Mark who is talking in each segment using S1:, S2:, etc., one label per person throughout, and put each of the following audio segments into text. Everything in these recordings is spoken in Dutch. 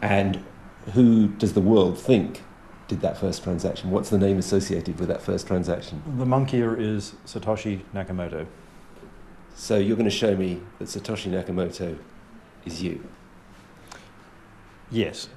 S1: And who does the world think did that first transaction? What's the name associated with that first transaction?
S2: The monkeyer is Satoshi Nakamoto.
S1: So you're going to show me that Satoshi Nakamoto is you.
S2: Yes.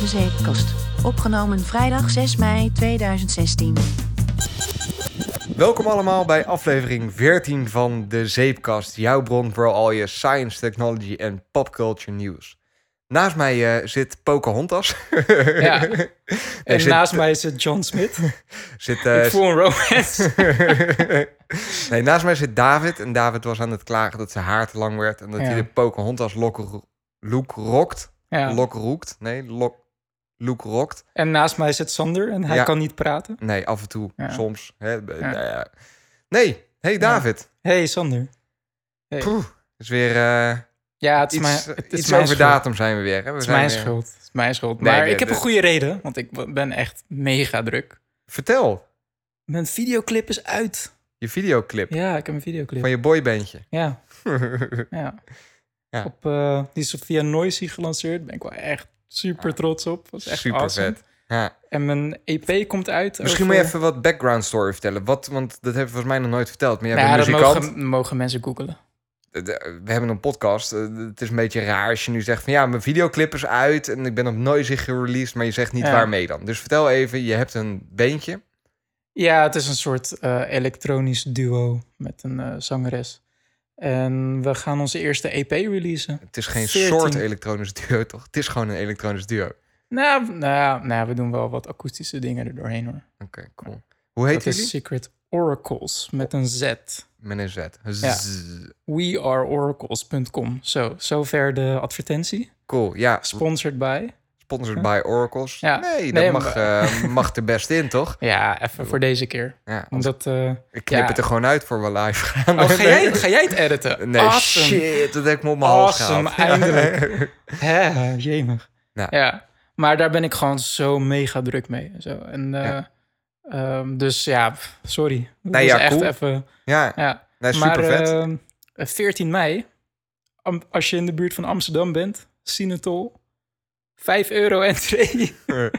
S3: De Zeepkast. Opgenomen vrijdag 6 mei 2016.
S4: Welkom allemaal bij aflevering 14 van De Zeepkast. Jouw bron voor al je science, technology en popculture nieuws. Naast mij eh, zit Pocahontas.
S5: Ja. En
S4: zit-
S5: naast mij zit John Smith.
S4: Zit, eh,
S5: ik voel een romance.
S4: nee, naast mij zit David. En David was aan het klagen dat zijn haar te lang werd. En dat
S5: Ja.
S4: hij de Pocahontas lok, look rokt.
S5: Ja.
S4: Lok roekt. Nee, lok, look rokt.
S5: En naast mij zit Sander en hij
S4: Ja.
S5: kan niet praten.
S4: Nee, af en toe.
S5: Ja.
S4: Soms. Hè,
S5: Ja.
S4: nou ja. Nee, hey David.
S5: Hey Sander. Hey.
S4: Poeh, is weer eh,
S5: Ja, het is
S4: iets,
S5: mijn, het is
S4: iets
S5: mijn
S4: over
S5: schuld.
S4: datum zijn we weer. Hè? We
S5: Het is
S4: zijn
S5: mijn
S4: weer-
S5: schuld. Het is mijn schuld.
S4: Nee,
S5: Maar
S4: de-
S5: ik heb
S4: de-
S5: een goede reden, want ik ben echt mega druk.
S4: Vertel,
S5: Mijn videoclip is uit.
S4: je videoclip
S5: Ja, ik heb een videoclip.
S4: van je boybandje.
S5: Ja, ja.
S4: Ja.
S5: Op, eh, die is via Noisy gelanceerd. Ben ik wel echt super trots op. Dat is echt
S4: Super
S5: awesome.
S4: vet. Ja.
S5: En mijn EP komt uit.
S4: Misschien
S5: over-
S4: moet je even wat background story vertellen. Wat, want dat hebben we volgens mij nog nooit verteld. Maar jij
S5: Nou,
S4: bent
S5: dat
S4: muzikant.
S5: mogen, mogen mensen googelen.
S4: We hebben een podcast. Eh, Het is een beetje raar als je nu zegt van ja, mijn videoclip is uit en ik ben op Noisy gereleased, maar je zegt niet
S5: Ja.
S4: waarmee dan. Dus vertel even, je hebt een beentje.
S5: Ja, het is een soort eh, elektronisch duo met een eh, zangeres. En we gaan onze eerste EP releasen.
S4: Het is geen
S5: 14.
S4: soort elektronisch duo, toch? Het is gewoon een elektronisch duo. Oké,
S5: Nou, nou, nou, we doen wel wat akoestische dingen er doorheen hoor.
S4: cool. Hoe heet
S5: is Secret Oracles met een Z.
S4: Met een Z. Z.
S5: Ja. weareoracles.com. Zo, zover de advertentie.
S4: Cool, ja.
S5: Sponsored by.
S4: Sponsored by Oracles.
S5: Ja.
S4: Nee, dat
S5: Nee,
S4: mag, eh, mag er best in, toch?
S5: Ja, even voor deze keer.
S4: Ja,
S5: Omdat, eh,
S4: ik knip
S5: ja.
S4: het er gewoon uit voor we live gaan.
S5: Oh, ga jij, ga jij het editen?
S4: Nee,
S5: awesome.
S4: shit, dat heb ik me op mijn hals
S5: Awesome,
S4: gehaald.
S5: eindelijk. Hè, jemig.
S4: Ja.
S5: Maar daar ben ik gewoon zo mega druk mee. Zo. En, eh, ehm, dus ja, sorry.
S4: Nee, ja,
S5: echt
S4: cool.
S5: even...
S4: Ja,
S5: Ja.
S4: nee,
S5: maar
S4: super vet.
S5: ehm, 14 mei, am- als je in de buurt van Amsterdam bent, Sinatol, 5 euro entree.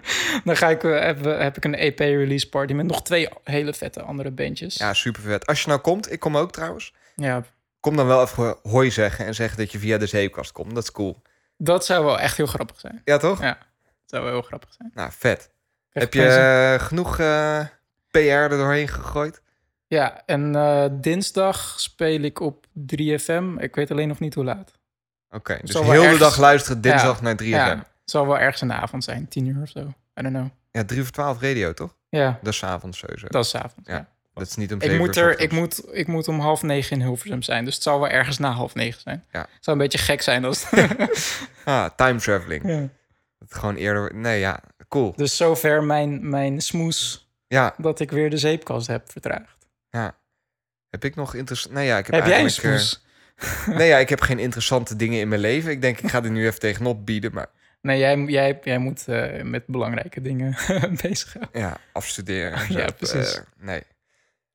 S5: Dan ga ik, eh, heb, heb ik een EP-release party met nog twee hele vette andere bandjes.
S4: ja, super vet. Als je nou komt, ik kom ook trouwens.
S5: ja,
S4: Kom dan wel even hoi zeggen en zeggen dat je via de zeepkast komt. Dat is cool.
S5: dat zou wel echt heel grappig zijn.
S4: Ja, toch?
S5: Ja. Dat zou wel heel grappig zijn.
S4: Nou, vet.
S5: Krijg
S4: Heb je eh, genoeg eh, PR er doorheen gegooid?
S5: Ja, en dinsdag speel ik op 3FM. Ik weet alleen nog niet hoe laat.
S4: Oké, dus heel de dag luisteren dinsdag
S5: Ja,
S4: naar 3FM.
S5: Ja,
S4: Ja.
S5: Het zal wel ergens in de avond zijn, 10 uur of zo. I don't know.
S4: 3 voor 12 radio, toch?
S5: Ja,
S4: Dat is avonds sowieso.
S5: dat is 's avonds.
S4: Ja.
S5: Ja.
S4: Dat is niet om
S5: Ik,
S4: 7
S5: moet er, ik, moet, ik moet om half negen in Hilversum zijn. Dus het zal wel ergens na half negen zijn.
S4: Ja.
S5: Het zou een beetje gek zijn als...
S4: Ah, time traveling.
S5: ja.
S4: Dat gewoon eerder... Nee, ja, cool.
S5: Dus zover mijn, mijn smoes
S4: Ja,
S5: dat ik weer de zeepkast heb vertraagd.
S4: ja. Heb ik nog interessant... Nee, ja, ik heb,
S5: Heb jij een
S4: eigenlijk, eh,
S5: smoes?
S4: Nee, ja, ik heb geen interessante dingen in mijn leven. Ik denk, ik ga er nu even tegenop bieden. Maar
S5: Nee, jij, jij, jij moet eh, met belangrijke dingen bezig gaan.
S4: ja, afstuderen. en zo.
S5: Ja, precies.
S4: Eh, nee.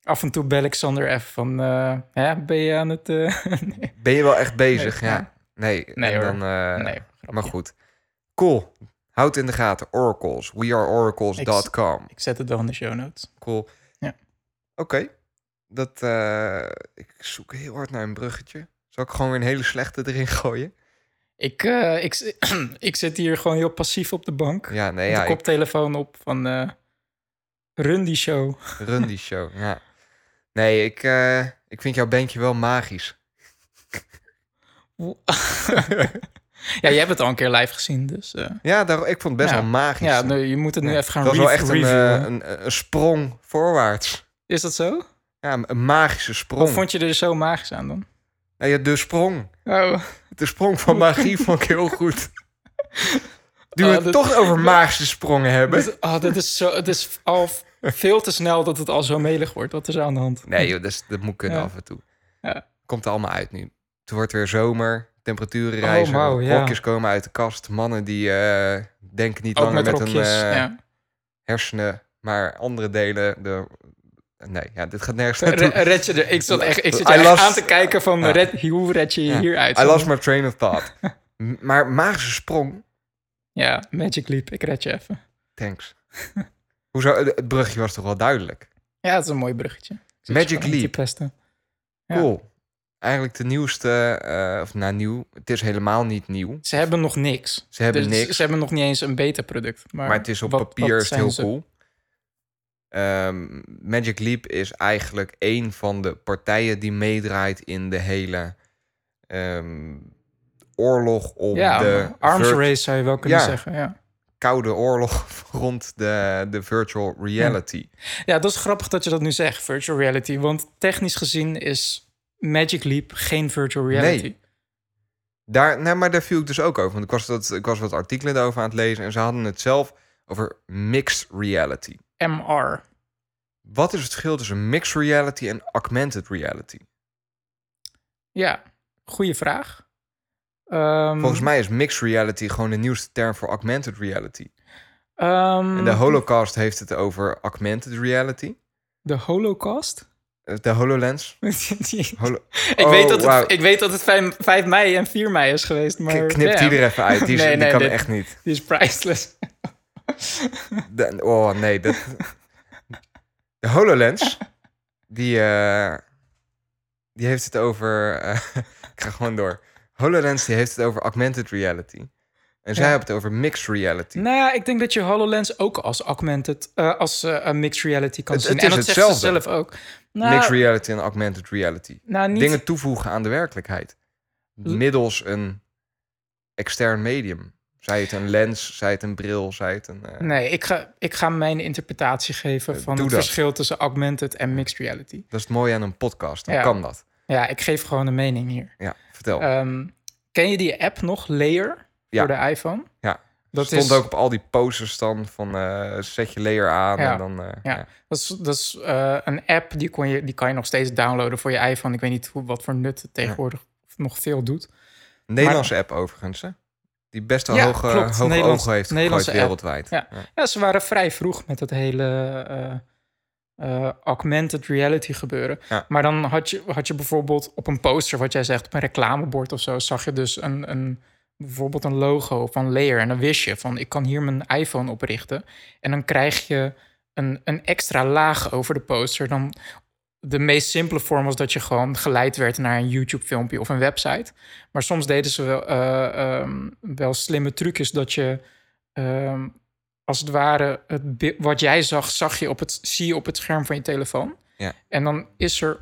S5: Af en toe bel ik Sander even van... eh, ja, ben je aan het... nee,
S4: Ben je wel echt bezig?
S5: Nee,
S4: ja. Nee,
S5: Nee,
S4: en
S5: hoor.
S4: dan,
S5: nee,
S4: Maar goed. Cool. Houd in de gaten. Oracles. Weareoracles.com.
S5: Ik zet het wel in de show notes.
S4: Cool.
S5: Ja.
S4: Oké. Dat, eh, ik zoek heel hard naar een bruggetje. Zal ik gewoon weer een hele slechte erin gooien?
S5: Ik, eh, ik, ik zit hier gewoon heel passief op de bank.
S4: Ja, nee, ja,
S5: de
S4: ik
S5: koptelefoon op van run die show.
S4: run die show. Ja. Nee, ik, eh, ik vind jouw bandje wel magisch.
S5: ja, jij hebt het al een keer live gezien, dus...
S4: Ja, daar, ik vond het best
S5: Ja.
S4: wel magisch.
S5: ja, je moet het nu even gaan
S4: Het was wel echt een,
S5: reviewen.
S4: een, een sprong voorwaarts.
S5: Is dat zo?
S4: Ja, een- een magische sprong.
S5: Wat vond je er zo magisch aan dan?
S4: Nou ja, de sprong.
S5: Oh,
S4: De sprong van magie vond ik heel goed. Nu we het
S5: dat-
S4: toch over magische sprongen hebben.
S5: dit, oh dit, is zo, het is al veel te snel dat het al zo melig wordt. Wat is er aan de hand?
S4: Nee, joh, dat, is- dat moet kunnen
S5: Ja.
S4: af en toe.
S5: Ja.
S4: Komt er allemaal uit nu. Het wordt weer zomer, temperaturen rijzen,
S5: wauw, Oh, ja.
S4: rokjes komen uit de kast. Mannen die eh, denken niet
S5: Ook
S4: langer
S5: met
S4: met,
S5: rokjes.
S4: een...
S5: ja.
S4: hersenen, maar andere delen. De, nee, ja, dit gaat nergens naartoe.
S5: Re- red je er, ik zat echt, ik zit echt
S4: lost-
S5: aan te kijken van
S4: Ja.
S5: red, hoe red je je
S4: Ja.
S5: hieruit?
S4: I lost my train of thought. Maar magische sprong,
S5: Ja, Magic Leap, ik red je even.
S4: thanks. Hoezo? Het het brugje was toch wel duidelijk?
S5: Ja, dat is een mooi bruggetje.
S4: Magic Leap.
S5: pesten. Ja.
S4: Cool. Eigenlijk de nieuwste, eh, of nou nieuw, het is helemaal niet nieuw.
S5: Ze hebben nog niks.
S4: Ze hebben
S5: Dus
S4: niks.
S5: Ze hebben nog niet eens een beta-product. Maar,
S4: Maar het is op
S5: wat-
S4: papier
S5: wat
S4: is het heel
S5: ze?
S4: cool. Ehm, Magic Leap is eigenlijk een van de partijen die meedraait in de hele ehm, oorlog om
S5: Ja,
S4: de
S5: arms race zou je wel kunnen
S4: Ja.
S5: zeggen. Ja.
S4: koude oorlog rond de, de virtual reality.
S5: ja, dat is grappig dat je dat nu zegt, virtual reality. Want technisch gezien is Magic Leap geen virtual reality.
S4: Nee. Daar, nou, maar daar viel ik dus ook over. Want ik was, dat, ik was wat artikelen over aan het lezen en ze hadden het zelf over mixed reality.
S5: MR.
S4: Wat is het verschil tussen mixed reality en augmented reality?
S5: Ja, goede vraag. Ehm,
S4: Volgens mij is mixed reality gewoon de nieuwste term voor augmented reality.
S5: ehm,
S4: En de Holocaust heeft het over augmented reality.
S5: de Holocaust?
S4: Eh, De HoloLens. Holo-
S5: ik,
S4: Oh,
S5: weet dat het, ik weet dat het 5, 5 mei en 4 mei is geweest, maar
S4: Knip die er even uit. Die, is,
S5: Nee,
S4: die
S5: nee,
S4: kan
S5: dit-
S4: echt niet.
S5: die is priceless.
S4: De- oh nee, dat... De HoloLens, die, eh, die heeft het over... eh, ik ga gewoon door. HoloLens die heeft het over augmented reality. En zij
S5: Ja.
S4: hebben het over mixed reality.
S5: Nou ja, ik denk dat je HoloLens ook als augmented, eh, als een mixed reality kan
S4: Het-
S5: zien.
S4: het
S5: en
S4: is
S5: dat zegt ze
S4: hetzelfde.
S5: zelf ook. Nou,
S4: Mixed reality en augmented reality.
S5: nou, niet,
S4: Dingen toevoegen aan de werkelijkheid. Middels een extern medium. Zij het een lens, zij het een bril, zij het een... eh,
S5: Nee, ik ga, ik ga mijn interpretatie geven
S4: Eh,
S5: van het
S4: dat.
S5: verschil tussen augmented en mixed reality.
S4: Dat is het mooie aan een podcast. Dan
S5: Ja.
S4: kan dat.
S5: Ja, ik geef gewoon een mening hier.
S4: Ja, vertel.
S5: Ehm, ken je die app nog, Layer,
S4: Ja.
S5: voor de iPhone?
S4: Ja.
S5: Dat
S4: stond
S5: is,
S4: ook op al die posters dan van eh, zet je layer aan
S5: Ja.
S4: en dan...
S5: Ja.
S4: ja.
S5: Dat is, dat is een app die, kon je, die kan je nog steeds downloaden voor je iPhone. Ik weet niet hoe, wat voor nut het tegenwoordig nog veel doet.
S4: Nederlandse app overigens, hè? Die best wel
S5: Ja,
S4: hoge,
S5: klopt.
S4: hoge
S5: Nederlands-
S4: ogen heeft
S5: Nederlandse
S4: wereldwijd.
S5: Ja. Ja, ze waren vrij vroeg met het hele eh, augmented reality gebeuren. Maar dan had je, had je bijvoorbeeld op een poster, wat jij zegt, op een reclamebord of zo, zag je dus een, een, bijvoorbeeld een logo van Layer. En dan wist je van, ik kan hier mijn iPhone op richten. En dan krijg je een, een extra laag over de poster. Dan, de meest simpele vorm was dat je gewoon geleid werd naar een YouTube-filmpje of een website. Maar soms deden ze wel, eh, ehm, wel slimme trucjes dat je ehm, als het ware het wat jij zag, zag je op het, zie je op het scherm van je telefoon.
S4: Ja.
S5: En dan is er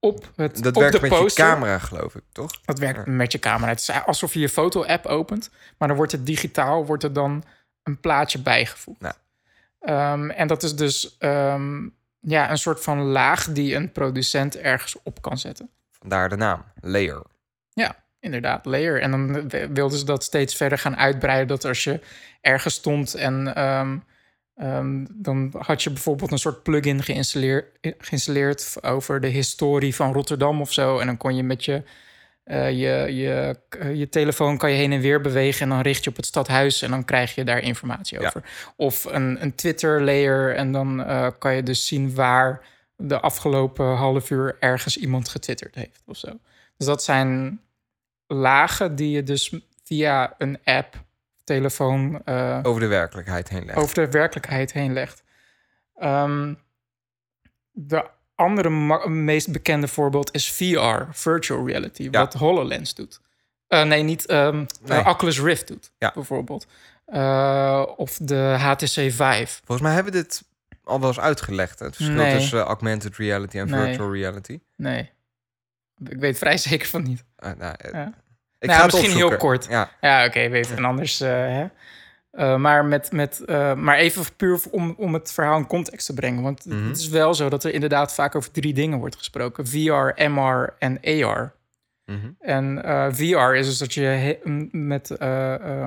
S5: op, het,
S4: Dat
S5: op
S4: werkt
S5: de
S4: met
S5: poster...
S4: je camera, geloof ik, toch?
S5: Dat werkt met je camera. Het is alsof je je foto-app opent, maar dan wordt het digitaal, wordt er dan een plaatje bijgevoegd.
S4: Nou.
S5: Ehm, en dat is dus ja, een soort van laag die een producent ergens op kan zetten.
S4: Vandaar de naam, layer.
S5: Inderdaad, layer. En dan wilden ze dat steeds verder gaan uitbreiden. Dat als je ergens stond en ehm, dan had je bijvoorbeeld een soort plugin geïnstalleerd, geïnstalleerd over de historie van Rotterdam of zo. En dan kon je met je, eh, je, je, je telefoon kan je heen en weer bewegen en dan richt je op het stadhuis en dan krijg je daar informatie
S4: Ja.
S5: over. Of een, een Twitter layer en dan eh, kan je dus zien waar de afgelopen half uur ergens iemand getwitterd heeft of zo. Dus dat zijn lagen die je dus via een app, telefoon, eh,
S4: Over de werkelijkheid heen leggen.
S5: over de werkelijkheid heen legt. De andere meest bekende voorbeeld is VR, virtual reality,
S4: Ja.
S5: wat HoloLens doet. Eh, nee, niet
S4: Nee.
S5: eh, Oculus Rift doet,
S4: Ja.
S5: bijvoorbeeld. Eh, of de HTC Vive.
S4: Volgens mij hebben we dit al wel eens uitgelegd. Het verschil
S5: Nee.
S4: tussen augmented reality en
S5: Nee.
S4: virtual reality.
S5: Nee, ik weet vrij zeker van niet.
S4: Nou,
S5: Ja.
S4: Ik
S5: Nou,
S4: ga
S5: misschien heel kort.
S4: Ja,
S5: Ja, oké, weet en anders. hè? Eh, maar, met, met, eh, maar even puur om, om het verhaal in context te brengen. Want het-
S4: Mhm.
S5: het is wel zo dat er inderdaad vaak over drie dingen wordt gesproken: VR, MR en AR.
S4: mhm.
S5: En eh, VR is dus dat je met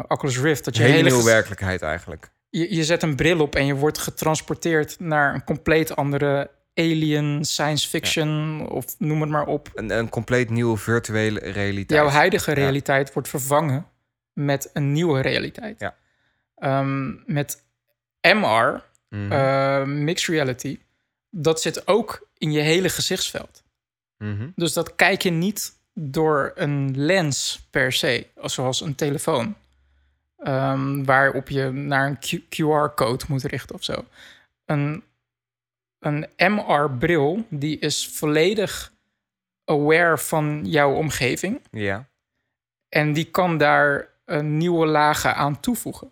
S5: Oculus Rift dat je
S4: hele,
S5: hele
S4: nieuwe werkelijkheid eigenlijk.
S5: je, je zet een bril op en je wordt getransporteerd naar een compleet andere alien, science fiction of noem het maar op.
S4: Een, een compleet nieuwe virtuele realiteit.
S5: Jouw huidige realiteit wordt vervangen met een nieuwe realiteit.
S4: Ja.
S5: Ehm, met MR
S4: Mhm.
S5: eh, mixed reality, dat zit ook in je hele gezichtsveld.
S4: Mhm.
S5: Dus dat kijk je niet door een lens per se, zoals een telefoon. Ehm, waarop je naar een QR-code moet richten of zo. Een, een MR-bril, die is volledig aware van jouw omgeving.
S4: Ja.
S5: En die kan daar een nieuwe lagen aan toevoegen.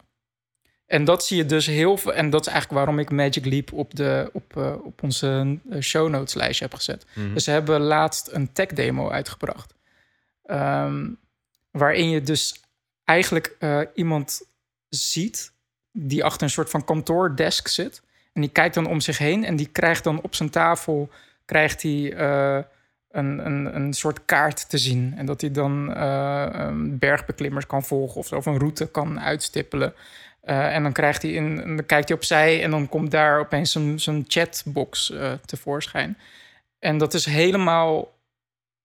S5: En dat zie je dus heel veel. En dat is eigenlijk waarom ik Magic Leap op, de, op, eh, op onze eh, show notes lijstje heb gezet.
S4: Mhm.
S5: Dus ze hebben laatst een tech demo uitgebracht. Ehm, waarin je dus eigenlijk eh, iemand ziet die achter een soort van kantoordesk zit. En die kijkt dan om zich heen en die krijgt dan op zijn tafel krijgt hij, een, een, een soort kaart te zien. En dat hij dan bergbeklimmers kan volgen of, zo, of een route kan uitstippelen. Eh, en dan, krijgt hij in, dan kijkt hij opzij en dan komt daar opeens een, zo'n chatbox eh, tevoorschijn. En dat is helemaal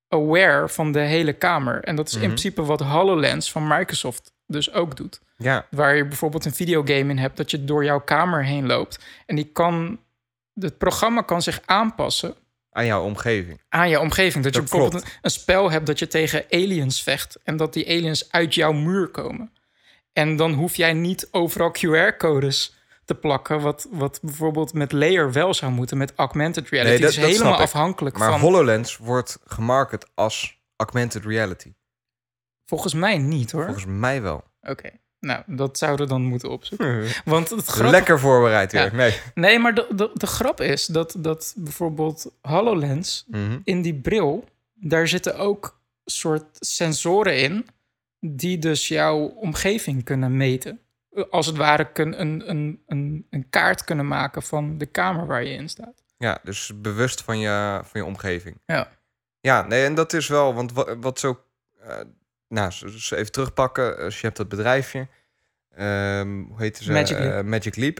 S5: aware van de hele kamer. En dat is in
S4: Mhm.
S5: principe wat HoloLens van Microsoft dus ook doet.
S4: Ja.
S5: Waar je bijvoorbeeld een videogame in hebt dat je door jouw kamer heen loopt. En die kan, het programma kan zich aanpassen
S4: Aan jouw omgeving.
S5: aan je omgeving. Dat, je bijvoorbeeld een spel hebt dat je tegen aliens vecht en dat die aliens uit jouw muur komen. En dan hoef jij niet overal QR-codes te plakken, wat, wat bijvoorbeeld met Layer wel zou moeten, met augmented reality.
S4: Nee, dat-
S5: is
S4: dat
S5: helemaal afhankelijk
S4: Maar
S5: van.
S4: HoloLens wordt gemarket als augmented reality.
S5: Volgens mij niet hoor.
S4: Volgens mij wel.
S5: Oké, nou dat zouden we dan moeten opzoeken. Want het
S4: Lekker voorbereid weer.
S5: Ja.
S4: Nee.
S5: Nee, maar de, de, de grap is dat, dat bijvoorbeeld HoloLens
S4: Mhm.
S5: in die bril, daar zitten ook soort sensoren in die dus jouw omgeving kunnen meten. Als het ware kun, een, een, een, een kaart kunnen maken van de kamer waar je in staat.
S4: Ja, dus bewust van je, van je omgeving.
S5: Ja.
S4: Ja, nee, en dat is wel, want wat, wat zo... eh, nou, even terugpakken. Als je hebt dat bedrijfje. ehm, hoe heet ze?
S5: Magic Leap.
S4: Eh, Magic Leap.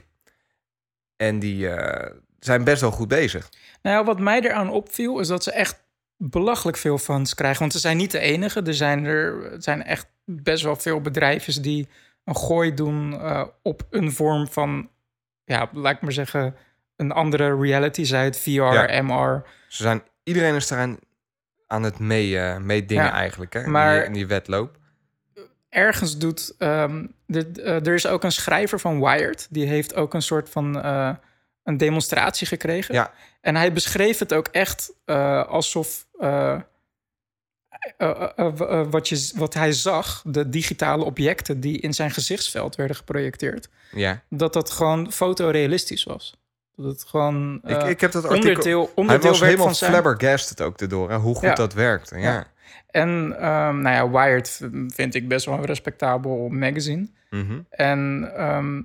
S4: En die eh, zijn best wel goed bezig.
S5: Nou, wat mij eraan opviel is dat ze echt belachelijk veel funds krijgen. Want ze zijn niet de enige. Er zijn, er zijn echt best wel veel bedrijven die een gooi doen eh, op een vorm van, ja, laat ik maar zeggen, een andere reality. Het VR,
S4: Ja.
S5: MR.
S4: Ze zijn, iedereen is eraan aan het mee, eh meedingen
S5: Ja,
S4: eigenlijk. Hè? in
S5: maar-
S4: die, in die wedloop.
S5: ergens doet. ehm, dit, eh, er is ook een schrijver van Wired. Die heeft ook een soort van een demonstratie gekregen.
S4: Ja.
S5: En hij beschreef het ook echt alsof. Eh, eh, eh, wat, je, wat hij zag, de digitale objecten die in zijn gezichtsveld werden geprojecteerd,
S4: Ja.
S5: dat dat gewoon fotorealistisch was. Dat het gewoon
S4: ik,
S5: eh,
S4: ik heb dat artikel...
S5: onderdeel,
S4: Hij was helemaal
S5: van zijn...
S4: flabbergasted ook erdoor, hè, hoe goed
S5: Ja.
S4: dat werkte. Ja.
S5: Ja. En ehm, nou ja, Wired vind ik best wel een respectabel magazine.
S4: Mhm.
S5: En ehm,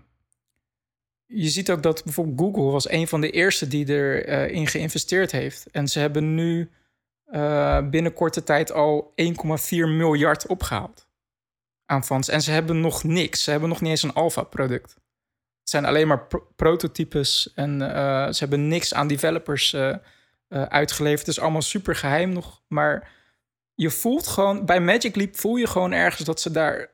S5: je ziet ook dat bijvoorbeeld Google was een van de eerste die erin in geïnvesteerd heeft. En ze hebben nu eh, binnen korte tijd al 1,4 miljard opgehaald aan funds. En ze hebben nog niks. Ze hebben nog niet eens een alpha-product. Het zijn alleen maar pro- prototypes en eh, ze hebben niks aan developers eh, uitgeleverd. Het is allemaal super geheim nog. Maar je voelt gewoon, bij Magic Leap voel je gewoon ergens dat ze daar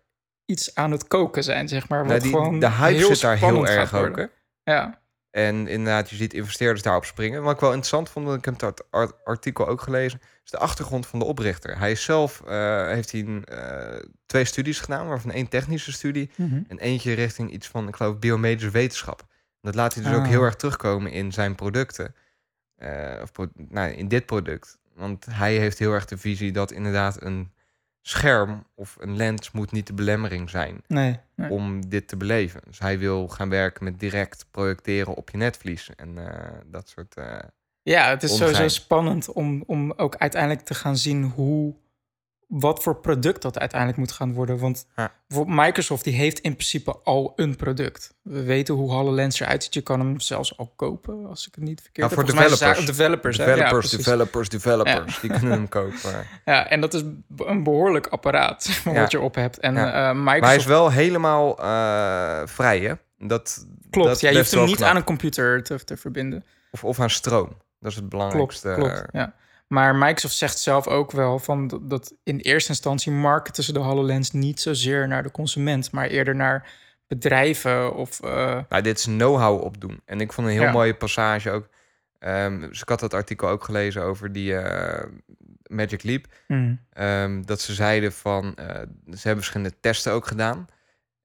S5: iets aan het koken zijn, zeg maar. Wat
S4: die,
S5: gewoon
S4: de hype
S5: heel
S4: zit daar heel erg ook.
S5: worden. Ja,
S4: En inderdaad, je ziet investeerders daarop springen. Wat ik wel interessant vond, want ik heb dat art- artikel ook gelezen, is de achtergrond van de oprichter. Hij is zelf eh, heeft hij eh, twee studies gedaan, waarvan één technische studie en eentje richting iets van, ik geloof, biomedische wetenschap. Dat laat hij dus ook
S5: Ah.
S4: heel erg terugkomen in zijn producten. Eh, of nou, in dit product. Want hij heeft heel erg de visie dat inderdaad een scherm of een lens moet niet de belemmering zijn
S5: nee. nee.
S4: om dit te beleven. Dus hij wil gaan werken met direct projecteren op je netvlies en eh, dat soort. eh,
S5: Ja, het is sowieso spannend om, om ook uiteindelijk te gaan zien hoe, wat voor product dat uiteindelijk moet gaan worden. Want bijvoorbeeld Microsoft die heeft in principe al een product. We weten hoe HoloLens eruit ziet. Je kan hem zelfs al kopen, als ik het niet verkeerd
S4: Ja,
S5: heb.
S4: voor
S5: mij is
S4: developers.
S5: developers. Ja,
S4: developers, developers, developers, die kunnen hem kopen.
S5: Ja, en dat is een behoorlijk apparaat wat je op hebt. En
S4: Ja.
S5: eh,
S4: Maar
S5: Microsoft
S4: hij is wel helemaal eh, vrij, hè? Dat,
S5: klopt.
S4: dat
S5: ja, je hoeft hem niet
S4: knap.
S5: aan een computer te, te verbinden.
S4: Of, of aan stroom. Dat is het
S5: Klopt,
S4: belangrijkste.
S5: klopt. Ja. Maar Microsoft zegt zelf ook wel van dat, in eerste instantie marketen ze de HoloLens niet zozeer naar de consument, maar eerder naar bedrijven of... eh,
S4: Nou, dit is know-how opdoen. En ik vond een heel
S5: Ja.
S4: mooie passage ook. Ehm, dus ik had dat artikel ook gelezen over die eh, Magic Leap.
S5: mm,
S4: Ehm, dat ze zeiden van, eh, ze hebben verschillende testen ook gedaan.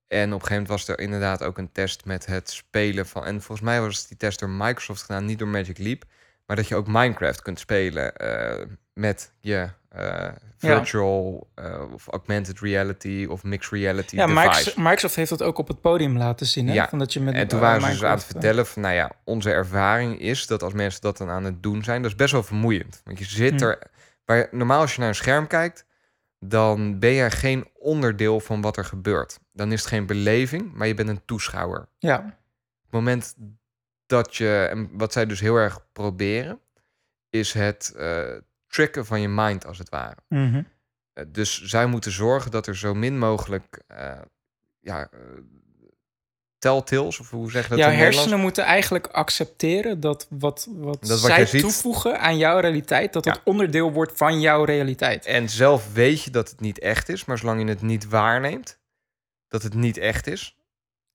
S4: En op een gegeven moment was er inderdaad ook een test met het spelen van... En volgens mij was die test door Microsoft gedaan, niet door Magic Leap. Maar dat je ook Minecraft kunt spelen eh, met je eh, virtual eh, of augmented reality of mixed reality
S5: ja,
S4: device.
S5: Microsoft, heeft dat ook op het podium laten zien. Hè?
S4: Ja,
S5: Van dat je met,
S4: En toen waren ze dus aan het vertellen van, nou ja, onze ervaring is dat als mensen dat dan aan het doen zijn, dat is best wel vermoeiend. Want je zit
S5: Hm.
S4: er, waar, normaal als je naar een scherm kijkt, dan ben je geen onderdeel van wat er gebeurt. Dan is het geen beleving, maar je bent een toeschouwer. Op
S5: Ja,
S4: het moment dat je, en wat zij dus heel erg proberen, is het eh tricken van je mind als het ware.
S5: mhm.
S4: Eh, Dus zij moeten zorgen dat er zo min mogelijk eh ja, telltales, of hoe zeg je dat
S5: Jouw
S4: het
S5: hersenen moeten eigenlijk accepteren dat wat, wat,
S4: Dat
S5: zij toevoegen aan jouw realiteit, dat dat
S4: Ja.
S5: onderdeel wordt van jouw realiteit.
S4: En zelf weet je dat het niet echt is, maar zolang je het niet waarneemt, dat het niet echt is.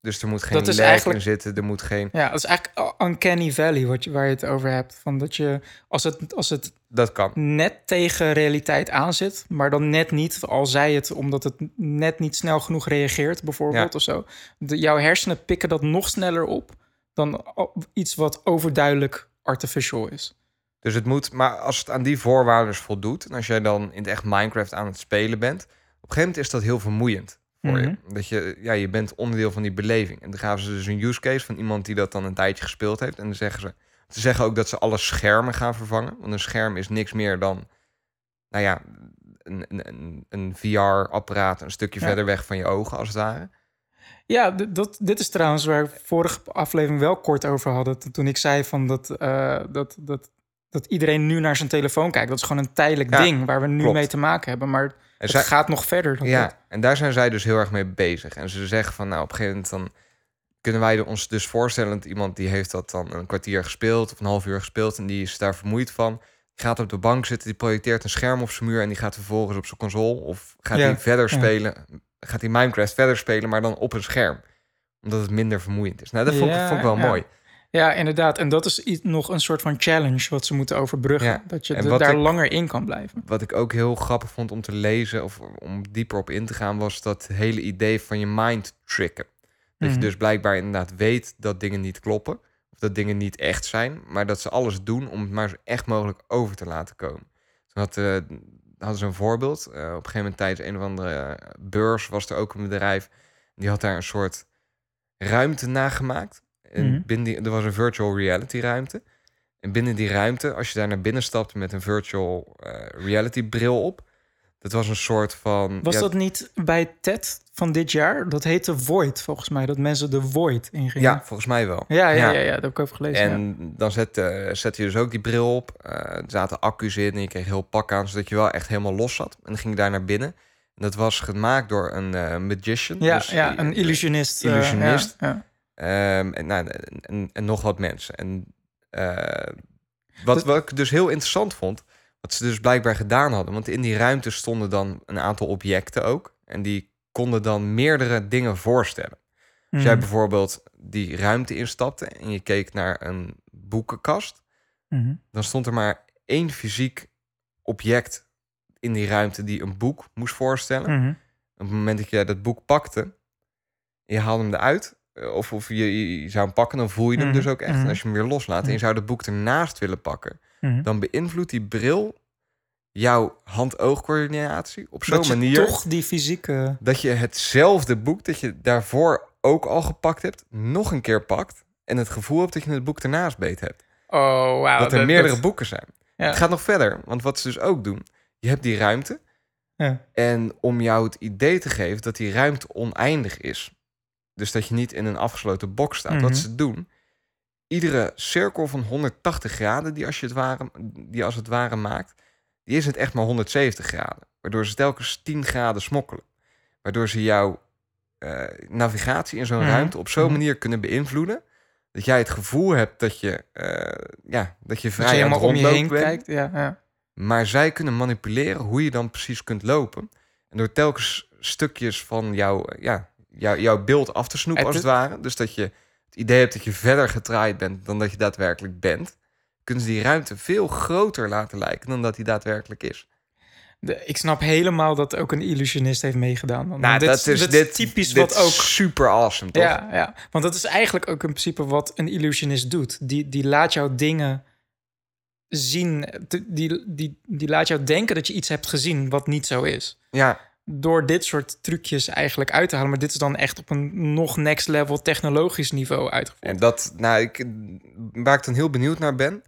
S4: Dus er moet geen
S5: Dat
S4: in zitten, er moet geen...
S5: Ja, dat is eigenlijk uncanny valley wat je, waar je het over hebt. Van dat je, als het, als het
S4: Dat kan.
S5: net tegen realiteit aanzit, maar dan net niet, al zij het omdat het net niet snel genoeg reageert, bijvoorbeeld
S4: Ja.
S5: of zo. De, jouw hersenen pikken dat nog sneller op dan iets wat overduidelijk artificial is.
S4: Dus het moet, maar als het aan die voorwaarden voldoet, en als jij dan in het echt Minecraft aan het spelen bent, op een gegeven moment is dat heel vermoeiend voor
S5: Mhm.
S4: je. Dat je, ja, je bent onderdeel van die beleving. En dan gaven ze dus een use case van iemand die dat dan een tijdje gespeeld heeft. En dan zeggen ze, ze zeggen ook dat ze alle schermen gaan vervangen. Want een scherm is niks meer dan, nou ja, een, een, een, VR-apparaat een stukje
S5: Ja.
S4: verder weg van je ogen, als het ware.
S5: Ja, dat, dit is trouwens waar we vorige aflevering wel kort over hadden. Toen ik zei van dat, eh, dat, dat, dat iedereen nu naar zijn telefoon kijkt. Dat is gewoon een tijdelijk
S4: Ja,
S5: ding waar we nu
S4: klopt.
S5: mee te maken hebben. Maar het
S4: zij-
S5: gaat nog verder dan dat.
S4: Ja, en daar zijn zij dus heel erg mee bezig. En ze zeggen van, nou, op een gegeven moment dan kunnen wij ons dus voorstellen dat iemand die heeft dat dan een kwartier gespeeld of een half uur gespeeld en die is daar vermoeid van. Die gaat op de bank zitten, die projecteert een scherm op zijn muur en die gaat vervolgens op zijn console of gaat
S5: Ja,
S4: hij verder
S5: ja.
S4: spelen, gaat hij Minecraft verder spelen, maar dan op een scherm. Omdat het minder vermoeiend is. Nou, dat vond, ik- vond ik wel mooi.
S5: Ja, inderdaad. En dat is iets, nog een soort van challenge wat ze moeten overbruggen.
S4: Ja,
S5: Dat je daar
S4: ik-
S5: langer in kan blijven.
S4: Wat ik ook heel grappig vond om te lezen of om dieper op in te gaan, was dat hele idee van je mind tricken. Dat
S5: Mhm.
S4: je dus blijkbaar inderdaad weet dat dingen niet kloppen. Of dat dingen niet echt zijn. Maar dat ze alles doen om het maar zo echt mogelijk over te laten komen. Toen had, eh, hadden ze een voorbeeld. Eh, op een gegeven moment tijdens een of andere eh, beurs was er ook een bedrijf. Die had daar een soort ruimte nagemaakt. En
S5: Mhm.
S4: binnen die, er was een virtual reality ruimte. En binnen die ruimte, als je daar naar binnen stapte met een virtual eh, reality bril op. Dat was een soort van...
S5: Was
S4: ja,
S5: dat niet bij TED van dit jaar? Dat heette Void, volgens mij. Dat mensen de Void ingingen.
S4: Ja, volgens mij wel.
S5: ja, ja,
S4: Ja.
S5: ja, ja, dat heb ik over gelezen. ja.
S4: En dan zet, eh, zet je dus ook die bril op. Eh, er zaten accu's in en je kreeg heel pak aan, zodat je wel echt helemaal los zat. En dan ging je daar naar binnen. En dat was gemaakt door een eh, magician.
S5: Ja,
S4: dus,
S5: ja, een illusionist.
S4: illusionist.
S5: ja,
S4: Ehm, en, nou, en, en, en nog wat mensen. En eh, wat,
S5: Dus-
S4: wat ik dus heel interessant vond, wat ze dus blijkbaar gedaan hadden. Want in die ruimte stonden dan een aantal objecten ook. En die konden dan meerdere dingen voorstellen. Als jij
S5: Mhm.
S4: bijvoorbeeld die ruimte instapte en je keek naar een boekenkast,
S5: Mhm.
S4: dan stond er maar één fysiek object in die ruimte die een boek moest voorstellen.
S5: Mhm.
S4: Op het moment dat je dat boek pakte, je haalde hem eruit, of, of je, zou hem pakken, dan voel je hem
S5: Mhm,
S4: dus ook echt.
S5: mhm.
S4: En als je hem weer loslaat en je
S5: Mhm.
S4: zou dat boek ernaast willen pakken,
S5: Mhm.
S4: dan beïnvloedt die bril jouw hand-oogcoördinatie op zo'n manier
S5: toch die fysieke...
S4: dat je hetzelfde boek dat je daarvoor ook al gepakt hebt, nog een keer pakt en het gevoel hebt dat je het boek ernaast beet hebt.
S5: Oh, wauw.
S4: dat er meerdere boeken zijn.
S5: Ja.
S4: Het gaat nog verder, want wat ze dus ook doen, je hebt die ruimte
S5: Ja.
S4: en om jou het idee te geven dat die ruimte oneindig is, dus dat je niet in een afgesloten box staat,
S5: Mhm.
S4: wat ze doen, iedere cirkel van 180 graden die als, je het ware, die als het ware maakt, die is het echt maar 170 graden, waardoor ze telkens 10 graden smokkelen, waardoor ze jouw eh, navigatie in zo'n
S5: Mhm.
S4: ruimte op zo'n
S5: Mhm.
S4: manier kunnen beïnvloeden. Dat jij het gevoel hebt dat je, eh, ja, dat je vrij
S5: Dat je
S4: aan het
S5: helemaal om je heen
S4: bent.
S5: kijkt. Ja, ja.
S4: Maar zij kunnen manipuleren hoe je dan precies kunt lopen. En door telkens stukjes van jouw, ja, jou, jouw beeld af te snoepen, als het ware. Dus dat je het idee hebt dat je verder getraaid bent dan dat je daadwerkelijk bent. Kunnen ze die ruimte veel groter laten lijken dan dat die daadwerkelijk is.
S5: De- ik snap helemaal dat ook een illusionist heeft meegedaan. Want
S4: Nou,
S5: dit,
S4: dat is
S5: dit
S4: dit,
S5: typisch
S4: dit
S5: wat ook...
S4: super awesome, toch?
S5: Ja, ja, want dat is eigenlijk ook in principe wat een illusionist doet. Die, die laat jou dingen zien, die, die, die laat jou denken dat je iets hebt gezien wat niet zo is.
S4: ja.
S5: Door dit soort trucjes eigenlijk uit te halen. Maar dit is dan echt op een nog next level technologisch niveau uitgevoerd.
S4: En dat, nou, ik, waar ik dan heel benieuwd naar ben,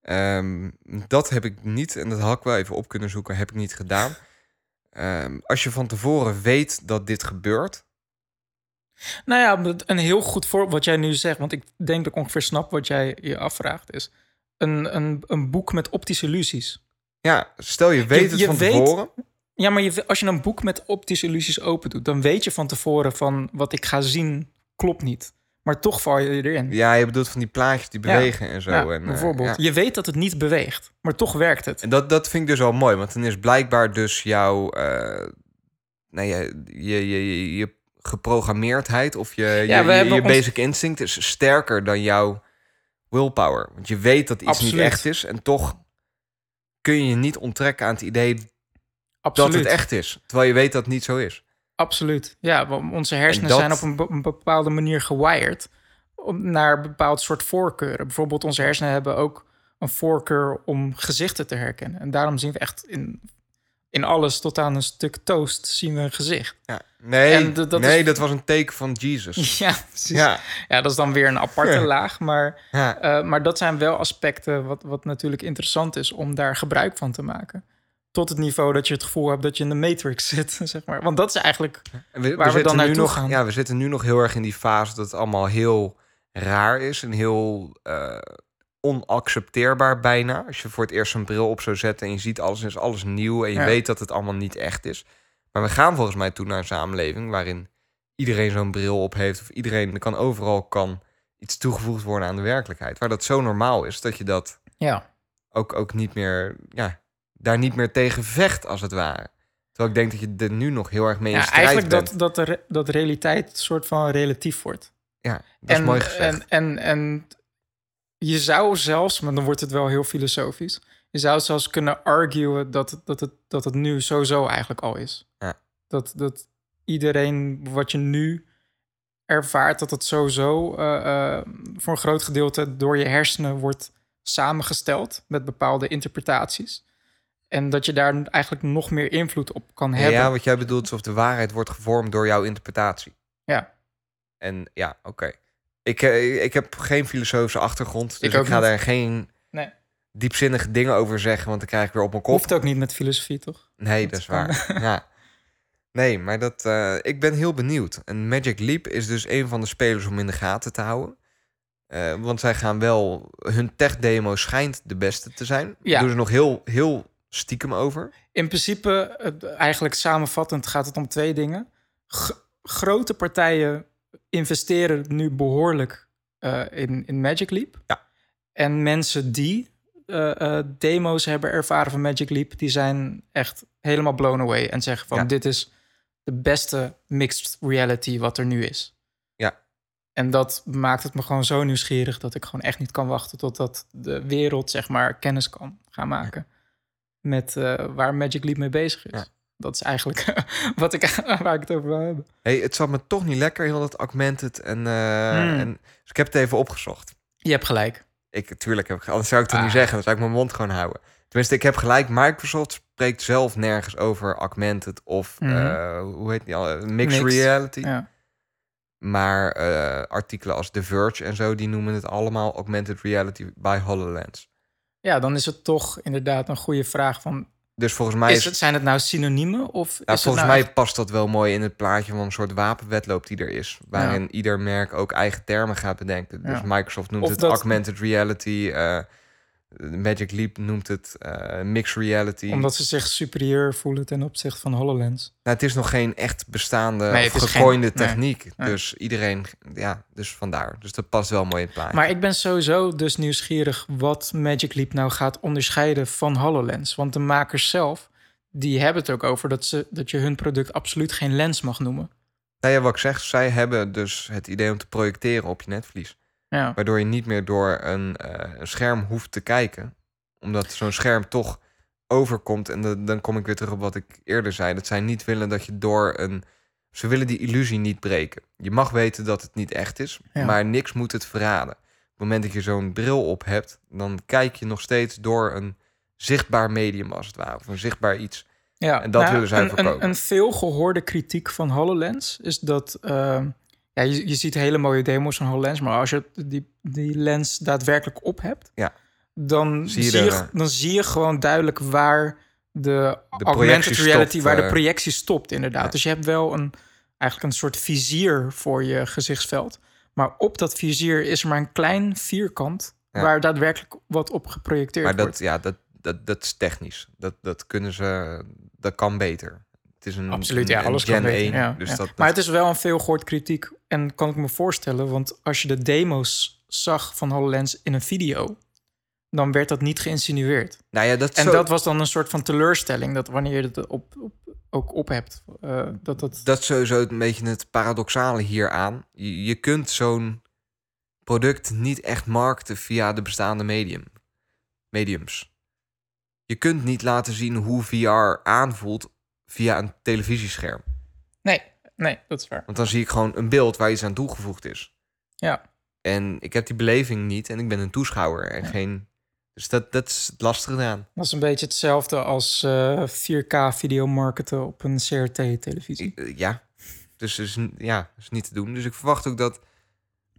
S4: ehm, dat heb ik niet, en dat had ik wel even op kunnen zoeken, heb ik niet gedaan. Ehm, als je van tevoren weet dat dit gebeurt,
S5: Nou ja, een heel goed voorbeeld wat jij nu zegt, want ik denk dat ik ongeveer snap wat jij je afvraagt, is een, een, een boek met optische illusies.
S4: ja, stel je weet het
S5: je
S4: van
S5: weet-
S4: tevoren,
S5: Ja, maar je, als je een boek met optische illusies open doet, dan weet je van tevoren van wat ik ga zien klopt niet. Maar toch val je erin.
S4: ja, je bedoelt van die plaatjes die
S5: Ja.
S4: bewegen en zo.
S5: Ja,
S4: en, eh,
S5: bijvoorbeeld.
S4: ja.
S5: Je weet dat het niet beweegt, maar toch werkt het.
S4: En dat, dat vind ik dus al mooi, want dan is blijkbaar dus jouw eh, ja, je, je, je, je geprogrammeerdheid of je, je, je,
S5: ons-
S4: basic instinct is sterker dan jouw willpower. Want je weet dat iets
S5: Absoluut.
S4: niet echt is en toch kun je je niet onttrekken aan het idee
S5: Absoluut.
S4: dat het echt is. Terwijl je weet dat het niet zo is.
S5: Absoluut. Ja, want onze hersenen
S4: dat-
S5: zijn op een, be- een bepaalde manier gewired om, naar een bepaald soort voorkeuren. Bijvoorbeeld onze hersenen hebben ook een voorkeur om gezichten te herkennen. En daarom zien we echt in, in alles tot aan een stuk toast zien we een gezicht.
S4: Ja. Nee,
S5: dat
S4: nee
S5: is-
S4: dat was een teken van Jesus.
S5: Ja, precies. Ja.
S4: Ja,
S5: dat is dan weer een aparte
S4: Ja.
S5: laag. Maar,
S4: ja.
S5: eh, maar dat zijn wel aspecten wat, wat natuurlijk interessant is om daar gebruik van te maken. Tot het niveau dat je het gevoel hebt dat je in de matrix zit, zeg maar. Want dat is eigenlijk
S4: we,
S5: Waar we dan
S4: nu
S5: naartoe
S4: nog,
S5: gaan.
S4: Ja, we zitten nu nog heel erg in die fase dat het allemaal heel raar is en heel eh, onaccepteerbaar bijna. Als je voor het eerst een bril op zou zetten en je ziet alles is alles nieuw en je
S5: Ja.
S4: weet dat het allemaal niet echt is. Maar we gaan volgens mij toe naar een samenleving waarin iedereen zo'n bril op heeft of iedereen er kan overal kan iets toegevoegd worden aan de werkelijkheid. Waar dat zo normaal is dat je dat
S5: ja,
S4: ook, ook niet meer, ja, daar niet meer tegen vecht als het ware. Terwijl ik denk dat je er nu nog heel erg mee in
S5: ja
S4: strijd
S5: eigenlijk
S4: bent.
S5: dat, dat, de, dat realiteit een soort van relatief wordt.
S4: Ja, dat is mooi gezegd.
S5: En, en, en je zou zelfs, maar dan wordt het wel heel filosofisch. Je zou zelfs kunnen arguen dat, het- dat, het, dat het nu sowieso eigenlijk al is.
S4: Ja.
S5: Dat, dat iedereen wat je nu ervaart, dat het sowieso eh, eh, voor een groot gedeelte door je hersenen wordt samengesteld met bepaalde interpretaties. En dat je daar eigenlijk nog meer invloed op kan hebben.
S4: ja, wat jij bedoelt is of de waarheid wordt gevormd door jouw interpretatie.
S5: Ja.
S4: En ja, oké. Ik, eh, ik heb geen filosofische achtergrond, dus
S5: Ik
S4: ga
S5: niet.
S4: daar geen
S5: Nee.
S4: diepzinnige dingen over zeggen, want dan krijg ik weer op mijn kop.
S5: Hoeft ook niet met filosofie, toch?
S4: Nee,
S5: Dat
S4: dat is waar. ja. Nee, maar dat, eh, ik ben heel benieuwd. En Magic Leap is dus een van de spelers om in de gaten te houden. Eh, want zij gaan wel... Hun tech-demo schijnt de beste te zijn.
S5: Ja.
S4: Doen ze nog heel, heel stiekem over.
S5: In principe, eigenlijk samenvattend gaat het om twee dingen. G- grote partijen investeren nu behoorlijk eh, in, in Magic Leap.
S4: Ja.
S5: En mensen die eh, eh, demo's hebben ervaren van Magic Leap, die zijn echt helemaal blown away en zeggen van
S4: Ja.
S5: dit is de beste mixed reality wat er nu is.
S4: Ja.
S5: En dat maakt het me gewoon zo nieuwsgierig dat ik gewoon echt niet kan wachten totdat de wereld zeg maar kennis kan gaan maken met eh, waar Magic Leap mee bezig is.
S4: Ja.
S5: Dat is eigenlijk wat ik, waar ik het over wil hebben.
S4: hey, het zat me toch niet lekker, heel dat augmented. En, eh,
S5: Hmm.
S4: en, dus ik heb het even opgezocht.
S5: Je hebt gelijk.
S4: Ik, tuurlijk heb ik, anders zou ik het
S5: Ah.
S4: niet zeggen. Dan zou ik mijn mond gewoon houden. Tenminste, ik heb gelijk. Microsoft spreekt zelf nergens over augmented of
S5: Mhm.
S4: eh, hoe heet die al? Mixed,
S5: Mixed,
S4: reality.
S5: Ja.
S4: Maar artikelen als The Verge en zo, die noemen het allemaal augmented reality by HoloLens.
S5: Ja, dan is het toch inderdaad een goede vraag van...
S4: Dus volgens mij,
S5: Is
S4: is,
S5: het, zijn het nou synoniemen? Of het
S4: volgens
S5: nou
S4: mij past dat wel mooi in het plaatje van een soort wapenwedloop die er is. Waarin ieder merk ook eigen termen gaat bedenken. Dus
S5: Ja.
S4: Microsoft noemt
S5: Of
S4: het
S5: dat-
S4: augmented reality. eh, Magic Leap noemt het eh, mixed reality.
S5: Omdat ze zich superieur voelen ten opzichte van HoloLens.
S4: Nou, het is nog geen echt bestaande
S5: Nee,
S4: techniek.
S5: Nee.
S4: Dus iedereen, ja, dus vandaar. Dus dat past wel mooi in het plaatje.
S5: Maar ik ben sowieso dus nieuwsgierig wat Magic Leap nou gaat onderscheiden van HoloLens. Want de makers zelf, die hebben het ook over dat, ze, dat je hun product absoluut geen lens mag noemen.
S4: Nou ja, wat ik zeg, zij hebben dus het idee om te projecteren op je netvlies.
S5: Ja.
S4: Waardoor je niet meer door een, eh, een scherm hoeft te kijken. Omdat zo'n scherm toch overkomt. En dan, dan kom ik weer terug op wat ik eerder zei. Dat zij niet willen dat je door een... Ze willen die illusie niet breken. Je mag weten dat het niet echt is,
S5: Ja.
S4: maar niks moet het verraden. Op het moment dat je zo'n bril op hebt, dan kijk je nog steeds door een zichtbaar medium als het ware. Of een zichtbaar iets.
S5: Ja,
S4: En dat willen zij
S5: een,
S4: voorkomen.
S5: Een, een veel gehoorde kritiek van HoloLens is dat... ehm, ja, je, je ziet hele mooie demo's van HoloLens... maar als je die, die lens daadwerkelijk op hebt...
S4: Ja.
S5: Dan,
S4: Zie
S5: zie
S4: je
S5: dan zie je gewoon duidelijk waar de,
S4: projectie
S5: augmented reality...
S4: stopt,
S5: waar de
S4: eh.
S5: projectie stopt, inderdaad.
S4: Ja.
S5: Dus je hebt wel een, eigenlijk een soort vizier voor je gezichtsveld. Maar op dat vizier is er maar een klein vierkant...
S4: Ja.
S5: waar daadwerkelijk wat op geprojecteerd
S4: Maar dat,
S5: wordt.
S4: ja, dat, dat, dat is technisch. Dat, dat kunnen ze... Dat kan beter. Het is een,
S5: Absoluut,
S4: een-
S5: ja, alles kan beter.
S4: 1,
S5: ja,
S4: dus
S5: ja.
S4: dat,
S5: maar het is wel een veel gehoord kritiek en kan ik me voorstellen, want als je de demo's zag van HoloLens in een video, dan werd dat niet geïnsinueerd.
S4: Nou ja, dat
S5: En
S4: zo-
S5: dat was dan een soort van teleurstelling, dat wanneer je het op, op, ook op hebt, eh, dat dat...
S4: dat is sowieso een beetje het paradoxale hieraan. Je, je kunt zo'n product niet echt markten via de bestaande medium, mediums. Je kunt niet laten zien hoe VR aanvoelt via een televisiescherm.
S5: Nee, nee, dat is waar.
S4: Want dan zie ik gewoon een beeld waar iets aan toegevoegd is.
S5: Ja.
S4: En ik heb die beleving niet en ik ben een toeschouwer en geen... Dus dat, dat is het lastige eraan.
S5: Dat is een beetje hetzelfde als eh 4K video marketen op een CRT-televisie.
S4: Eh, Ja, dus is, ja, is niet te doen. Dus ik verwacht ook dat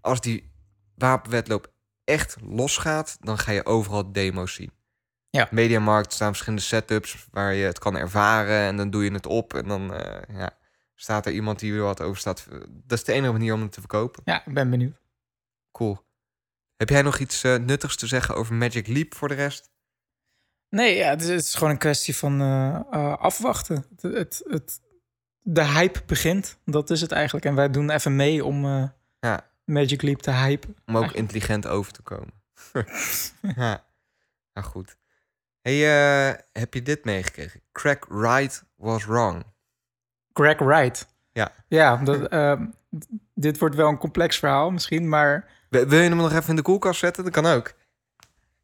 S4: als die wapenwetloop echt losgaat, dan ga je overal demo's zien.
S5: Ja.
S4: Mediamarkt staan verschillende setups waar je het kan ervaren en dan doe je het op en dan eh, ja, staat er iemand die er wat over staat. Dat is de enige manier om het te verkopen.
S5: Ja, ik ben benieuwd.
S4: Cool. Heb jij nog iets eh, nuttigs te zeggen over Magic Leap voor de rest?
S5: Nee, ja, het, is, het is gewoon een kwestie van eh, eh, afwachten. Het, het, het, de hype begint, dat is het eigenlijk. En wij doen even mee om eh,
S4: Ja.
S5: Magic Leap te hypen.
S4: Om ook intelligent over te komen. ja, nou goed. Hey, eh, heb je dit meegekregen? Crack Wright was wrong.
S5: Greg Wright.
S4: Ja.
S5: Ja, dat, ehm, dit wordt wel een complex verhaal misschien, maar
S4: Wil je hem nog even in de koelkast zetten? Dat kan ook.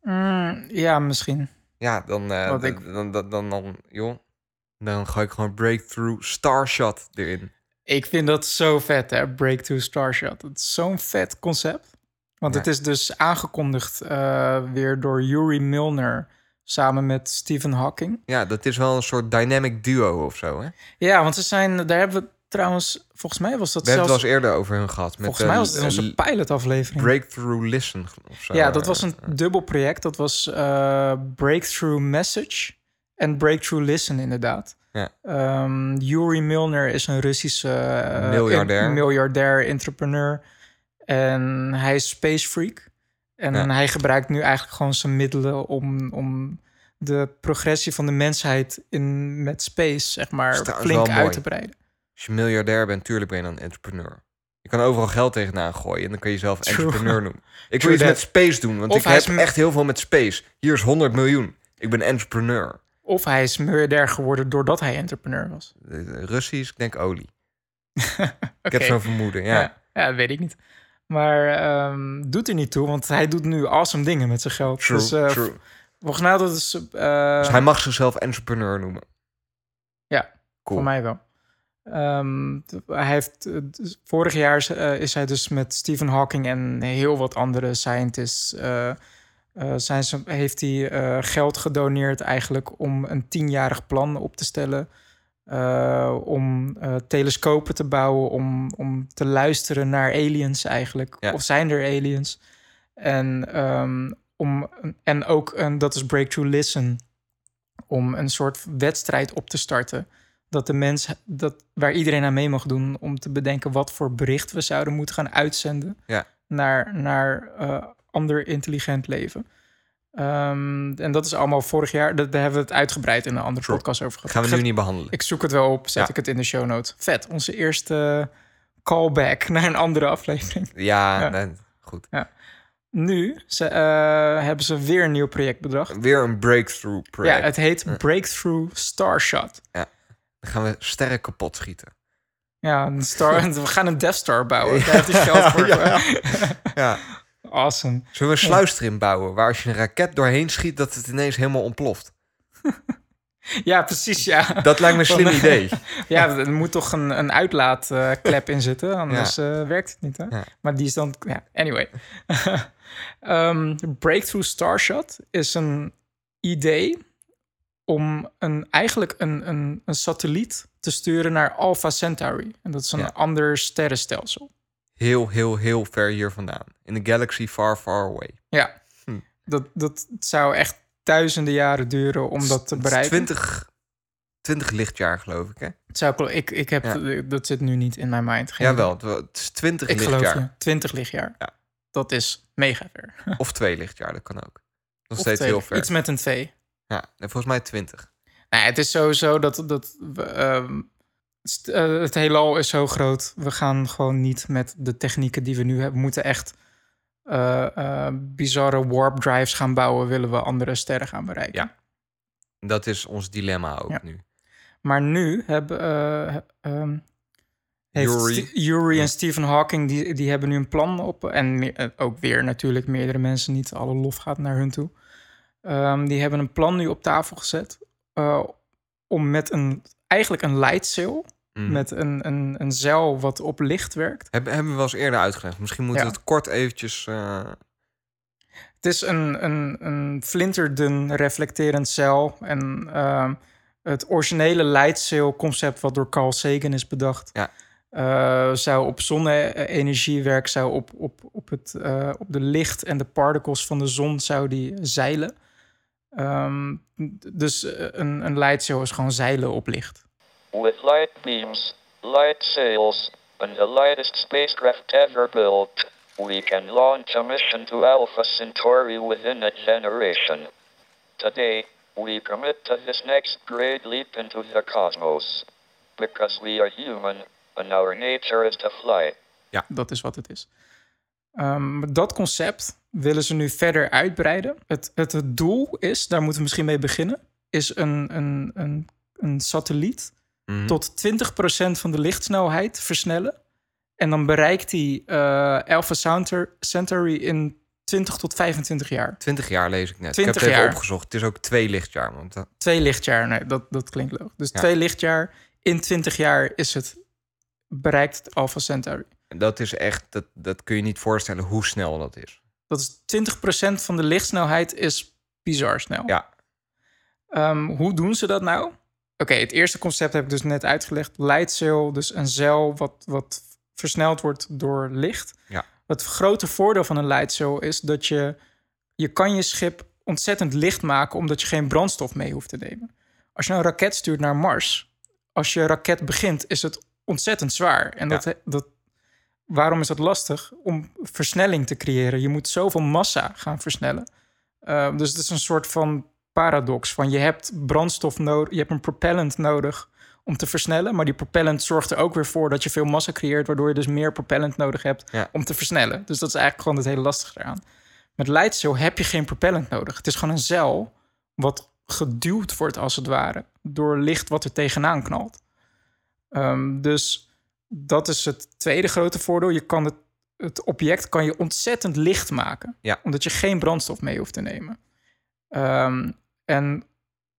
S5: mm, ja, misschien.
S4: Ja, dan, dan,
S5: ik-
S4: dan, dan, dan, dan, joh. Dan ga ik gewoon Breakthrough Starshot erin.
S5: Ik vind dat zo vet, hè, Breakthrough Starshot. Het is zo'n vet concept. Want
S4: Ja.
S5: het is dus aangekondigd eh, weer door Yuri Milner samen met Stephen Hawking.
S4: Ja, dat is wel een soort dynamic duo of zo, hè?
S5: Ja, want ze zijn, daar hebben we trouwens, volgens mij was dat
S4: We hebben het
S5: zelfs,
S4: wel eens eerder over hun gehad. Met,
S5: volgens mij
S4: eh,
S5: was het in onze pilotaflevering.
S4: Breakthrough Listen of zo.
S5: ja, dat was een
S4: Eh,
S5: dubbel project. Dat was eh, Breakthrough Message en Breakthrough Listen inderdaad.
S4: Ja.
S5: Ehm, Yuri Milner is een Russische eh,
S4: Miljardair.
S5: in- miljardair entrepreneur. En hij is space freak. En
S4: Ja.
S5: hij gebruikt nu eigenlijk gewoon zijn middelen om, om de progressie van de mensheid in, met space, zeg maar,
S4: trouwens
S5: flink
S4: mooi.
S5: uit te breiden.
S4: Als je miljardair bent, tuurlijk ben je dan entrepreneur. Je kan overal geld tegenaan gooien en dan kan je jezelf
S5: True.
S4: entrepreneur noemen. Ik
S5: True
S4: wil iets
S5: that.
S4: met space doen, want
S5: Of
S4: ik heb
S5: is
S4: echt heel veel met space. Hier is 100 miljoen. Ik ben entrepreneur.
S5: Of hij is miljardair geworden doordat hij entrepreneur was.
S4: Eh, Russisch, ik denk olie. Ik heb zo'n vermoeden, ja.
S5: Ja, ja, dat weet ik niet. Maar ehm, doet er niet toe, want hij doet nu awesome dingen met zijn geld.
S4: True,
S5: dus, eh,
S4: true.
S5: Volgens mij dat is eh,
S4: Dus hij mag zichzelf entrepreneur noemen.
S5: Ja,
S4: cool.
S5: voor mij wel. Ehm, hij heeft, eh, dus vorig jaar is, is hij dus met Stephen Hawking en heel wat andere scientists... zijn ze, heeft hij geld gedoneerd eigenlijk om een tienjarig plan op te stellen... eh, om eh, telescopen te bouwen, om, om te luisteren naar aliens eigenlijk.
S4: Ja.
S5: Of zijn er aliens? En, ehm, om, en ook, een, dat is Breakthrough Listen, om een soort wedstrijd op te starten. Dat de mens, dat, waar iedereen aan mee mag doen, om te bedenken wat voor bericht we zouden moeten gaan uitzenden
S4: Ja.
S5: naar, naar eh, ander intelligent leven. Ehm, en dat is allemaal vorig jaar, dat, daar hebben we het uitgebreid in een andere podcast over gehad.
S4: Gaan we nu niet behandelen.
S5: Ik zoek het wel op, zet
S4: Ja.
S5: ik het in de show notes. Vet, onze eerste callback naar een andere aflevering.
S4: Ja,
S5: Ja.
S4: nee, goed.
S5: Nu ze, eh, hebben ze weer een nieuw project bedacht.
S4: Weer een breakthrough project.
S5: Ja, het heet
S4: Ja.
S5: Breakthrough Starshot.
S4: Dan gaan we sterren kapot schieten.
S5: Ja, een star, we gaan een Death Star bouwen. Daar heeft hij geld voor.
S4: Ja.
S5: Awesome.
S4: Zullen we een sluis erin bouwen waar als je een raket doorheen schiet, dat het ineens helemaal ontploft?
S5: Ja, precies, ja.
S4: Dat lijkt me een slim idee.
S5: Ja, er moet toch een, een uitlaatklep in zitten, anders eh, werkt het niet, hè?
S4: Ja.
S5: Maar die is dan... Ja, anyway. Ehm, Breakthrough Starshot is een idee om een, eigenlijk een, een, een satelliet te sturen naar Alpha Centauri. En dat is een
S4: Ja.
S5: ander sterrenstelsel.
S4: Heel, heel, heel ver hier vandaan. In de galaxy far, far away.
S5: Ja,
S4: Hm.
S5: dat, dat zou echt duizenden jaren duren om dat te bereiken.
S4: 20, 20 lichtjaar, geloof ik, hè?
S5: Het zou, ik, ik heb,
S4: Ja.
S5: dat zit nu niet in mijn mind. Geen
S4: Jawel, het is 20
S5: Ik geloof
S4: lichtjaar.
S5: je. 20 lichtjaar.
S4: Ja.
S5: Dat is mega ver.
S4: Of twee lichtjaar, dat kan ook. Nog
S5: Of
S4: steeds
S5: twee-
S4: heel ver.
S5: Iets met een 2.
S4: Ja, volgens mij 20.
S5: Nou, het is sowieso dat, dat we, ehm, eh, het heelal is zo groot. We gaan gewoon niet met de technieken die we nu hebben. We moeten echt eh, eh, bizarre warp drives gaan bouwen. Willen we andere sterren gaan bereiken.
S4: Ja. Dat is ons dilemma ook
S5: Ja.
S4: nu.
S5: Maar nu hebben heeft
S4: Yuri. Ja.
S5: en Stephen Hawking die, die hebben nu een plan op en ook weer natuurlijk meerdere mensen niet alle lof gaat naar hun toe. Ehm, die hebben een plan nu op tafel gezet om met een eigenlijk een light sail
S4: Mm.
S5: met een, een, een zeil wat op licht werkt.
S4: Hebben, hebben we wel eens eerder uitgelegd. Misschien moeten
S5: Ja.
S4: we het kort eventjes... eh,
S5: Het is een, een, een flinterdun reflecterend zeil en ehm, het originele light sail concept wat door Carl Sagan is bedacht.
S4: Ja.
S5: eh, zou op zonne-energie werken, zou op, op, op, het, eh, op de licht en de particles van de zon zou die zeilen. Ehm, d- dus eh, een, een light sail is gewoon zeilen op licht.
S6: With light beams, light sails, and the lightest spacecraft ever built, we can launch a mission to Alpha Centauri within a generation. Today, we commit to this next great leap into the cosmos. Because we are human, and our nature is to fly.
S5: Dat is wat het is. Ehm, dat concept willen ze nu verder uitbreiden. Het, het, het doel is, daar moeten we misschien mee beginnen, is een, een, een, een satelliet
S4: mhm.
S5: tot 20% van de lichtsnelheid versnellen. En dan bereikt hij eh Alpha Centaur- Centauri in 20 tot 25 jaar.
S4: 20 jaar lees ik net.
S5: 20
S4: ik heb het even opgezocht. Het is ook twee lichtjaar. Want dat-
S5: Twee lichtjaar, nee, dat, dat klinkt logisch. Dus
S4: Ja.
S5: twee lichtjaar, in 20 jaar is het bereikt het Alpha Centauri.
S4: dat is echt... Dat, dat kun je niet voorstellen hoe snel dat is.
S5: Dat is 20% van de lichtsnelheid is bizar snel.
S4: Ja.
S5: Ehm, hoe doen ze dat nou? Oké, het eerste concept heb ik dus net uitgelegd. Sail, dus een zeil wat, wat versneld wordt door licht.
S4: Ja.
S5: Het grote voordeel van een sail is dat je... je kan je schip ontzettend licht maken... omdat je geen brandstof mee hoeft te nemen. Als je nou een raket stuurt naar Mars... als je raket begint, is het ontzettend zwaar. En
S4: Ja.
S5: dat, dat, waarom is dat lastig? Om versnelling te creëren. Je moet zoveel massa gaan versnellen. Uh, dus het is een soort van paradox. Van je hebt brandstof nodig, je hebt een propellant nodig om te versnellen. Maar die propellant zorgt er ook weer voor dat je veel massa creëert, waardoor je dus meer propellant nodig hebt
S4: Ja.
S5: om te versnellen. Dus dat is eigenlijk gewoon het hele lastige eraan. Met light sail heb je geen propellant nodig. Het is gewoon een zeil wat geduwd wordt als het ware door licht wat er tegenaan knalt. Um, dus dat is het tweede grote voordeel. Je kan het, het object kan je ontzettend licht maken.
S4: Ja.
S5: Omdat je geen brandstof mee hoeft te nemen. Um, en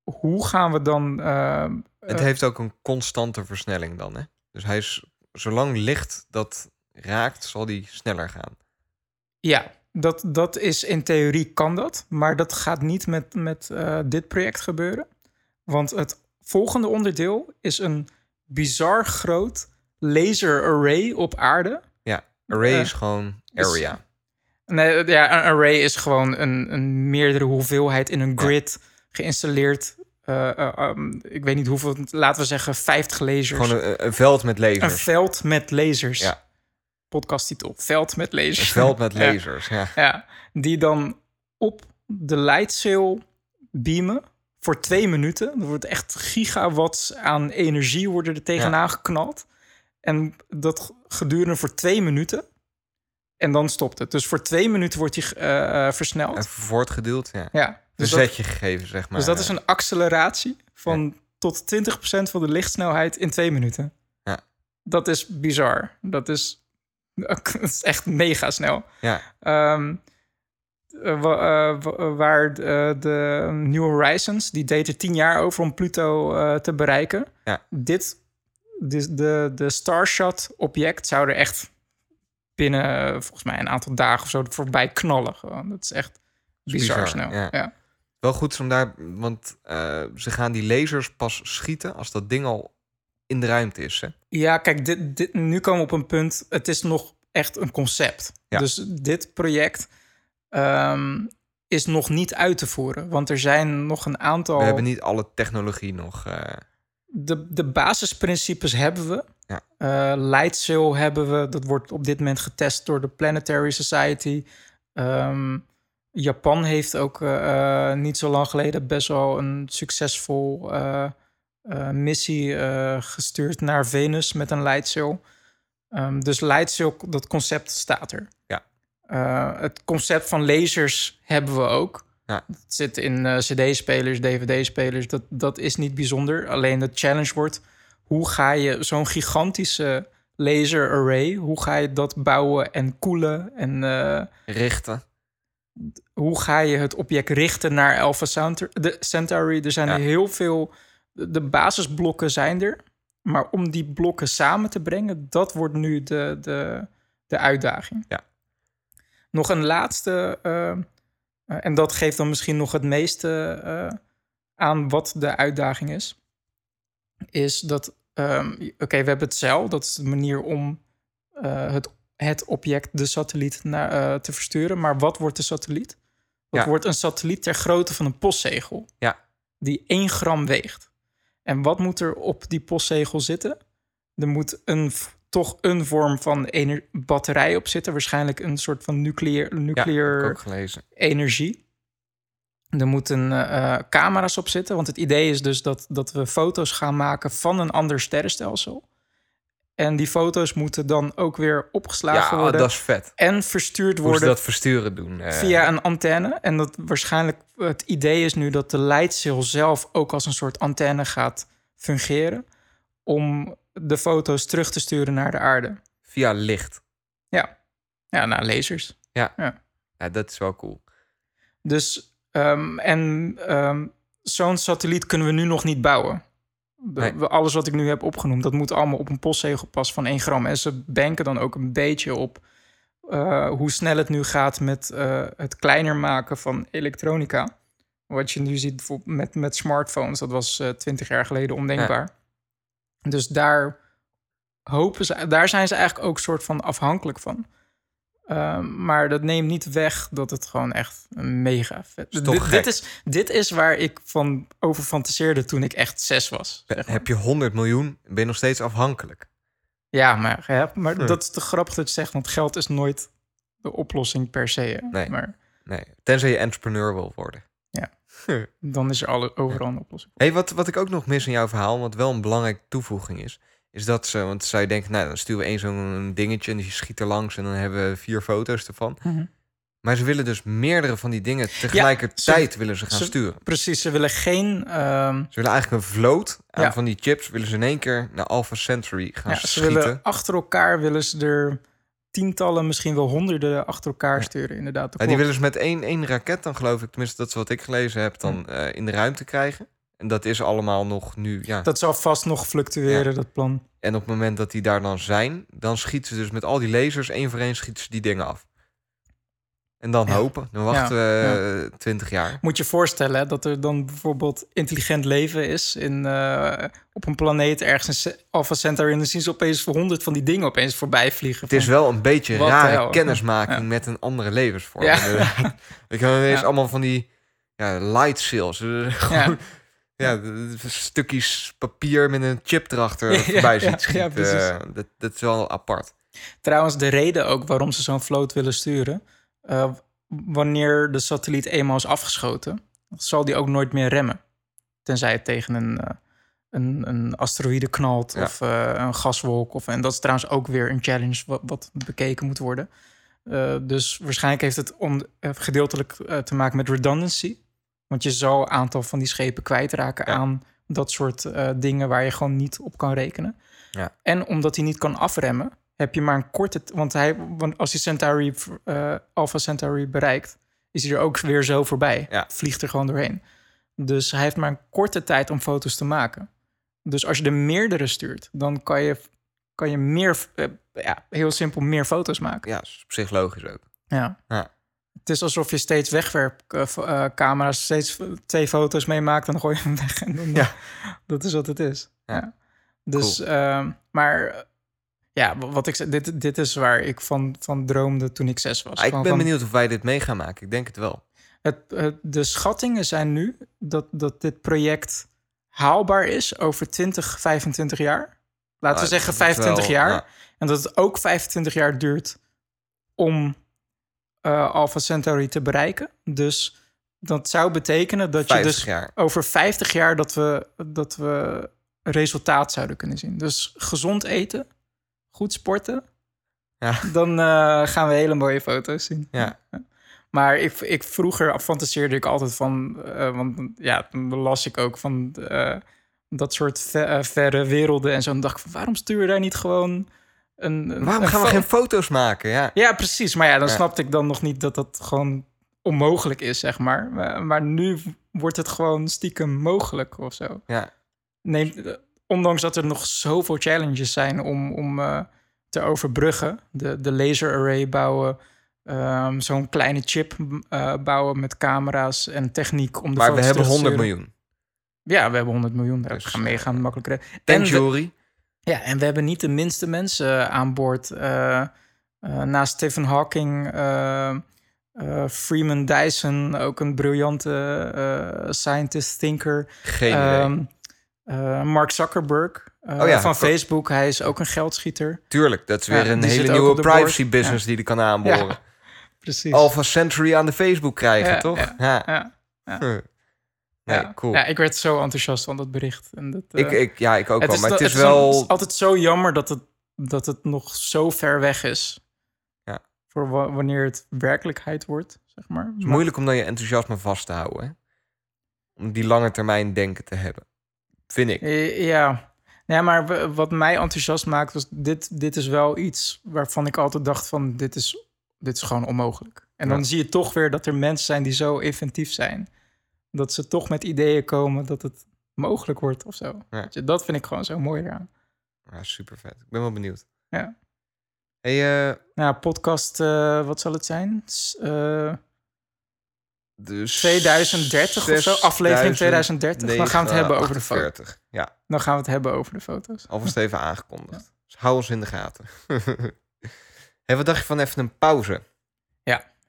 S5: hoe gaan we dan... Uh,
S4: Het heeft ook een constante versnelling dan, hè? Dus hij is, zolang licht dat raakt, zal die sneller gaan.
S5: Ja, dat, dat is in theorie kan dat. Maar dat gaat niet met, met uh, dit project gebeuren. Want het volgende onderdeel is een bizar groot laser array op aarde.
S4: Ja, array uh, is gewoon area.
S5: Is, nee, ja, een array is gewoon een, een meerdere hoeveelheid in een grid ja. geïnstalleerd. Uh, um, ik weet niet hoeveel, laten we zeggen 50 lasers.
S4: Gewoon een, een veld met lasers.
S5: Een veld met lasers.
S4: Ja.
S5: Podcasttitel. Veld met lasers.
S4: Een veld met lasers, ja.
S5: ja. ja. Die dan op de lightsail beamen voor twee minuten. Er wordt echt gigawatts aan energie worden er tegenaan ja. geknald. En dat gedurende voor twee minuten. En dan stopt het. Dus voor twee minuten wordt hij uh, versneld.
S4: En voortgeduwd, ja.
S5: ja
S4: dus een zetje gegeven, zeg maar.
S5: Dus dat is een acceleratie van ja. tot 20% van de lichtsnelheid in twee minuten.
S4: Ja.
S5: Dat is bizar. Dat is, dat is echt mega snel.
S4: Ja.
S5: Ehm, eh, wa- eh, wa- waar de, de New Horizons, die deed er tien jaar over om Pluto eh, te bereiken.
S4: Ja.
S5: Dit, de, de, de Starshot-object zou er echt binnen, volgens mij, een aantal dagen of zo voorbij knallen. Gewoon. Dat is echt bizar,
S4: bizar,
S5: snel.
S4: ja.
S5: Ja.
S4: Wel goed om daar, want eh, ze gaan die lasers pas schieten als dat ding al in de ruimte is. Hè?
S5: Ja, kijk, dit, dit, nu komen we op een punt. Het is nog echt een concept.
S4: Ja.
S5: Dus dit project ehm, is nog niet uit te voeren. Want er zijn nog een aantal.
S4: We hebben niet alle technologie nog. eh,
S5: de, de basisprincipes hebben we.
S4: Ja.
S5: Sail hebben we. Dat wordt op dit moment getest door de Planetary Society. Ehm, Japan heeft ook eh, eh, niet zo lang geleden best wel een succesvol missie gestuurd naar Venus met een light sail. Ehm, dus light sail, dat concept staat er.
S4: Ja.
S5: Het concept van lasers hebben we ook.
S4: Ja.
S5: Het zit in eh, CD-spelers, DVD-spelers. Dat, dat is niet bijzonder. Alleen de challenge wordt: hoe ga je zo'n gigantische laser array, hoe ga je dat bouwen en koelen? En eh,
S4: richten.
S5: hoe ga je het object richten naar Alpha Centauri? Er zijn
S4: Ja.
S5: er heel veel. De basisblokken zijn er. Maar om die blokken samen te brengen, dat wordt nu de, de, de uitdaging.
S4: Ja.
S5: Nog een laatste, eh, en dat geeft dan misschien nog het meeste eh, aan wat de uitdaging is. Is dat, ehm, oké, we hebben het zeil, dat is de manier om eh, het, het object, de satelliet, naar, eh, te versturen. Maar wat wordt de satelliet? Dat
S4: Ja.
S5: wordt een satelliet ter grootte van een postzegel.
S4: Ja.
S5: Die 1 gram weegt. En wat moet er op die postzegel zitten? Er moet een, toch een vorm van ener- batterij op zitten. Waarschijnlijk een soort van
S4: Ja, gelezen.
S5: energie. Er moeten eh, camera's op zitten. Want het idee is dus dat, dat we foto's gaan maken van een ander sterrenstelsel. En die foto's moeten dan ook weer opgeslagen
S4: Ja,
S5: worden.
S4: dat is vet.
S5: En verstuurd
S4: Hoe ze
S5: worden
S4: dat versturen doen. eh,
S5: via een antenne. En dat waarschijnlijk het idee is nu dat de leidsail zelf ook als een soort antenne gaat fungeren. Om de foto's terug te sturen naar de aarde.
S4: Via licht.
S5: Ja, ja naar lasers.
S4: Ja, dat is wel cool.
S5: Dus, ehm, en ehm, zo'n satelliet kunnen we nu nog niet bouwen. De-
S4: Nee.
S5: Alles wat ik nu heb opgenoemd, dat moet allemaal op een postzegel pas van 1 gram. En ze banken dan ook een beetje op eh, hoe snel het nu gaat met eh, het kleiner maken van elektronica. Wat je nu ziet bijvoorbeeld met, met smartphones, dat was eh, 20 jaar geleden ondenkbaar. Dus daar hopen ze, daar zijn ze eigenlijk ook soort van afhankelijk van. Ehm, maar dat neemt niet weg dat het gewoon echt een mega vet
S4: Is
S5: Dit, dit is Dit is waar ik van over fantaseerde toen ik echt zes was. zeg maar.
S4: Heb je 100 miljoen, ben je nog steeds afhankelijk.
S5: Ja, maar, maar
S4: Hm.
S5: dat is te grappig dat je zegt, want geld is nooit de oplossing per se. hè.
S4: Nee.
S5: Maar
S4: Nee, tenzij je entrepreneur wil worden.
S5: dan is er alle, overal een oplossing.
S4: hey, wat, wat ik ook nog mis in jouw verhaal, wat wel een belangrijke toevoeging is, is dat ze, want zou je denken, nou dan sturen we één zo'n dingetje en die schiet er langs en dan hebben we vier foto's ervan.
S5: Mhm.
S4: Maar ze willen dus meerdere van die dingen tegelijkertijd willen ze gaan
S5: ze-
S4: sturen.
S5: Precies, ze willen geen... ehm,
S4: Ze willen eigenlijk een vloot aan
S5: Ja.
S4: van die chips, willen ze in één keer naar Alpha Centauri gaan
S5: ja, ze
S4: schieten.
S5: willen achter elkaar willen ze er tientallen, misschien wel honderden achter elkaar sturen. Inderdaad,
S4: Ja, die willen ze met één, één raket dan geloof ik, tenminste dat is wat ik gelezen heb, dan eh, in de ruimte krijgen. En dat is allemaal nog nu, ja.
S5: Dat zal vast nog fluctueren, dat plan.
S4: En op het moment dat die daar dan zijn, dan schieten ze dus met al die lasers één voor één schieten ze die dingen af. En dan
S5: Ja.
S4: hopen. Dan wachten we eh, 20 jaar.
S5: Moet je voorstellen hè, dat er dan bijvoorbeeld intelligent leven is in, eh, op een planeet ergens in Alpha Centauri. En dan zien ze opeens voor honderd van die dingen opeens voorbij vliegen.
S4: Het is wel een beetje
S5: Wat
S4: rare
S5: hel.
S4: kennismaking
S5: Ja.
S4: met een andere levensvorm. Ik heb ineens allemaal van die ja, light. Eh,
S5: Ja.
S4: Gewoon, stukjes papier met een chip erachter
S5: Ja,
S4: voorbij ziet schieten. Eh, dat, dat is wel apart.
S5: Trouwens, de reden ook waarom ze zo'n vloot willen sturen. Eh, wanneer de satelliet eenmaal is afgeschoten, zal die ook nooit meer remmen. Tenzij het tegen een, eh, een, een asteroïde knalt
S4: Ja.
S5: of eh, een gaswolk. Of, en dat is trouwens ook weer een challenge wat, wat bekeken moet worden. Dus waarschijnlijk heeft het om, gedeeltelijk te maken met redundancy. Want je zal een aantal van die schepen kwijtraken
S4: Ja.
S5: aan dat soort dingen waar je gewoon niet op kan rekenen.
S4: Ja.
S5: En omdat hij niet kan afremmen, heb je maar een korte... Want, hij, want als hij Centauri, eh Alpha Centauri bereikt, is hij er ook weer zo voorbij.
S4: Ja.
S5: Vliegt er gewoon doorheen. Dus hij heeft maar een korte tijd om foto's te maken. Dus als je er meerdere stuurt, dan kan je, kan je meer, eh, ja, heel simpel meer foto's maken.
S4: Ja, is op zich logisch ook.
S5: Ja.
S4: Ja.
S5: Het is alsof je steeds wegwerpcamera's, steeds twee foto's meemaakt en dan gooi je hem weg. En dan,
S4: Ja.
S5: Dat is wat het is.
S4: Ja.
S5: Ja. Dus, ehm, maar eh, ja, wat ik dit, dit is waar ik van, van droomde toen ik zes was.
S4: Ah, ik ben
S5: van-
S4: benieuwd of wij dit mee gaan maken. Ik denk het wel.
S5: Het, het- de schattingen zijn nu dat, dat dit project haalbaar is over 20, 25 jaar. Laten we
S4: Ah,
S5: zeggen
S4: dat is
S5: 25
S4: wel-
S5: jaar.
S4: ja.
S5: En dat het ook 25 jaar duurt om eh Alpha Centauri te bereiken. Dus dat zou betekenen dat je
S4: 50
S5: dus
S4: jaar.
S5: over 50 jaar dat we, dat we resultaat zouden kunnen zien. Dus gezond eten, goed sporten.
S4: Ja.
S5: Dan eh, gaan we hele mooie foto's zien.
S4: Ja.
S5: Maar ik, ik vroeger fantaseerde ik altijd van, eh, want ja, dan las ik ook van eh, dat soort ve- verre werelden en zo. En dacht ik van, waarom stuur je daar niet gewoon een. een
S4: Waarom
S5: een
S4: gaan we geen foto's maken? Ja.
S5: Ja, precies. Maar ja, dan
S4: Ja.
S5: snapte ik dan nog niet dat dat gewoon onmogelijk is, zeg maar. Maar, maar nu wordt het gewoon stiekem mogelijk of zo.
S4: Ja.
S5: Neem, ondanks dat er nog zoveel challenges zijn om, om eh, te overbruggen. De, de laser array bouwen, ehm, zo'n kleine chip eh, bouwen met camera's en techniek om de
S4: Maar we hebben
S5: terug te
S4: 100
S5: sturen.
S4: miljoen.
S5: Ja, we hebben 100 miljoen. Daar
S4: Dus,
S5: gaan meegaan makkelijk redden.
S4: Thank
S5: En we-
S4: jury.
S5: ja, en we hebben niet de minste mensen aan boord. Eh, eh, naast Stephen Hawking, eh, eh, Freeman Dyson, ook een briljante eh, scientist, thinker.
S4: Geen idee.
S5: Ehm, eh, Mark Zuckerberg eh,
S4: Oh ja,
S5: van. Facebook, hij is ook een geldschieter.
S4: Tuurlijk, dat is
S5: ja,
S4: weer een hele nieuwe privacy
S5: board.
S4: business die die kan aanboren.
S5: Precies.
S4: Alpha Century aan de Facebook krijgen, toch?
S5: ja.
S4: Huh. Nee, cool.
S5: Ja, ik werd zo enthousiast van dat bericht. En dat, eh,
S4: ik, ik, ja, ik ook wel. Maar het is
S5: een-
S4: wel...
S5: altijd zo jammer dat het, dat het nog zo ver weg is.
S4: Ja.
S5: Voor wa- wanneer het werkelijkheid wordt, zeg maar.
S4: Het is moeilijk om dan je enthousiasme vast te houden. Hè? Om die lange termijn denken te hebben. Vind ik.
S5: Eh, Ja. ja, maar wat mij enthousiast maakt was... Dit, dit is wel iets waarvan ik altijd dacht van... dit is, dit is gewoon onmogelijk. En dan zie je toch weer dat er mensen zijn die zo inventief zijn... dat ze toch met ideeën komen dat het mogelijk wordt of zo.
S4: Ja.
S5: Dat vind ik gewoon zo mooi eraan.
S4: Ja, super vet. Ik ben wel benieuwd.
S5: Ja.
S4: Hey, eh,
S5: Nou, podcast, eh, wat zal het zijn?
S4: Dus
S5: 2030 of zo? Aflevering 2030. Dan gaan we het hebben over de foto.
S4: 49. Ja,
S5: Dan gaan we het hebben over de foto's.
S4: alvast even aangekondigd. Dus hou ons in de gaten. hey, wat dacht je van even een pauze?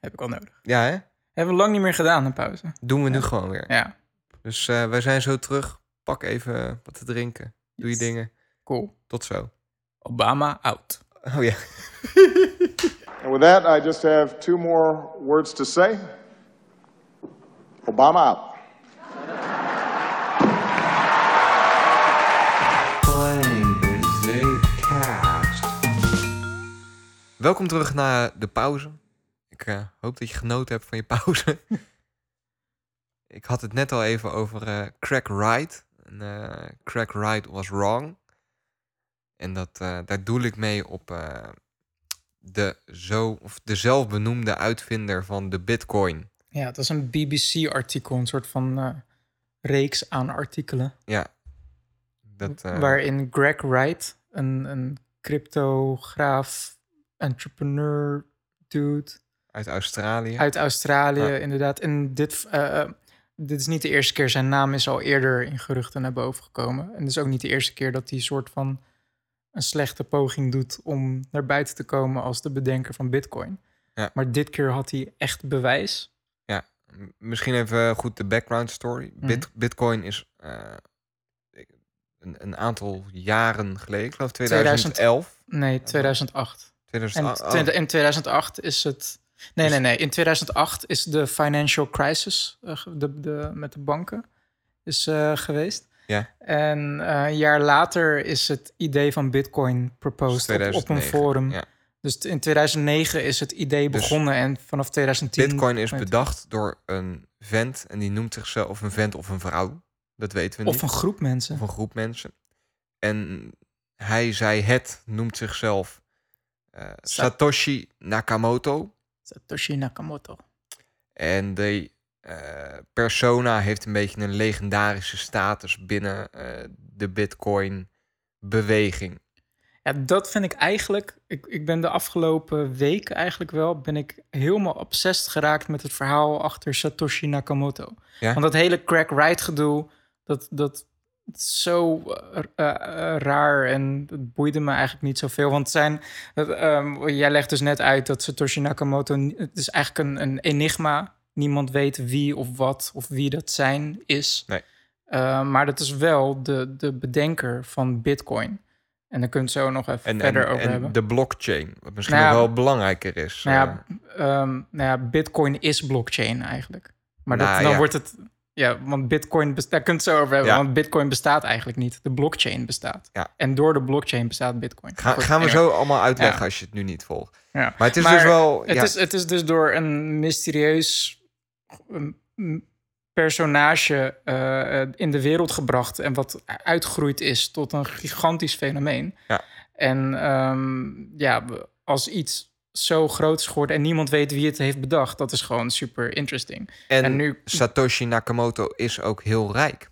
S5: Heb ik al nodig.
S4: Ja, hè?
S5: Hebben we lang niet meer gedaan, een pauze.
S4: Doen we nu gewoon weer.
S5: Ja,
S4: Dus eh, wij zijn zo terug. Pak even wat te drinken. Doe je dingen.
S5: cool.
S4: Tot zo.
S5: Obama out.
S4: Oh ja.
S7: And with that, I just have two more words to say. Obama.
S4: Welkom terug naar de pauze. Ik eh, hoop dat je genoten hebt van je pauze. ik had het net al even over eh, Crack Wright. En, eh, Crack Wright was wrong. En dat, daar doel ik mee op de, zo, of de zelfbenoemde uitvinder van de bitcoin.
S5: Ja, het was een BBC-artikel, een soort van eh, reeks aan artikelen.
S4: Ja. Dat, eh,
S5: Waarin Greg Wright, een, een cryptograaf, entrepreneur dude
S4: uit Australië.
S5: uit Australië, inderdaad. En dit, eh, dit is niet de eerste keer. Zijn naam is al eerder in geruchten naar boven gekomen. En het is ook niet de eerste keer dat hij een soort van een slechte poging doet om naar buiten te komen als de bedenker van Bitcoin.
S4: Ja.
S5: Maar dit keer had hij echt bewijs.
S4: Misschien even goed de background story.
S5: Mhm.
S4: Bit, Bitcoin is eh, een, een aantal jaren geleden, ik geloof 2011.
S5: Nee, 2008. En
S4: 2008. oh,
S5: twintig- in 2008 is het. Nee,
S4: Dus-
S5: nee, nee. In 2008 is de financial crisis eh, de, de, met de banken is, eh, geweest.
S4: Ja.
S5: En een jaar later is het idee van Bitcoin proposed op, op een
S4: 2009,
S5: forum.
S4: ja.
S5: Dus in 2009 is het idee
S4: Dus
S5: begonnen en vanaf 2010...
S4: Bitcoin is bedacht door een vent en die noemt zichzelf of een vent of een vrouw. Dat weten we niet.
S5: Of een groep mensen.
S4: Of een groep mensen. En hij, zij, het noemt zichzelf eh, Satoshi Nakamoto.
S5: Satoshi Nakamoto.
S4: En de eh, persona heeft een beetje een legendarische status binnen eh, de Bitcoin-beweging.
S5: Ja, dat vind ik eigenlijk. Ik, ik ben de afgelopen weken eigenlijk wel. ben ik helemaal obsessed geraakt met het verhaal achter Satoshi Nakamoto.
S4: Ja?
S5: Want dat hele crack ride gedoe. Dat, dat is zo eh, eh, eh, raar en het boeide me eigenlijk niet zoveel. Want zijn, ehm, jij legt dus net uit dat Satoshi Nakamoto. Het is eigenlijk een, een enigma. Niemand weet wie of wat of wie dat zijn is.
S4: Nee.
S5: Maar dat is wel de, de bedenker van Bitcoin. En daar kunt het zo nog even
S4: En,
S5: verder
S4: en,
S5: over
S4: en
S5: hebben.
S4: de blockchain, wat misschien
S5: Nou ja,
S4: nog wel belangrijker is.
S5: Nou ja,
S4: eh.
S5: ehm, nou ja, Bitcoin is blockchain eigenlijk. Maar dat,
S4: Nou
S5: dan wordt het. Ja, want Bitcoin, daar kunt je het zo over hebben. Want Bitcoin bestaat eigenlijk niet. De blockchain bestaat.
S4: Ja.
S5: En door de blockchain bestaat Bitcoin.
S4: Ga-
S5: Goed,
S4: gaan we
S5: anyway.
S4: zo allemaal uitleggen als je het nu niet volgt.
S5: Ja.
S4: Maar het is
S5: Maar
S4: dus wel...
S5: Het, is, het is dus door een mysterieus personage eh, in de wereld gebracht. En wat uitgegroeid is tot een gigantisch fenomeen.
S4: Ja.
S5: En ehm, ja, als iets zo groot is geworden en niemand weet wie het heeft bedacht, dat is gewoon super interesting.
S4: en
S5: en nu-
S4: Satoshi Nakamoto is ook heel rijk.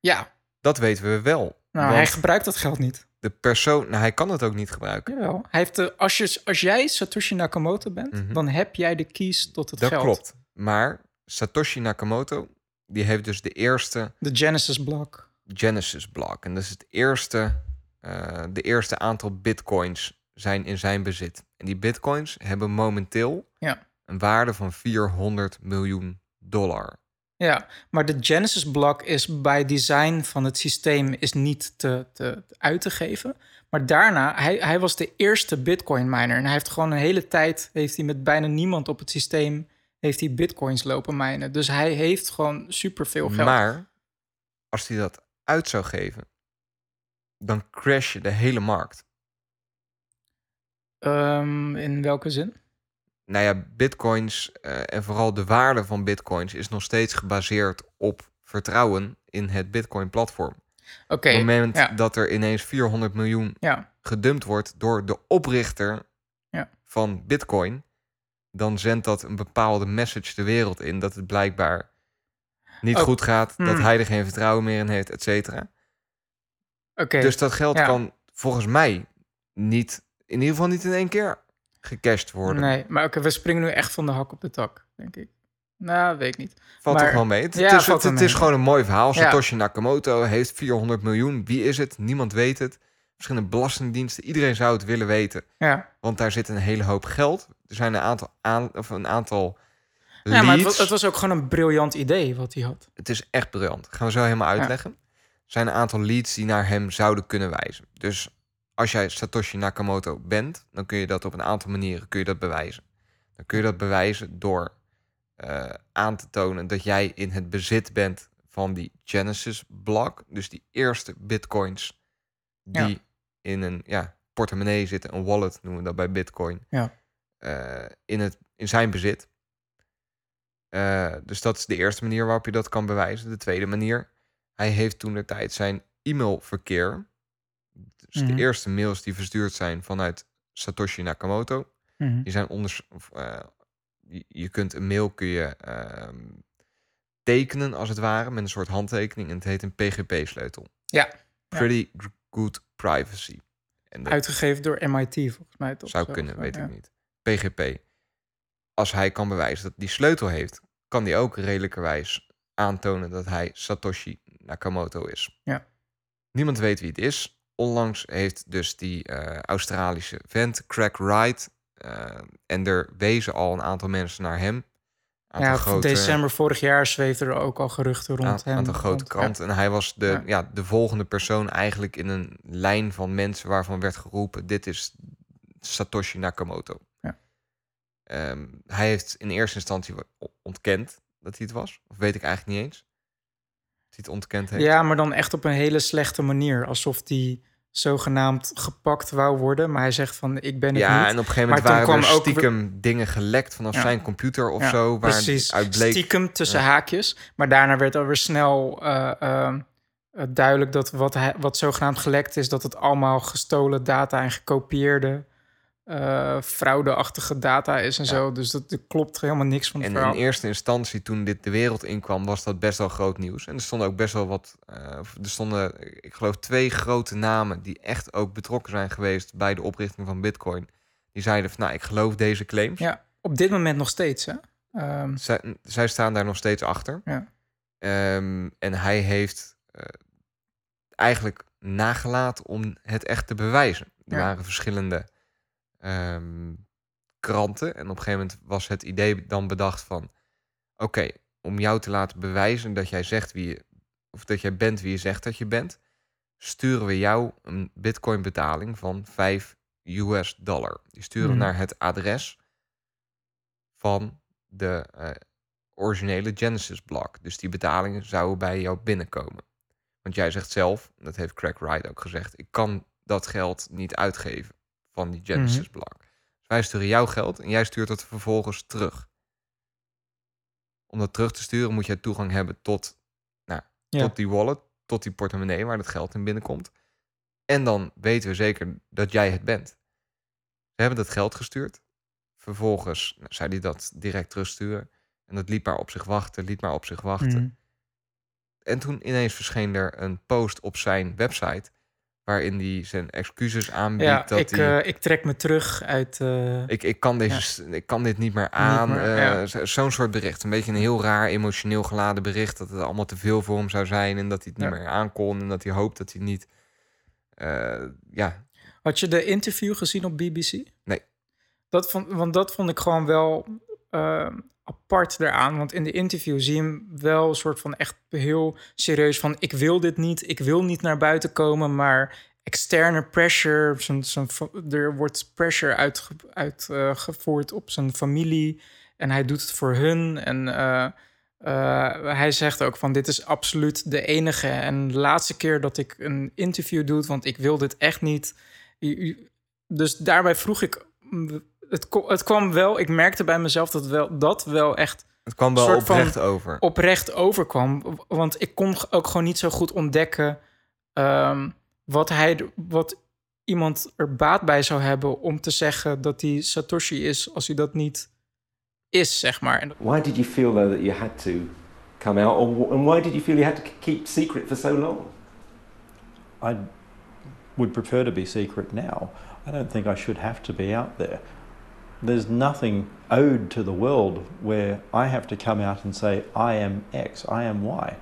S5: Ja,
S4: Dat weten we wel.
S5: nou, hij gebruikt dat geld niet.
S4: de persoon... Nou, hij kan het ook niet gebruiken.
S5: Jawel. Hij heeft de, als, je, als jij Satoshi Nakamoto bent,
S4: Mhm.
S5: dan heb jij de keys tot het
S4: Dat
S5: geld.
S4: klopt. Maar Satoshi Nakamoto, die heeft dus de eerste
S5: De Genesis block.
S4: Genesis block. En dat is het eerste, eh, de eerste aantal bitcoins zijn in zijn bezit. En die bitcoins hebben momenteel
S5: Ja.
S4: een waarde van 400 miljoen dollar.
S5: Ja, maar de Genesis block is bij design van het systeem is niet te, te uit te geven. Maar daarna, hij, hij was de eerste Bitcoin miner. En hij heeft gewoon een hele tijd, heeft hij met bijna niemand op het systeem, heeft hij Bitcoins lopen minen. Dus hij heeft gewoon superveel geld.
S4: Maar als hij dat uit zou geven, dan crash je de hele markt.
S5: Ehm, in welke zin?
S4: Nou ja, bitcoins eh, en vooral de waarde van bitcoins is nog steeds gebaseerd op vertrouwen in het bitcoin-platform.
S5: Oké,
S4: Op het moment
S5: ja.
S4: dat er ineens 400 miljoen
S5: ja.
S4: gedumpt wordt door de oprichter
S5: Ja.
S4: van Bitcoin, dan zendt dat een bepaalde message de wereld in dat het blijkbaar niet
S5: Oh,
S4: goed gaat, dat
S5: hmm.
S4: hij er geen vertrouwen meer in heeft, et cetera.
S5: Oké,
S4: Dus dat geld
S5: ja.
S4: kan volgens mij niet, in ieder geval niet in één keer gecashed worden.
S5: nee, maar oké, we springen nu echt van de hak op de tak, denk ik. Nou, weet ik niet.
S4: Valt
S5: maar-
S4: toch wel mee? Het,
S5: Ja,
S4: het is, het, het is gewoon een mooi verhaal.
S5: Ja.
S4: Satoshi Nakamoto heeft 400 miljoen. Wie is het? Niemand weet het. Verschillende belastingdiensten. Iedereen zou het willen weten.
S5: Ja,
S4: Want daar zit een hele hoop geld. Er zijn een aantal, aan, of een aantal
S5: ja maar het
S4: leads.
S5: was, het was ook gewoon een briljant idee wat hij had.
S4: Het is echt briljant. Gaan we zo helemaal uitleggen. Er zijn een aantal leads die naar hem zouden kunnen wijzen. Dus als jij Satoshi Nakamoto bent, dan kun je dat op een aantal manieren kun je dat bewijzen. Dan kun je dat bewijzen door eh, aan te tonen dat jij in het bezit bent van die Genesis block. Dus die eerste bitcoins die
S5: Ja.
S4: in een ja, portemonnee zitten, een wallet noemen we dat bij bitcoin.
S5: Ja.
S4: Eh, in, het, in zijn bezit. Eh, dus dat is de eerste manier waarop je dat kan bewijzen. De tweede manier, hij heeft toen de tijd zijn e-mailverkeer. Dus
S5: Mhm.
S4: de eerste mails die verstuurd zijn vanuit Satoshi Nakamoto.
S5: Mhm.
S4: Die zijn onders of, eh, je, je kunt een mail kun je ehm, tekenen als het ware met een soort handtekening en het heet een PGP-sleutel.
S5: Ja.
S4: Pretty good privacy. En dat
S5: Uitgegeven door MIT, volgens mij toch?
S4: zou
S5: Zo,
S4: kunnen, weet
S5: ja.
S4: ik niet. PGP. Als hij kan bewijzen dat die sleutel heeft, kan hij ook redelijkerwijs aantonen dat hij Satoshi Nakamoto is.
S5: Ja.
S4: Niemand weet wie het is. Onlangs heeft dus die eh, Australische vent, Craig Wright, eh, en er wezen al een aantal mensen naar hem.
S5: Ja,
S4: grote,
S5: december vorig jaar zweefden er ook al geruchten rond
S4: aan-
S5: hem.
S4: aantal grote
S5: rond-
S4: kranten. En hij was de,
S5: Ja.
S4: ja. de volgende persoon eigenlijk in een lijn van mensen waarvan werd geroepen: dit is Satoshi Nakamoto.
S5: Ja.
S4: Ehm, hij heeft in eerste instantie ontkend dat hij het was. Of weet ik eigenlijk niet eens. Dat hij het ontkend heeft.
S5: Ja, maar dan echt op een hele slechte manier. Alsof die zogenaamd gepakt wou worden. Maar hij zegt van, ik ben het
S4: Ja,
S5: niet.
S4: en op een gegeven moment waren er
S5: ook
S4: stiekem dingen gelekt vanaf
S5: Ja.
S4: zijn computer of
S5: Ja,
S4: zo. Waar
S5: Precies,
S4: uit bleek.
S5: stiekem tussen
S4: Ja.
S5: haakjes. Maar daarna werd alweer snel... eh, ehm, eh, duidelijk dat wat, hij, wat zogenaamd gelekt is, dat het allemaal gestolen data en gekopieerde eh, fraudeachtige data is en
S4: Ja.
S5: zo. Dus dat, klopt helemaal niks van het
S4: En
S5: verhaal.
S4: in eerste instantie, toen dit de wereld inkwam, was dat best wel groot nieuws. En er stonden ook best wel wat. eh, er stonden, ik geloof, twee grote namen die echt ook betrokken zijn geweest bij de oprichting van Bitcoin. Die zeiden van, nou, ik geloof deze claims.
S5: Ja, op dit moment nog steeds, hè? Ehm,
S4: Zij, zij staan daar nog steeds achter.
S5: Ja.
S4: Ehm, en hij heeft eh, eigenlijk nagelaten om het echt te bewijzen. Er
S5: Ja.
S4: waren verschillende ehm, kranten. En op een gegeven moment was het idee dan bedacht van... Oké, om jou te laten bewijzen dat jij zegt wie je... of dat jij bent wie je zegt dat je bent... sturen we jou een bitcoin betaling van 5 US dollar. Die sturen we
S5: Mhm.
S4: naar het adres van de eh, originele Genesis blok. Dus die betalingen zouden bij jou binnenkomen. Want jij zegt zelf, dat heeft Craig Wright ook gezegd, ik kan dat geld niet uitgeven van die Genesis blok. Dus wij sturen jouw geld en jij stuurt het vervolgens terug. Om dat terug te sturen moet je toegang hebben tot, nou,
S5: Ja.
S4: tot die wallet, tot die portemonnee waar dat geld in binnenkomt. En dan weten we zeker dat jij het bent. Ze hebben dat geld gestuurd. Vervolgens nou, zei hij dat direct terugsturen. En dat liet maar op zich wachten, liet maar op zich wachten.
S5: mhm.
S4: En toen ineens verscheen er een post op zijn website... waarin hij zijn excuses aanbiedt.
S5: Ja,
S4: dat
S5: ik, eh, ik trek me terug uit... eh,
S4: ik, ik, kan deze, ik kan dit niet meer aan. eh,
S5: ja.
S4: Zo'n soort bericht. Een beetje een heel raar, emotioneel geladen bericht... dat het allemaal te veel voor hem zou zijn... en dat hij het niet meer aankon... en dat hij hoopt dat hij niet... ja,
S5: Had je de interview gezien op BBC?
S4: Nee.
S5: Dat vond, want dat vond ik gewoon wel apart eraan. Want in de interview zie je hem wel een soort van echt heel serieus van... ik wil dit niet, ik wil niet naar buiten komen, maar externe pressure... Er wordt pressure uitgevoerd uit, gevoerd op zijn familie en hij doet het voor hun. En eh, eh, hij zegt ook van dit is absoluut de enige en de laatste keer dat ik een interview doe... want ik wil dit echt niet... Dus daarbij vroeg ik. Het, het kwam wel. Ik merkte bij mezelf dat wel, dat wel echt
S4: het kwam wel
S5: Soort van
S4: oprecht over.
S5: oprecht overkwam. Want ik kon ook gewoon niet zo goed ontdekken. ehm, wat, hij, wat iemand er baat bij zou hebben om te zeggen dat hij Satoshi is. als hij dat niet is, zeg maar.
S1: Why did you feel though that you had to come out, or and why did you feel you had to keep secret for so long?
S2: I would prefer to be secret now. I don't think I should have to be out there. There's nothing owed to the world where I have to come out and say, I am X, I am Y.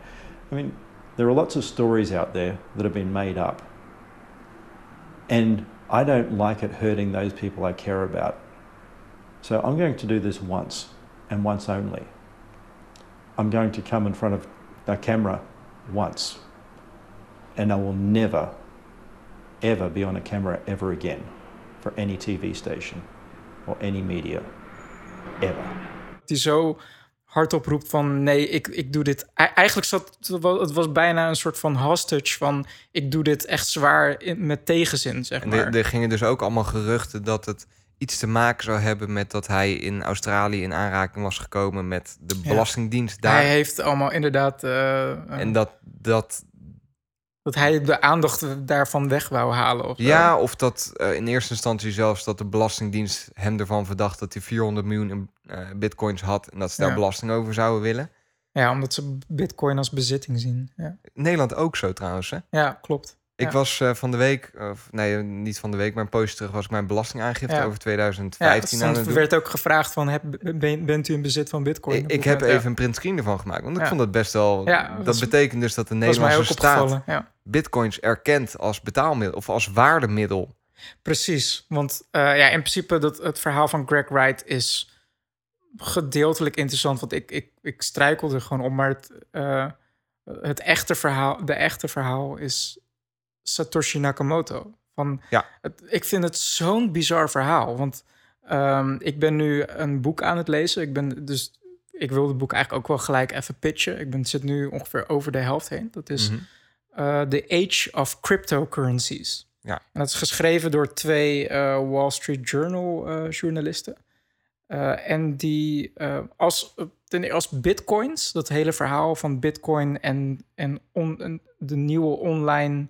S2: I mean, there are lots of stories out there that have been made up. And I don't like it hurting those people I care about. So I'm going to do this once and once only. I'm going to come in front of a camera once. And I will never, ever be on a camera ever again for any TV station or any media. Ever.
S5: die zo hardop roept van nee, ik, ik doe dit. Eigenlijk zat het wa- het was bijna een soort van hostage van ik doe dit echt zwaar in, met tegenzin, zeg
S4: En
S5: maar.
S4: er, er gingen dus ook allemaal geruchten dat het iets te maken zou hebben met dat hij in Australië in aanraking was gekomen met de
S5: Ja.
S4: Belastingdienst daar.
S5: Hij heeft allemaal inderdaad eh,
S4: En dat, dat,
S5: dat hij de aandacht daarvan weg wou halen. Of zo.
S4: ja, of dat eh, in eerste instantie zelfs dat de Belastingdienst hem ervan verdacht dat hij 400 miljoen in, eh, bitcoins had en dat ze daar
S5: Ja.
S4: belasting over zouden willen.
S5: ja, omdat ze Bitcoin als bezitting zien. Ja,
S4: Nederland ook zo trouwens. Hè?
S5: ja klopt.
S4: Ik
S5: Ja.
S4: was eh, van de week, of nee, niet van de week, maar een poosje terug was ik mijn belastingaangifte
S5: Ja.
S4: over
S5: Ja,
S4: 2015 aan
S5: soms
S4: het doen.
S5: werd ook gevraagd van heb, ben, bent u in bezit van Bitcoin?
S4: Ik,
S5: dat
S4: heb even een print screen ervan gemaakt, want ik
S5: Ja.
S4: vond het best wel.
S5: Ja,
S4: dat
S5: was-
S4: betekent dus dat de
S5: Ja,
S4: Nederlandse staat.
S5: Ja.
S4: bitcoins erkent als betaalmiddel of als waardemiddel.
S5: Precies, want eh, ja, in principe dat het verhaal van Greg Wright is gedeeltelijk interessant, want ik, ik, ik struikel er gewoon om, maar het, eh, het echte verhaal, de echte verhaal is Satoshi Nakamoto. Van,
S4: Ja.
S5: het, ik vind het zo'n bizar verhaal, want ehm, ik ben nu een boek aan het lezen. Ik ben dus, ik wil het boek eigenlijk ook wel gelijk even pitchen. Ik ben, zit nu ongeveer over de helft heen. Dat is eh, The Age of Cryptocurrencies.
S4: Ja.
S5: En dat is geschreven door twee eh, Wall Street Journal eh, journalisten. En die als, ten- als bitcoins, dat hele verhaal van bitcoin en, en, on- en de nieuwe online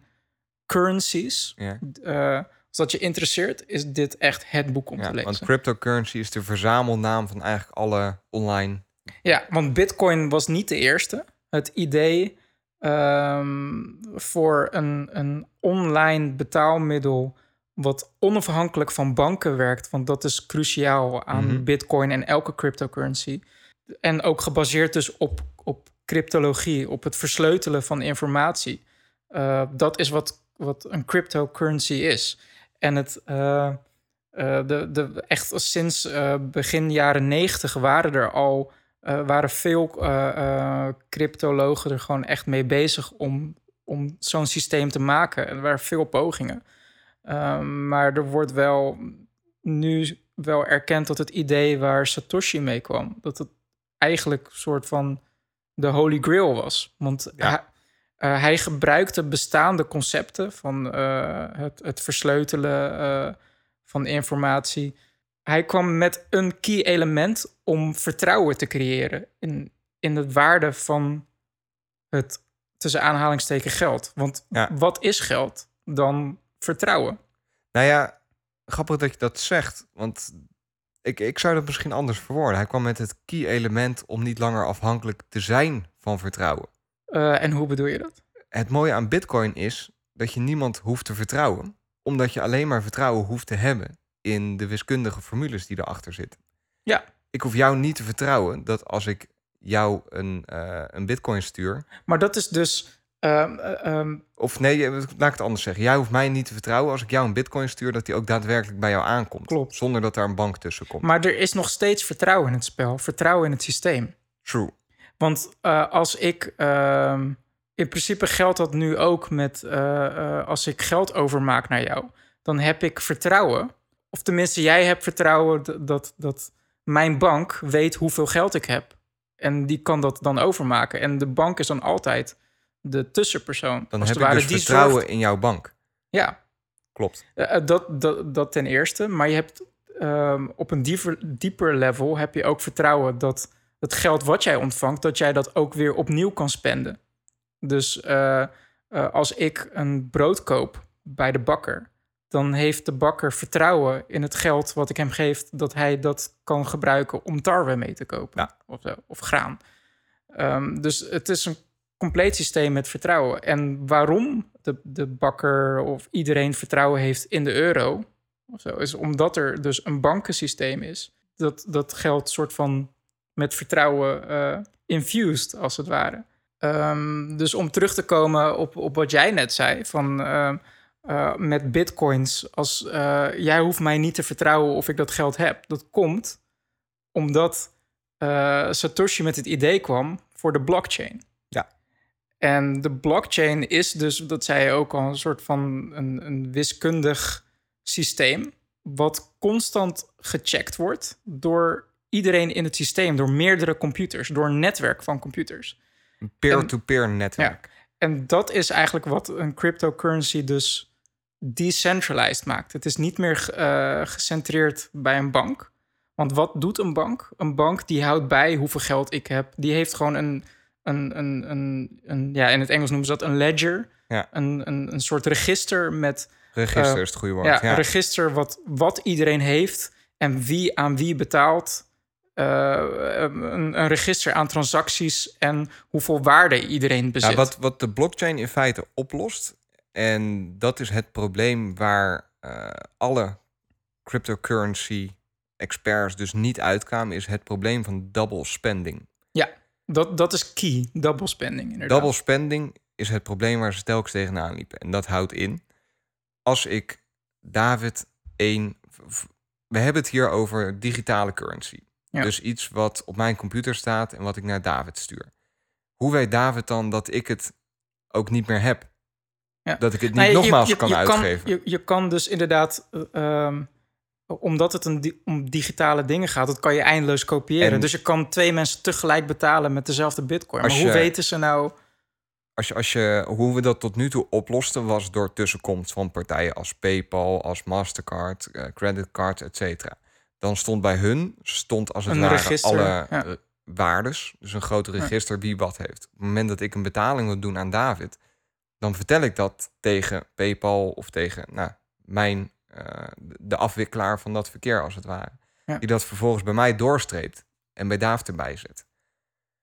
S5: currencies,
S4: Ja.
S5: eh, als dat je interesseert, is dit echt het boek om
S4: Ja,
S5: te lezen.
S4: want cryptocurrency is de verzamelnaam van eigenlijk alle online.
S5: Ja, want Bitcoin was niet de eerste. Het idee ehm, voor een, een online betaalmiddel wat onafhankelijk van banken werkt, want dat is cruciaal aan
S4: Mhm.
S5: Bitcoin en elke cryptocurrency. En ook gebaseerd dus op, op cryptologie, op het versleutelen van informatie. Uh, dat is wat, wat een cryptocurrency is. En het, uh, uh, de, de, echt sinds uh, begin jaren negentig waren er al waren veel cryptologen er gewoon echt mee bezig om, om zo'n systeem te maken. Er waren veel pogingen. Um, maar er wordt wel nu wel erkend dat het idee waar Satoshi mee kwam, dat het eigenlijk een soort van de holy grail was. Want ja. Hij, uh, hij, gebruikte bestaande concepten van uh, het, het, versleutelen uh, van informatie. Hij kwam met een key element om vertrouwen te creëren in, in de waarde van het tussen aanhalingsteken geld. Want
S4: ja.
S5: wat is geld dan vertrouwen?
S4: Nou ja, grappig dat je dat zegt. Want ik, ik zou dat misschien anders verwoorden. Hij kwam met het key element om niet langer afhankelijk te zijn van vertrouwen.
S5: Uh, en hoe bedoel je dat?
S4: Het mooie aan Bitcoin is dat je niemand hoeft te vertrouwen, omdat je alleen maar vertrouwen hoeft te hebben in de wiskundige formules die erachter zitten.
S5: Ja.
S4: Ik hoef jou niet te vertrouwen dat als ik jou een, uh, een Bitcoin stuur.
S5: Maar dat is dus. Um, um,
S4: of nee, laat ik het anders zeggen. Jij hoeft mij niet te vertrouwen als ik jou een Bitcoin stuur, dat die ook daadwerkelijk bij jou aankomt.
S5: Klopt.
S4: Zonder dat daar een bank tussen komt.
S5: Maar er is nog steeds vertrouwen in het spel, vertrouwen in het systeem.
S4: True.
S5: Want uh, als ik. Uh, in principe geldt dat nu ook met. Uh, als ik geld overmaak naar jou, dan heb ik vertrouwen. Of tenminste, jij hebt vertrouwen dat, dat, mijn bank weet hoeveel geld ik heb. En die kan dat dan overmaken. En de bank is dan altijd de tussenpersoon.
S4: Dan heb ik dus
S5: die
S4: vertrouwen
S5: zorgt...
S4: in jouw bank.
S5: Ja.
S4: Klopt.
S5: Dat, dat, dat ten eerste. Maar je hebt um, op een dieper, dieper level heb je ook vertrouwen dat het geld wat jij ontvangt, dat jij dat ook weer opnieuw kan spenden. Dus uh, uh, als ik een brood koop bij de bakker, dan heeft de bakker vertrouwen in het geld wat ik hem geef, dat hij dat kan gebruiken om tarwe mee te kopen
S4: ja.
S5: of, of graan. Um, dus het is een compleet systeem met vertrouwen. En waarom de, de bakker of iedereen vertrouwen heeft in de euro, of zo, is omdat er dus een bankensysteem is. Dat, dat geld soort van met vertrouwen uh, infused, als het ware. Um, dus om terug te komen op, op wat jij net zei, van uh, uh, met bitcoins, als jij hoeft mij niet te vertrouwen of ik dat geld heb. Dat komt omdat Satoshi met het idee kwam voor de blockchain.
S4: Ja.
S5: En de blockchain is dus, dat zei je ook al, een soort van een, een wiskundig systeem, wat constant gecheckt wordt door iedereen in het systeem, door meerdere computers, door een netwerk van computers.
S4: Een peer-to-peer netwerk.
S5: Ja, en dat is eigenlijk wat een cryptocurrency dus decentralized maakt. Het is niet meer uh, gecentreerd bij een bank. Want wat doet een bank? Een bank die houdt bij hoeveel geld ik heb. Die heeft gewoon een, een, een, een, een ja, in het Engels noemen ze dat een ledger.
S4: Ja.
S5: Een, een, een soort register met...
S4: Register uh, is het goede woord.
S5: Ja,
S4: ja.
S5: een register wat, wat iedereen heeft en wie aan wie betaalt. Uh, een, een, register aan transacties en hoeveel waarde iedereen bezit.
S4: Ja, wat, wat de blockchain in feite oplost, en dat is het probleem waar uh, alle cryptocurrency experts dus niet uitkwamen, is het probleem van double spending.
S5: Ja, dat, dat is key, double spending inderdaad.
S4: Double spending is het probleem waar ze telkens tegenaan liepen. En dat houdt in, als ik David één... We hebben het hier over digitale currency. Ja. Dus iets wat op mijn computer staat en wat ik naar David stuur. Hoe weet David dan dat ik het ook niet meer heb? Ja. Dat ik het niet
S5: nou,
S4: nogmaals
S5: je, je,
S4: kan uitgeven?
S5: Kan, je, je, kan dus inderdaad, uh, omdat het een di om digitale dingen gaat, dat kan je eindeloos kopiëren. En dus je kan twee mensen tegelijk betalen met dezelfde bitcoin. Maar hoe weten ze nou...
S4: Als je, als je, hoe we dat tot nu toe oplosten was door tussenkomst van partijen als PayPal, als Mastercard, uh, creditcard, et cetera. Dan stond bij hun, stond als het
S5: Een
S4: ware
S5: register,
S4: alle
S5: ja.
S4: eh, waardes. Dus een groot register wie wat heeft. Op het moment dat ik een betaling wil doen aan David, dan vertel ik dat tegen PayPal of tegen nou, mijn, eh, de afwikkelaar van dat verkeer als het ware.
S5: Ja.
S4: Die dat vervolgens bij mij doorstreept en bij David erbij zet.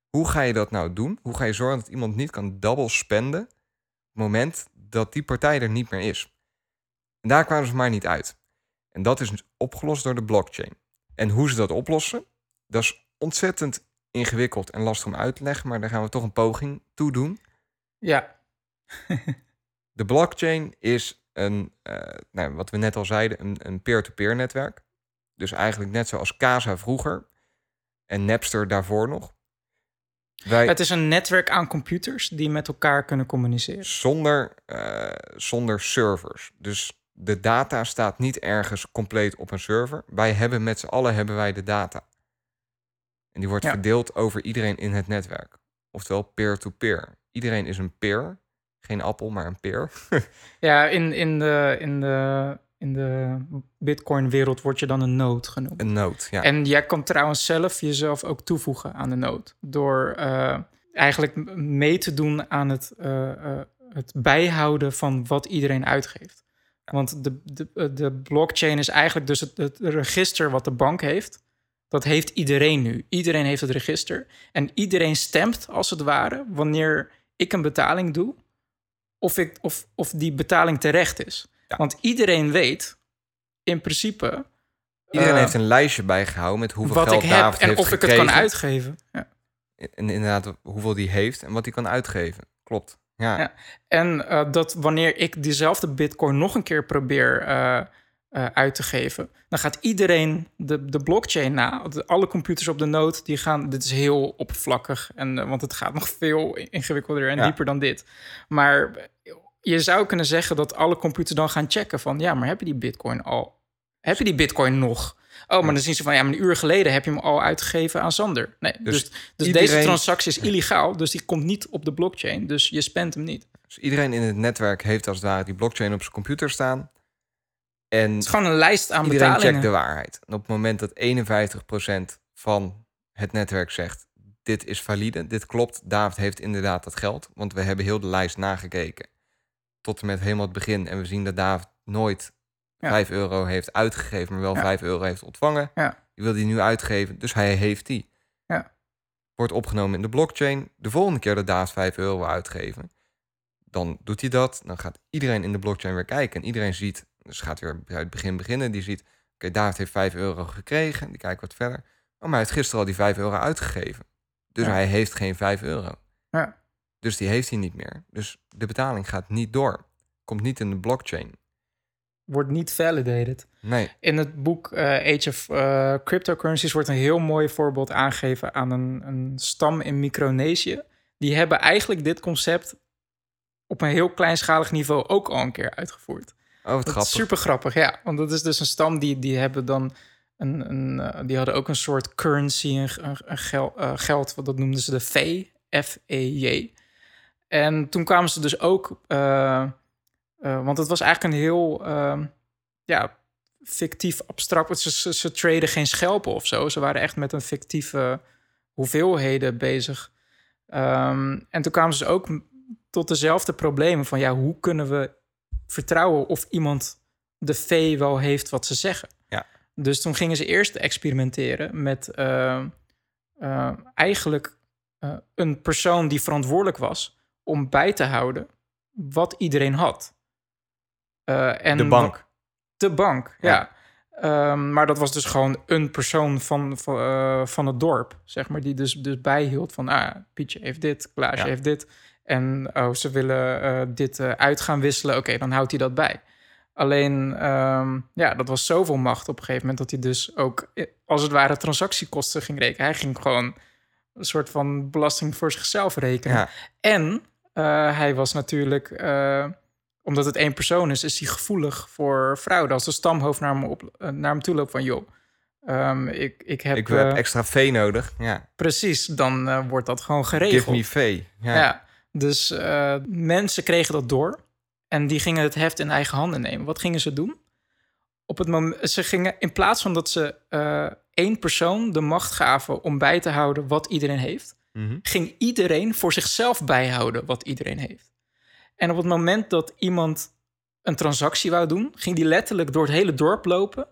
S4: Hoe ga je dat nou doen? Hoe ga je zorgen dat iemand niet kan double spenden op het moment dat die partij er niet meer is? En daar kwamen ze maar niet uit. En dat is opgelost door de blockchain. En hoe ze dat oplossen, dat is ontzettend ingewikkeld en lastig om uit te leggen, maar daar gaan we toch een poging toe doen.
S5: Ja,
S4: De blockchain is een, eh, nou, wat we net al zeiden, een, een peer-to-peer netwerk. Dus eigenlijk net zoals Casa vroeger en Napster daarvoor nog. Wij,
S5: het is een netwerk aan computers die met elkaar kunnen communiceren.
S4: zonder, eh, zonder servers. Dus de data staat niet ergens compleet op een server. Wij hebben met z'n allen hebben wij de data. En die wordt
S5: Ja.
S4: verdeeld over iedereen in het netwerk. Oftewel peer-to-peer. Iedereen is een peer. Geen appel, maar een peer.
S5: Ja, in, in de, in de, in de Bitcoin-wereld word je dan een node genoemd.
S4: Een nood, ja.
S5: En jij kan trouwens zelf jezelf ook toevoegen aan de node. Door eh, eigenlijk mee te doen aan het, eh, eh, het bijhouden van wat iedereen uitgeeft. Want de, de, eh, de blockchain is eigenlijk dus het, het register wat de bank heeft. Dat heeft iedereen nu. Iedereen heeft het register. En iedereen stemt als het ware wanneer ik een betaling doe. Of, ik, of, of die betaling terecht is.
S4: Ja.
S5: Want iedereen weet in principe
S4: Iedereen
S5: eh,
S4: heeft een lijstje bijgehouden met hoeveel
S5: wat
S4: geld
S5: ik heb
S4: David
S5: en
S4: heeft
S5: of ik het kan uitgeven. Ja.
S4: En inderdaad, hoeveel die heeft en wat hij kan uitgeven. Klopt. Ja.
S5: Ja. En eh, dat wanneer ik diezelfde bitcoin nog een keer probeer eh, eh, uit te geven, dan gaat iedereen de, de blockchain na. Alle computers op de node, die gaan, dit is heel oppervlakkig, en, want het gaat nog veel ingewikkelder en
S4: Ja.
S5: dieper dan dit. Maar je zou kunnen zeggen dat alle computers dan gaan checken van, ja, maar heb je die bitcoin al? Heb je die bitcoin nog? Oh, maar dan zien ze van, ja, maar een uur geleden heb je hem al uitgegeven aan Sander. Nee, dus,
S4: Dus
S5: dus, deze transactie is illegaal, dus die komt niet op de blockchain, dus je spent hem niet.
S4: Dus iedereen in het netwerk heeft als het ware die blockchain op zijn computer staan. En
S5: Het is gewoon een lijst aan
S4: iedereen
S5: betalingen.
S4: checkt de waarheid. En op het moment dat 51% van het netwerk zegt... dit is valide, dit klopt, David heeft inderdaad dat geld. Want we hebben heel de lijst nagekeken. Tot en met helemaal het begin. En we zien dat David nooit
S5: Ja.
S4: 5 euro heeft uitgegeven... maar wel
S5: Ja.
S4: 5 euro heeft ontvangen.
S5: Ja.
S4: Die wil hij nu uitgeven, dus hij heeft die.
S5: Ja.
S4: Wordt opgenomen in de blockchain. De volgende keer dat David 5 euro uitgeven... dan doet hij dat. Dan gaat iedereen in de blockchain weer kijken. En iedereen ziet, dus gaat weer bij het begin beginnen. Die ziet, oké, David heeft 5 euro gekregen. Die kijkt wat verder. Oh, maar hij heeft gisteren al die 5 euro uitgegeven. Dus
S5: Ja.
S4: hij heeft geen 5 euro.
S5: Ja.
S4: Dus die heeft hij niet meer. Dus de betaling gaat niet door. Komt niet in de blockchain.
S5: Wordt niet validated.
S4: Nee.
S5: In het boek eh, Age of eh, Cryptocurrencies wordt een heel mooi voorbeeld aangegeven aan een, een stam in Micronesië. Die hebben eigenlijk dit concept op een heel kleinschalig niveau ook al een keer uitgevoerd.
S4: Oh, wat
S5: Dat
S4: grappig.
S5: is super grappig, ja. Want dat is dus een stam die, die hebben dan een, een eh, die hadden ook een soort currency, een, een, een gel- geld, wat dat noemden ze de FE, F-E-J. En toen kwamen ze dus ook, eh, want het was eigenlijk een heel, ehm, ja, fictief abstract. Ze, ze, ze traden geen schelpen of zo. Ze waren echt met een fictieve hoeveelheden bezig. Ehm, en toen kwamen ze dus ook tot dezelfde problemen van, ja, hoe kunnen we vertrouwen of iemand de vee wel heeft wat ze zeggen.
S4: Ja.
S5: Dus toen gingen ze eerst experimenteren met eh, eh, eigenlijk eh, een persoon die verantwoordelijk was om bij te houden wat iedereen had. Eh, en
S4: De bank.
S5: De bank, ja.
S4: Ja.
S5: Ehm, maar dat was dus gewoon een persoon van, van, eh, van het dorp, zeg maar, die dus, dus bijhield van, ah, Pietje heeft dit, Klaasje
S4: Ja.
S5: heeft dit. En oh, ze willen eh, dit uit gaan wisselen, oké, dan houdt hij dat bij. Alleen, ehm, ja, dat was zoveel macht op een gegeven moment dat hij dus ook, als het ware, transactiekosten ging rekenen. Hij ging gewoon een soort van belasting voor zichzelf rekenen.
S4: Ja.
S5: En hij was natuurlijk, omdat het één persoon is, is hij gevoelig voor fraude. Als de stamhoofd naar hem, op, eh, naar hem toe loopt van, joh, ehm, ik, ik heb...
S4: Ik heb
S5: eh,
S4: extra vee nodig. Ja.
S5: Precies, dan eh, wordt dat gewoon geregeld.
S4: Give me vee. Ja.
S5: Ja, dus mensen kregen dat door en die gingen het heft in eigen handen nemen. Wat gingen ze doen? op het moment, ze gingen in plaats van dat ze één persoon de macht gaven om bij te houden wat iedereen heeft,
S4: Mhm.
S5: ging iedereen voor zichzelf bijhouden wat iedereen heeft. En op het moment dat iemand een transactie wou doen, ging die letterlijk door het hele dorp lopen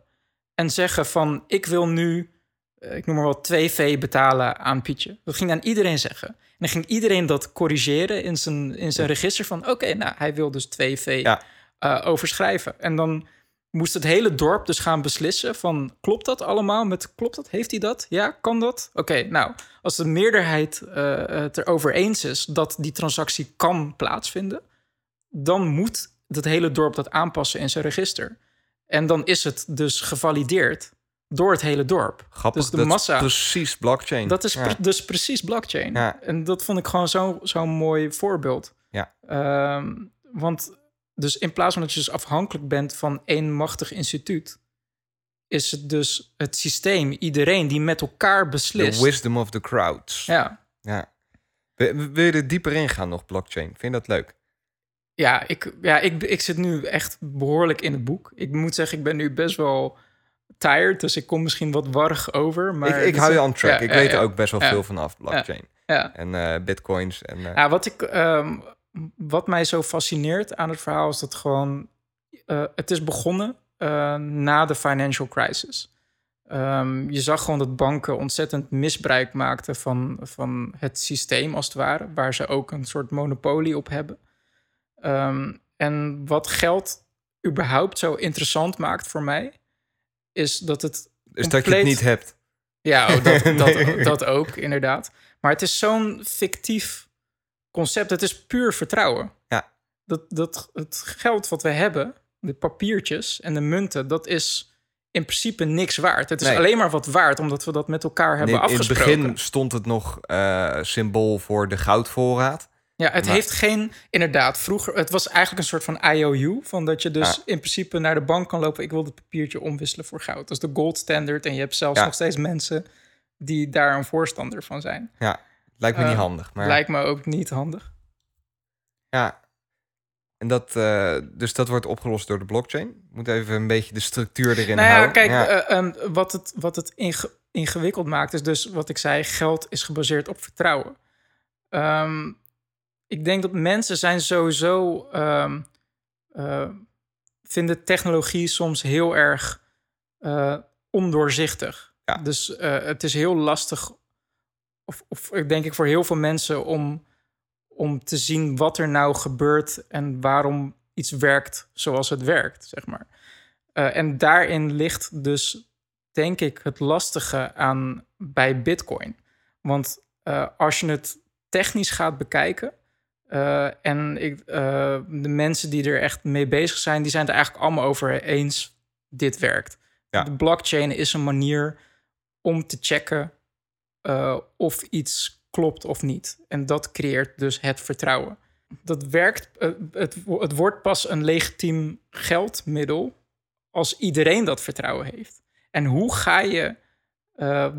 S5: en zeggen van ik wil nu, eh, ik noem maar wat, 2V betalen aan Pietje. Dat ging aan iedereen zeggen. En dan ging iedereen dat corrigeren in zijn, in zijn register van oké, nou hij wil dus 2V
S4: Ja.
S5: eh, overschrijven. En dan moest het hele dorp dus gaan beslissen van klopt dat allemaal? Met klopt dat? Heeft hij dat? Ja, kan dat? Oké, nou, als de meerderheid eh, het erover eens is dat die transactie kan plaatsvinden, dan moet het hele dorp dat aanpassen in zijn register. En dan is het dus gevalideerd door het hele dorp.
S4: Grappig,
S5: Dus de
S4: dat
S5: massa-
S4: is precies blockchain.
S5: Dat is
S4: Ja.
S5: pre- dus precies blockchain.
S4: Ja.
S5: En dat vond ik gewoon zo- zo'n mooi voorbeeld.
S4: Ja.
S5: Ehm, want dus in plaats van dat je dus afhankelijk bent van één machtig instituut, is het dus het systeem, iedereen die met elkaar
S4: The
S5: beslist.
S4: wisdom of the crowds.
S5: Ja,
S4: Ja. Wil, wil je er dieper in gaan nog, blockchain? Vind je dat leuk?
S5: Ja, ik, ja ik, ik zit nu echt behoorlijk in het boek. Ik moet zeggen, ik ben nu best wel tired, dus ik kom misschien wat warrig over. Maar
S4: ik ik hou je on track.
S5: ja,
S4: ik
S5: ja,
S4: weet er ook best wel veel vanaf, blockchain.
S5: Ja.
S4: En eh, bitcoins. En, eh,
S5: Ja, wat, ik, ehm, wat mij zo fascineert aan het verhaal is dat gewoon... eh, het is begonnen na de financial crisis. Ehm, je zag gewoon dat banken ontzettend misbruik maakten van, van het systeem, als het ware. Waar ze ook een soort monopolie op hebben. Ehm, en wat geld überhaupt zo interessant maakt voor mij... is dat het
S4: dus dat je het
S5: compleet-
S4: niet hebt.
S5: ja, oh, dat, dat,
S4: Nee.
S5: dat ook, inderdaad. Maar het is zo'n fictief concept. Het is puur vertrouwen.
S4: Ja.
S5: Dat, dat het geld wat we hebben, de papiertjes en de munten, dat is in principe niks waard. Het is
S4: Nee.
S5: alleen maar wat waard omdat we dat met elkaar hebben
S4: in, in het
S5: afgesproken.
S4: begin stond het nog eh, symbool voor de goudvoorraad.
S5: Ja, het
S4: Maar-
S5: heeft geen... Inderdaad, vroeger... Het was eigenlijk een soort van IOU. Van dat je dus
S4: Ja.
S5: in principe naar de bank kan lopen. Ik wil dit papiertje omwisselen voor goud. Dat is de gold standard. En je hebt zelfs
S4: Ja.
S5: nog steeds mensen die daar een voorstander van zijn.
S4: Ja, lijkt me niet
S5: Eh,
S4: handig. Maar
S5: Lijkt me ook niet handig.
S4: ja. En dat, eh, dus dat wordt opgelost door de blockchain. Moet even een beetje de structuur erin
S5: nou ja,
S4: houden.
S5: kijk,
S4: Ja.
S5: eh, ehm, wat het, wat het inge- ingewikkeld maakt... is dus wat ik zei, geld is gebaseerd op vertrouwen. Ehm, ik denk dat mensen zijn sowieso... ehm, eh, vinden technologie soms heel erg eh, ondoorzichtig.
S4: Ja.
S5: Dus eh, het is heel lastig... Of, of ik denk ik voor heel veel mensen om, om te zien wat er nou gebeurt... en waarom iets werkt zoals het werkt, zeg maar. En daarin ligt dus, denk ik, het lastige aan bij Bitcoin. Want als je het technisch gaat bekijken. Eh, en ik, eh, de mensen die er echt mee bezig zijn, die zijn het er eigenlijk allemaal over eens: dit werkt.
S4: Ja.
S5: De blockchain is een manier om te checken eh, of iets klopt of niet. En dat creëert dus het vertrouwen. Dat werkt, het, het wordt pas een legitiem geldmiddel als iedereen dat vertrouwen heeft. En hoe ga je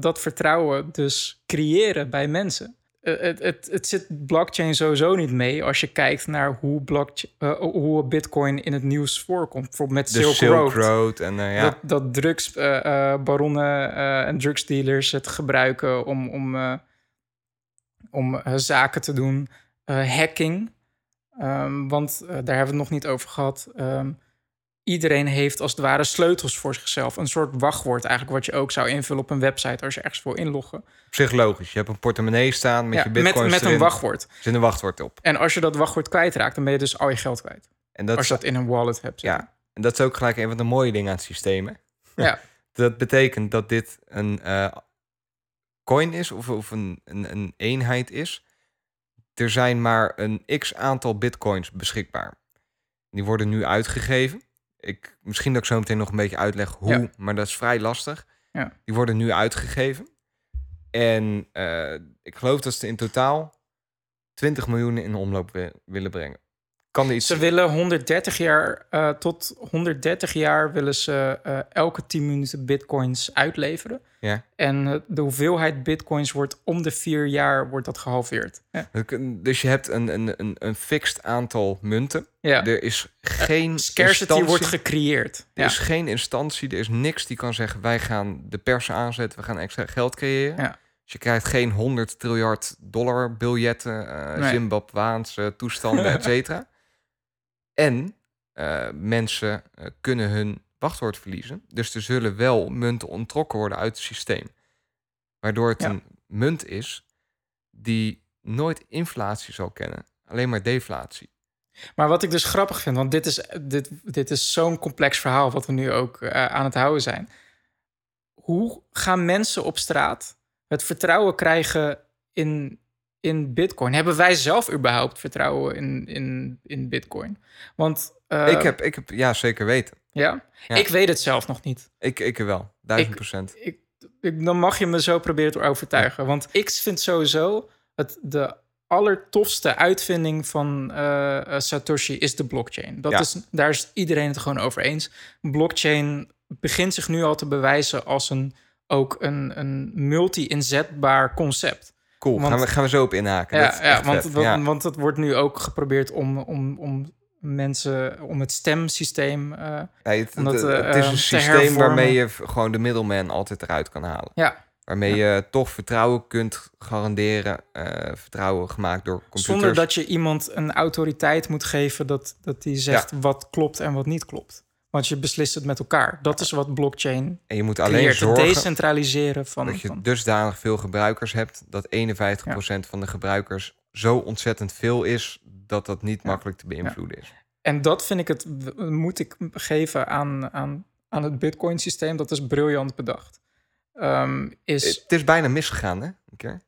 S5: dat vertrouwen dus creëren bij mensen? Eh, het, het, het zit blockchain sowieso niet mee als je kijkt naar hoe, blockchain, eh, hoe Bitcoin in het nieuws voorkomt. Bijvoorbeeld met Silk,
S4: Silk
S5: Road.
S4: Road. en eh, ja.
S5: Dat, dat drugsbaronnen en drugsdealers het gebruiken om, om, om zaken te doen. Hacking. Ehm, want daar hebben we het nog niet over gehad. Ehm, iedereen heeft als het ware sleutels voor zichzelf. Een soort wachtwoord eigenlijk, wat je ook zou invullen op een website als je ergens wil inloggen.
S4: Op zich logisch. Je hebt een portemonnee staan met
S5: Ja,
S4: je
S5: met,
S4: bitcoins
S5: met een
S4: erin.
S5: wachtwoord.
S4: Er zit een wachtwoord op.
S5: En als je dat wachtwoord kwijtraakt, dan ben je dus al je geld kwijt.
S4: En dat,
S5: als je dat in een wallet hebt.
S4: ja, en dat is ook gelijk een van de mooie dingen aan het systeem. hè?
S5: Ja.
S4: dat betekent dat dit een eh, coin is of, of een, een, een eenheid is. Er zijn maar een x aantal bitcoins beschikbaar. Die worden nu uitgegeven. Ik, misschien dat ik zo meteen nog een beetje uitleg hoe,
S5: Ja.
S4: maar dat is vrij lastig.
S5: Ja.
S4: Die worden nu uitgegeven. En eh, ik geloof dat ze in totaal 20 miljoen in omloop wi- willen brengen. Kan iets...
S5: Ze willen 130 jaar, eh, tot 130 jaar willen ze eh, elke 10 minuten bitcoins uitleveren.
S4: Ja.
S5: En eh, de hoeveelheid bitcoins wordt om de vier jaar wordt dat gehalveerd. Ja.
S4: Dus je hebt een, een, een, een fixed aantal munten.
S5: ja.
S4: Er is geen
S5: Scarcity wordt gecreëerd.
S4: Er is geen instantie, er is niks die kan zeggen... wij gaan de pers aanzetten, we gaan extra geld creëren.
S5: Ja.
S4: Dus je krijgt geen 100 triljard dollar biljetten... eh
S5: Nee.
S4: Zimbabwaanse toestanden, et cetera. En eh, mensen eh, kunnen hun wachtwoord verliezen. Dus er zullen wel munten onttrokken worden uit het systeem. Waardoor het
S5: Ja.
S4: een munt is die nooit inflatie zal kennen. Alleen maar deflatie.
S5: Maar wat ik dus grappig vind, want dit is, dit, dit is zo'n complex verhaal wat we nu ook eh, aan het houden zijn. Hoe gaan mensen op straat het vertrouwen krijgen in, in Bitcoin? Hebben wij zelf überhaupt vertrouwen in, in, in Bitcoin? Want eh,
S4: ik, heb, ik heb, ja, zeker weten.
S5: ja?
S4: Ja.
S5: ik weet het zelf nog niet.
S4: Ik, ik wel, duizend procent.
S5: Ik, ik, dan mag je me zo proberen te overtuigen. Want ik vind sowieso het de allertofste uitvinding van eh, eh, Satoshi is de blockchain. Dat
S4: Ja.
S5: is, daar is iedereen het gewoon over eens. Blockchain begint zich nu al te bewijzen als een, ook een, een multi-inzetbaar concept.
S4: Cool,
S5: want-
S4: gaan, we, gaan we zo op inhaken. Dat
S5: Ja, want, want,
S4: Ja.
S5: want het wordt nu ook geprobeerd om, om, om mensen, om het stemsysteem.
S4: Nee, het,
S5: om dat,
S4: het-
S5: eh,
S4: het is een
S5: te
S4: systeem waarmee je gewoon de middleman altijd eruit kan halen.
S5: ja,
S4: Waarmee je toch vertrouwen kunt garanderen. eh, vertrouwen gemaakt door computers.
S5: Zonder dat je iemand een autoriteit moet geven dat, dat die zegt wat klopt en wat niet klopt. Want je beslist het met elkaar. Dat is wat blockchain
S4: En je moet alleen
S5: creëert.
S4: Zorgen
S5: decentraliseren van...
S4: dat je
S5: van
S4: dusdanig veel gebruikers hebt... dat 51% van de gebruikers zo ontzettend veel is... dat dat niet
S5: Ja.
S4: makkelijk te beïnvloeden is.
S5: en dat vind ik het, moet ik geven aan, aan, aan het bitcoin systeem. Dat is briljant bedacht. Ehm, is,
S4: Het is bijna misgegaan, hè? Een keer.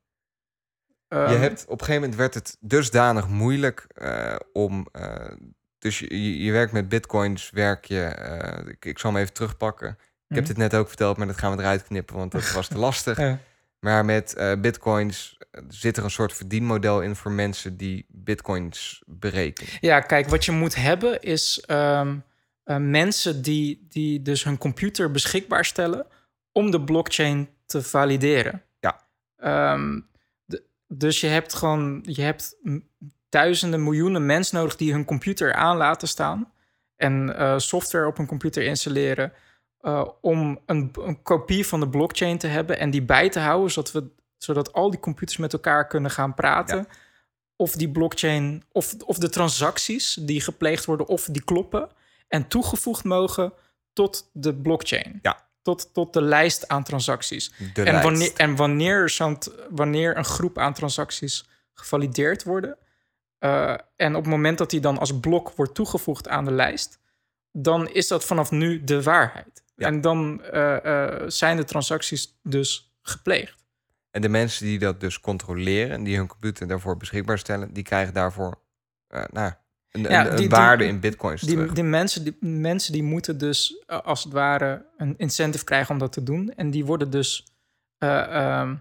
S4: Je
S5: ehm,
S4: hebt, op een gegeven moment werd het dusdanig moeilijk eh, om... eh, dus je, je, werkt met bitcoins, werk je... eh, ik, ik zal hem even terugpakken. Ik heb
S5: mhm.
S4: dit net ook verteld, maar dat gaan we eruit knippen, want dat was te lastig.
S5: Ja.
S4: Maar met eh, bitcoins eh, zit er een soort verdienmodel in voor mensen die bitcoins berekenen.
S5: Ja, kijk, wat je moet hebben is ehm, eh, mensen die, die dus hun computer beschikbaar stellen om de blockchain te valideren.
S4: Ja.
S5: Ehm, de- dus je hebt gewoon, je hebt duizenden, miljoenen mensen nodig die hun computer aan laten staan en eh, software op hun computer installeren eh, om een, een kopie van de blockchain te hebben en die bij te houden, zodat, we, zodat al die computers met elkaar kunnen gaan praten. Of die blockchain, of, of de transacties die gepleegd worden, of die kloppen en toegevoegd mogen tot de blockchain.
S4: Ja.
S5: Tot, tot de lijst aan transacties.
S4: De
S5: en
S4: lijst.
S5: wanneer, en wanneer, wanneer een groep aan transacties gevalideerd worden. Eh, en op het moment dat die dan als blok wordt toegevoegd aan de lijst, dan is dat vanaf nu de waarheid.
S4: Ja.
S5: En dan eh, eh, zijn de transacties dus gepleegd.
S4: En de mensen die dat dus controleren en die hun computer daarvoor beschikbaar stellen, die krijgen daarvoor nou, een,
S5: Ja,
S4: een, een
S5: die-
S4: waarde
S5: die-
S4: in bitcoins
S5: Die,
S4: terug.
S5: die, mensen, die mensen die moeten dus als het ware een incentive krijgen om dat te doen. En die worden dus eh, ehm,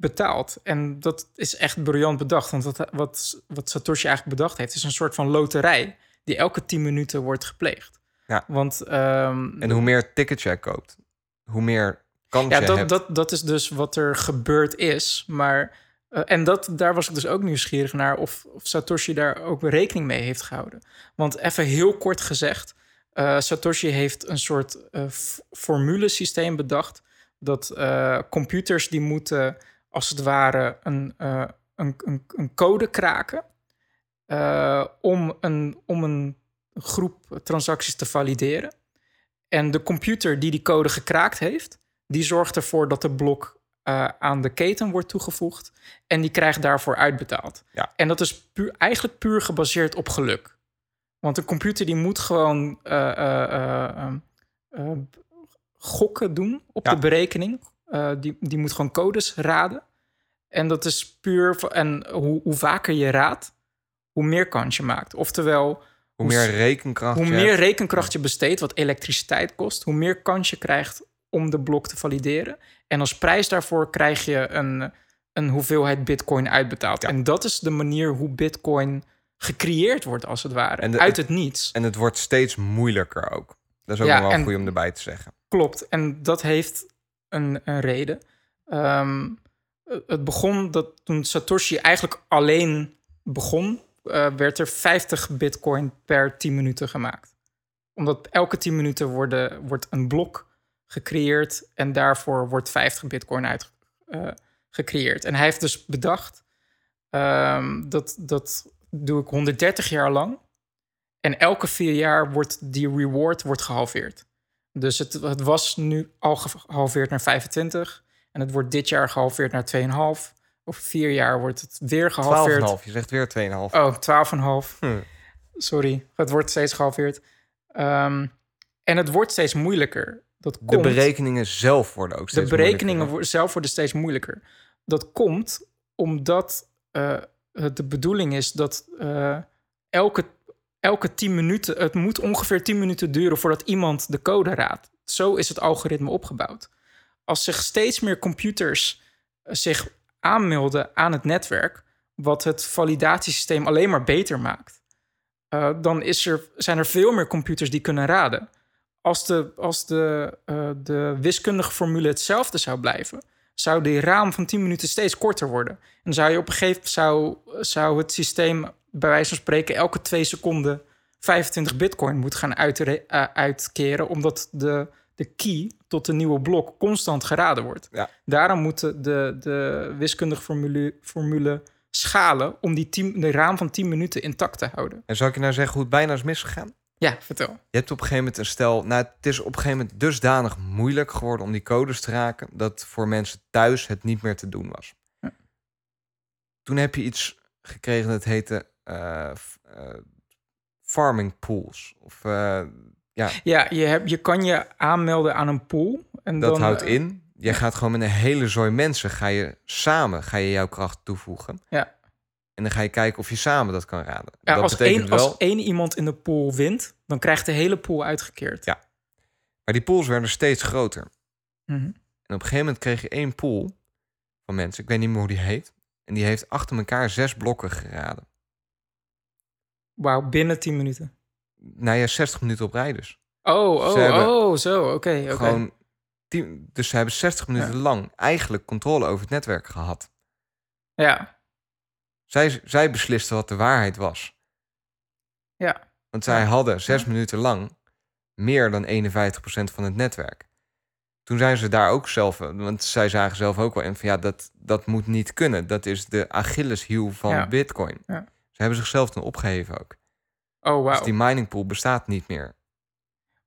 S5: betaald. En dat is echt briljant bedacht. Want wat, wat, wat Satoshi eigenlijk bedacht heeft, is een soort van loterij die elke 10 minuten wordt gepleegd.
S4: Ja.
S5: Want ehm,
S4: En hoe meer tickets jij koopt, hoe meer kans
S5: ja,
S4: je
S5: dat,
S4: hebt.
S5: dat, dat is dus wat er gebeurd is. Maar, eh, en dat, daar was ik dus ook nieuwsgierig naar of, of Satoshi daar ook rekening mee heeft gehouden. Want even heel kort gezegd, eh, Satoshi heeft een soort f- formulesysteem bedacht. Dat computers die moeten als het ware een, eh, een, een, een code kraken. eh, om, een, om een groep transacties te valideren. En de computer die die code gekraakt heeft, die zorgt ervoor dat de blok eh, aan de keten wordt toegevoegd. En die krijgt daarvoor uitbetaald.
S4: Ja.
S5: En dat is puur, eigenlijk puur gebaseerd op geluk. Want een computer die moet gewoon gokken doen op
S4: Ja.
S5: de berekening. Eh, die, die moet gewoon codes raden. En dat is puur... En hoe, hoe vaker je raadt, hoe meer kans je maakt. Oftewel,
S4: hoe meer rekenkracht
S5: hoe
S4: je
S5: meer
S4: hebt.
S5: rekenkracht je besteedt, wat elektriciteit kost, hoe meer kans je krijgt om de blok te valideren. En als prijs daarvoor krijg je een, een hoeveelheid bitcoin uitbetaald.
S4: Ja.
S5: En dat is de manier hoe bitcoin gecreëerd wordt, als het ware.
S4: En de-
S5: uit het niets.
S4: En het wordt steeds moeilijker ook. Dat is ook
S5: Ja,
S4: nog wel goed om erbij te zeggen.
S5: Klopt. En dat heeft een, een reden. Ehm, het begon dat toen Satoshi eigenlijk alleen begon, eh, werd er 50 bitcoin per 10 minuten gemaakt. Omdat elke 10 minuten wordt een blok gecreëerd en daarvoor wordt 50 bitcoin uit eh, gecreëerd. En hij heeft dus bedacht, ehm, dat, dat doe ik 130 jaar lang. En elke vier jaar wordt die reward wordt gehalveerd. Dus het, het was nu al gehalveerd naar 25. En het wordt dit jaar gehalveerd naar 2,5. Over vier jaar wordt het weer gehalveerd.
S4: 12,5. Je zegt weer 2,5.
S5: Oh, 12,5.
S4: Hm.
S5: Sorry, het wordt steeds gehalveerd. Ehm, en het wordt steeds moeilijker. Dat
S4: De
S5: komt,
S4: berekeningen zelf worden ook
S5: de
S4: steeds
S5: berekeningen
S4: moeilijker.
S5: zelf worden steeds moeilijker. Dat komt omdat eh, het de bedoeling is dat eh, elke, elke 10 minuten... Het moet ongeveer 10 minuten duren voordat iemand de code raadt. Zo is het algoritme opgebouwd. Als zich steeds meer computers eh, zich aanmelden aan het netwerk... wat het validatiesysteem alleen maar beter maakt... eh, dan is er, zijn er veel meer computers die kunnen raden als de, als de, eh, de wiskundige formule hetzelfde zou blijven, zou die raam van 10 minuten steeds korter worden. En zou je op een gegeven moment zou, zou het systeem bij wijze van spreken elke twee seconden 25 bitcoin moet gaan eh, uitkeren, omdat de, de key tot de nieuwe blok constant geraden wordt.
S4: Ja.
S5: Daarom moeten de, de wiskundige formule, formule schalen om die, 10, de raam van 10 minuten intact te houden.
S4: En zou ik je nou zeggen hoe het bijna is misgegaan?
S5: Ja, vertel.
S4: Je hebt op een gegeven moment een stel... Nou, het is op een gegeven moment dusdanig moeilijk geworden om die codes te raken... dat voor mensen thuis het niet meer te doen was.
S5: Ja.
S4: Toen heb je iets gekregen dat heette farming pools. Of eh, ja,
S5: Ja, je, hebt, je kan je aanmelden aan een pool. En
S4: dat
S5: dan,
S4: houdt
S5: eh,
S4: in... Je gaat gewoon met een hele zooi mensen... ga je samen ga je jouw kracht toevoegen.
S5: Ja.
S4: En dan ga je kijken of je samen dat kan raden.
S5: Ja,
S4: dat
S5: als,
S4: betekent
S5: één,
S4: wel...
S5: als één iemand in de pool wint, dan krijgt de hele pool uitgekeerd.
S4: Ja. Maar die pools werden steeds groter.
S5: Mhm.
S4: En op een gegeven moment kreeg je één pool van mensen, ik weet niet meer hoe die heet. En die heeft achter elkaar zes blokken geraden.
S5: Wauw, binnen 10 minuten.
S4: Nou ja, 60 minuten op rij dus.
S5: Oh, oh,
S4: Ze hebben
S5: oh, zo, oké. oké.
S4: Gewoon tien, dus ze hebben 60 minuten lang eigenlijk controle over het netwerk gehad.
S5: Ja,
S4: Zij, zij beslisten wat de waarheid was.
S5: ja.
S4: Want zij
S5: Ja.
S4: hadden zes minuten lang meer dan 51% van het netwerk. Toen zijn ze daar ook zelf, want zij zagen zelf ook wel in van ja, dat, dat moet niet kunnen. Dat is de Achilleshiel van
S5: Ja.
S4: Bitcoin.
S5: Ja.
S4: Hebben zichzelf toen opgeheven ook.
S5: Oh,
S4: Dus
S5: wauw.
S4: die mining pool bestaat niet meer.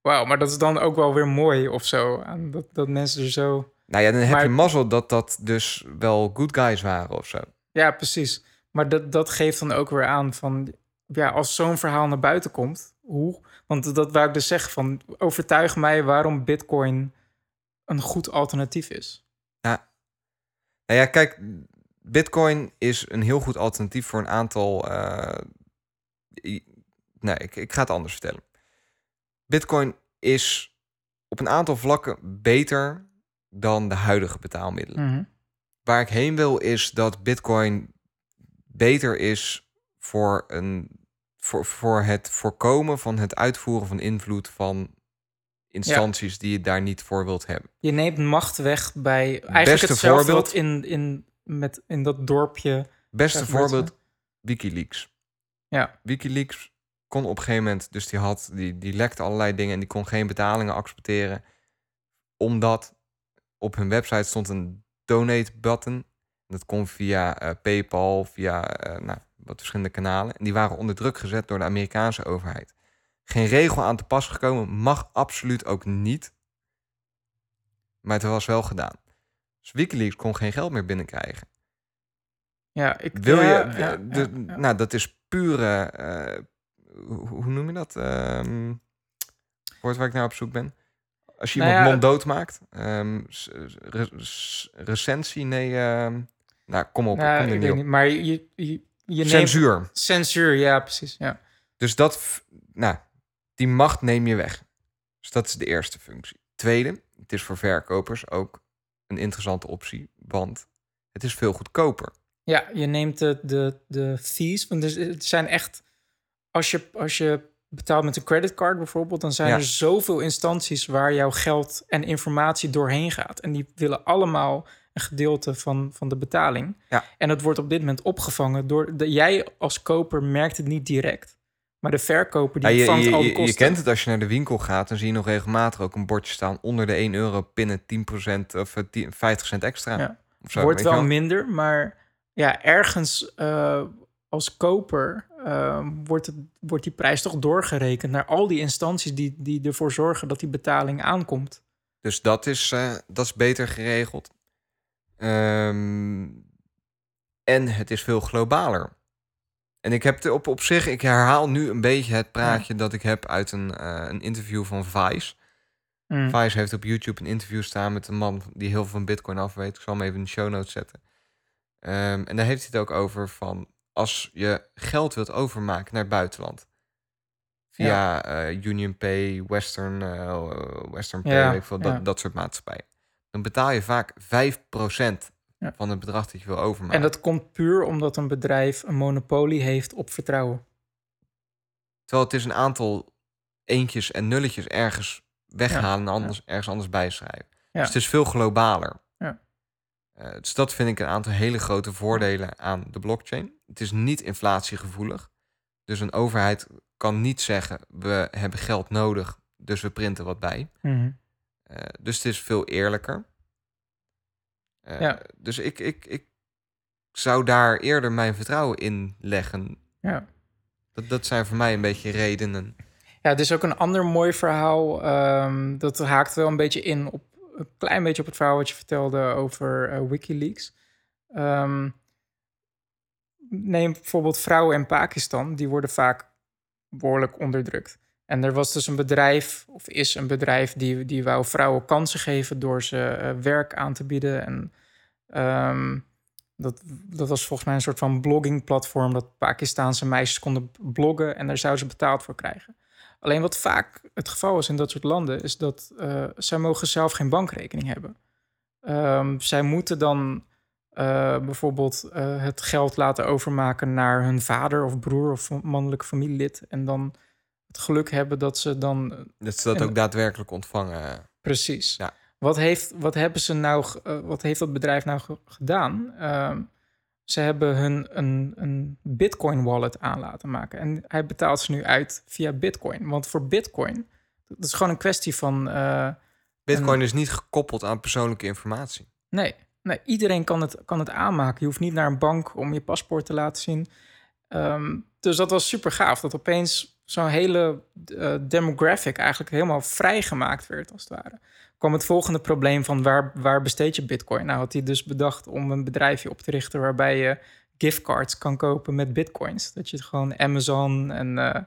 S5: Wauw, maar dat is dan ook wel weer mooi of zo. Dat, dat mensen er zo...
S4: Nou ja, dan heb
S5: Maar-
S4: je mazzel dat dat dus wel good guys waren of zo.
S5: Ja, precies. Maar dat, dat geeft dan ook weer aan van... Ja, als zo'n verhaal naar buiten komt, hoe... Want dat wou ik dus zeggen van... Overtuig mij waarom bitcoin een goed alternatief is.
S4: Nou ja, kijk, Bitcoin is een heel goed alternatief voor een aantal. eh, nee, ik, ik ga het anders vertellen. Bitcoin is op een aantal vlakken beter dan de huidige betaalmiddelen.
S5: Mhm.
S4: Waar ik heen wil is dat Bitcoin beter is voor, een, voor, voor het voorkomen van het uitvoeren van invloed van instanties die je daar niet voor wilt hebben.
S5: Je neemt macht weg bij eigenlijk
S4: Beste
S5: hetzelfde
S4: voorbeeld-
S5: wat in, in, met, in dat dorpje.
S4: Beste voorbeeld, Wikileaks.
S5: Ja.
S4: Wikileaks kon op een gegeven moment, dus die had, die, die lekte allerlei dingen en die kon geen betalingen accepteren, omdat op hun website stond een donate button. Dat kon via eh, PayPal, via eh, nou, wat verschillende kanalen. En die waren onder druk gezet door de Amerikaanse overheid. Geen regel aan te pas gekomen, mag absoluut ook niet. Maar het was wel gedaan. Dus Wikileaks kon geen geld meer binnenkrijgen.
S5: Ja, ik
S4: Wil
S5: ja,
S4: je...
S5: ja,
S4: de-
S5: ja.
S4: Nou, dat is pure... eh, hoe, hoe noem je dat? Ehm woord waar ik naar op zoek ben. Als je
S5: Nou
S4: iemand monddood maakt. ehm, re- s- recensie? Nee. ehm, nou, kom op.
S5: Nou,
S4: kom
S5: ik
S4: niet op.
S5: maar je, je, je neemt-
S4: Censuur.
S5: Censuur, ja, precies. Ja.
S4: Dus dat... Nou, die macht neem je weg. Dus dat is de eerste functie. Tweede, het is voor verkopers ook een interessante optie. Want het is veel goedkoper.
S5: Ja, je neemt de, de, de fees. Want er er zijn echt. Als je, als je betaalt met een creditcard bijvoorbeeld, dan zijn
S4: Ja.
S5: er zoveel instanties waar jouw geld en informatie doorheen gaat. En die willen allemaal een gedeelte van, van de betaling.
S4: Ja.
S5: En dat wordt op dit moment opgevangen door. De, jij als koper merkt het niet direct. Maar de verkoper die
S4: Ja, je,
S5: vangt
S4: je,
S5: al de
S4: je, je
S5: kosten.
S4: kent het als je naar de winkel gaat, dan zie je nog regelmatig ook een bordje staan onder de 1 euro pinnen 10% of eh, 10, 50 cent extra.
S5: Ja.
S4: Of zo,
S5: wordt wel minder, maar ja, ergens eh, als koper eh, wordt, het, wordt die prijs toch doorgerekend naar al die instanties die, die ervoor zorgen dat die betaling aankomt.
S4: Dus dat is, eh, dat is beter geregeld. Ehm, en het is veel globaler. En ik heb het op, op zich, ik herhaal nu een beetje het praatje dat ik heb uit een, eh, een interview van Vice.
S5: Mm.
S4: Vice heeft op YouTube een interview staan met een man die heel veel van Bitcoin af weet. Ik zal hem even in de show notes zetten. Ehm, en daar heeft hij het ook over van als je geld wilt overmaken naar het buitenland. Via eh, UnionPay, Western, eh, Western Pay,
S5: Ja,
S4: veel, dat, dat soort maatschappijen. Dan betaal je vaak 5%
S5: Ja.
S4: van het bedrag dat je wil overmaken.
S5: En dat komt puur omdat een bedrijf een monopolie heeft op vertrouwen.
S4: Terwijl het is een aantal eentjes en nulletjes ergens weghalen en anders, ergens anders bijschrijven. Dus het is veel globaler.
S5: Ja.
S4: Eh, dus dat vind ik een aantal hele grote voordelen aan de blockchain. Het is niet inflatiegevoelig. Dus een overheid kan niet zeggen: we hebben geld nodig, dus we printen wat bij.
S5: Mhm.
S4: Eh, dus het is veel eerlijker. Eh,
S5: Ja.
S4: Dus ik, ik, ik zou daar eerder mijn vertrouwen in leggen.
S5: Ja.
S4: Dat, dat zijn voor mij een beetje redenen.
S5: Ja, het is ook een ander mooi verhaal. ehm, dat haakt wel een beetje in op een klein beetje op het verhaal wat je vertelde over eh, WikiLeaks. Ehm, neem bijvoorbeeld vrouwen in Pakistan, die worden vaak behoorlijk onderdrukt. En er was dus een bedrijf, of is een bedrijf, die, die wou vrouwen kansen geven door ze eh, werk aan te bieden. En ehm, dat, dat was volgens mij een soort van bloggingplatform dat Pakistaanse meisjes konden bloggen en daar zouden ze betaald voor krijgen. Alleen wat vaak het geval is in dat soort landen, is dat eh, zij mogen zelf geen bankrekening hebben. Ehm, zij moeten dan eh, bijvoorbeeld het geld laten overmaken naar hun vader of broer of mannelijk familielid. En dan het geluk hebben dat ze dan
S4: Dat ze dat
S5: En-
S4: ook daadwerkelijk ontvangen.
S5: Precies.
S4: Ja.
S5: Wat, heeft, wat hebben ze nou, eh, wat heeft dat bedrijf nou ge- gedaan? Ehm, ze hebben hun een, een Bitcoin wallet aan laten maken. En hij betaalt ze nu uit via Bitcoin. Want voor Bitcoin, dat is gewoon een kwestie van. eh,
S4: Bitcoin
S5: een-
S4: is niet gekoppeld aan persoonlijke informatie.
S5: Nee, nee iedereen kan het, kan het aanmaken. Je hoeft niet naar een bank om je paspoort te laten zien. Ehm, dus dat was super gaaf. Dat opeens zo'n hele eh, demographic eigenlijk helemaal vrijgemaakt werd, als het ware. kwam het volgende probleem van waar, waar besteed je bitcoin? Nou had hij dus bedacht om een bedrijfje op te richten... waarbij je giftcards kan kopen met bitcoins. Dat je gewoon Amazon en eh,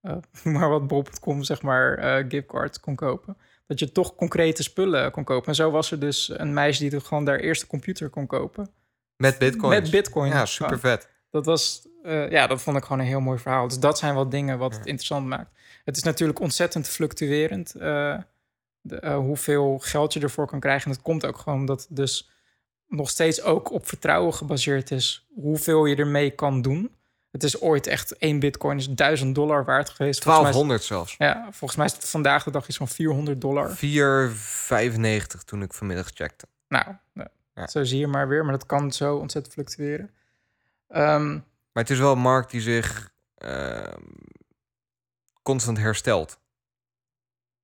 S5: eh, maar wat bol.com, zeg maar, giftcards kon kopen dat je toch concrete spullen kon kopen. En zo was er dus een meisje die er gewoon haar eerste computer kon kopen.
S4: Met bitcoins.
S5: Met bitcoin.
S4: Ja, super vet.
S5: Dat was, eh, ja, dat vond ik gewoon een heel mooi verhaal. Dus dat zijn wel dingen wat het interessant maakt. Het is natuurlijk ontzettend fluctuerend eh, de, eh, hoeveel geld je ervoor kan krijgen. En dat komt ook gewoon dat het dus nog steeds ook op vertrouwen gebaseerd is hoeveel je ermee kan doen. Het is ooit echt één bitcoin is 1000 dollar waard geweest. Volgens mij is-
S4: 1200 zelfs.
S5: ja, volgens mij is het vandaag de dag iets van 400 dollar.
S4: 4,95 toen ik vanmiddag checkte.
S5: Nou, nou,
S4: Ja.
S5: zo zie je maar weer. Maar dat kan zo ontzettend fluctueren. Ehm,
S4: Maar het is wel een markt die zich ehm, constant herstelt.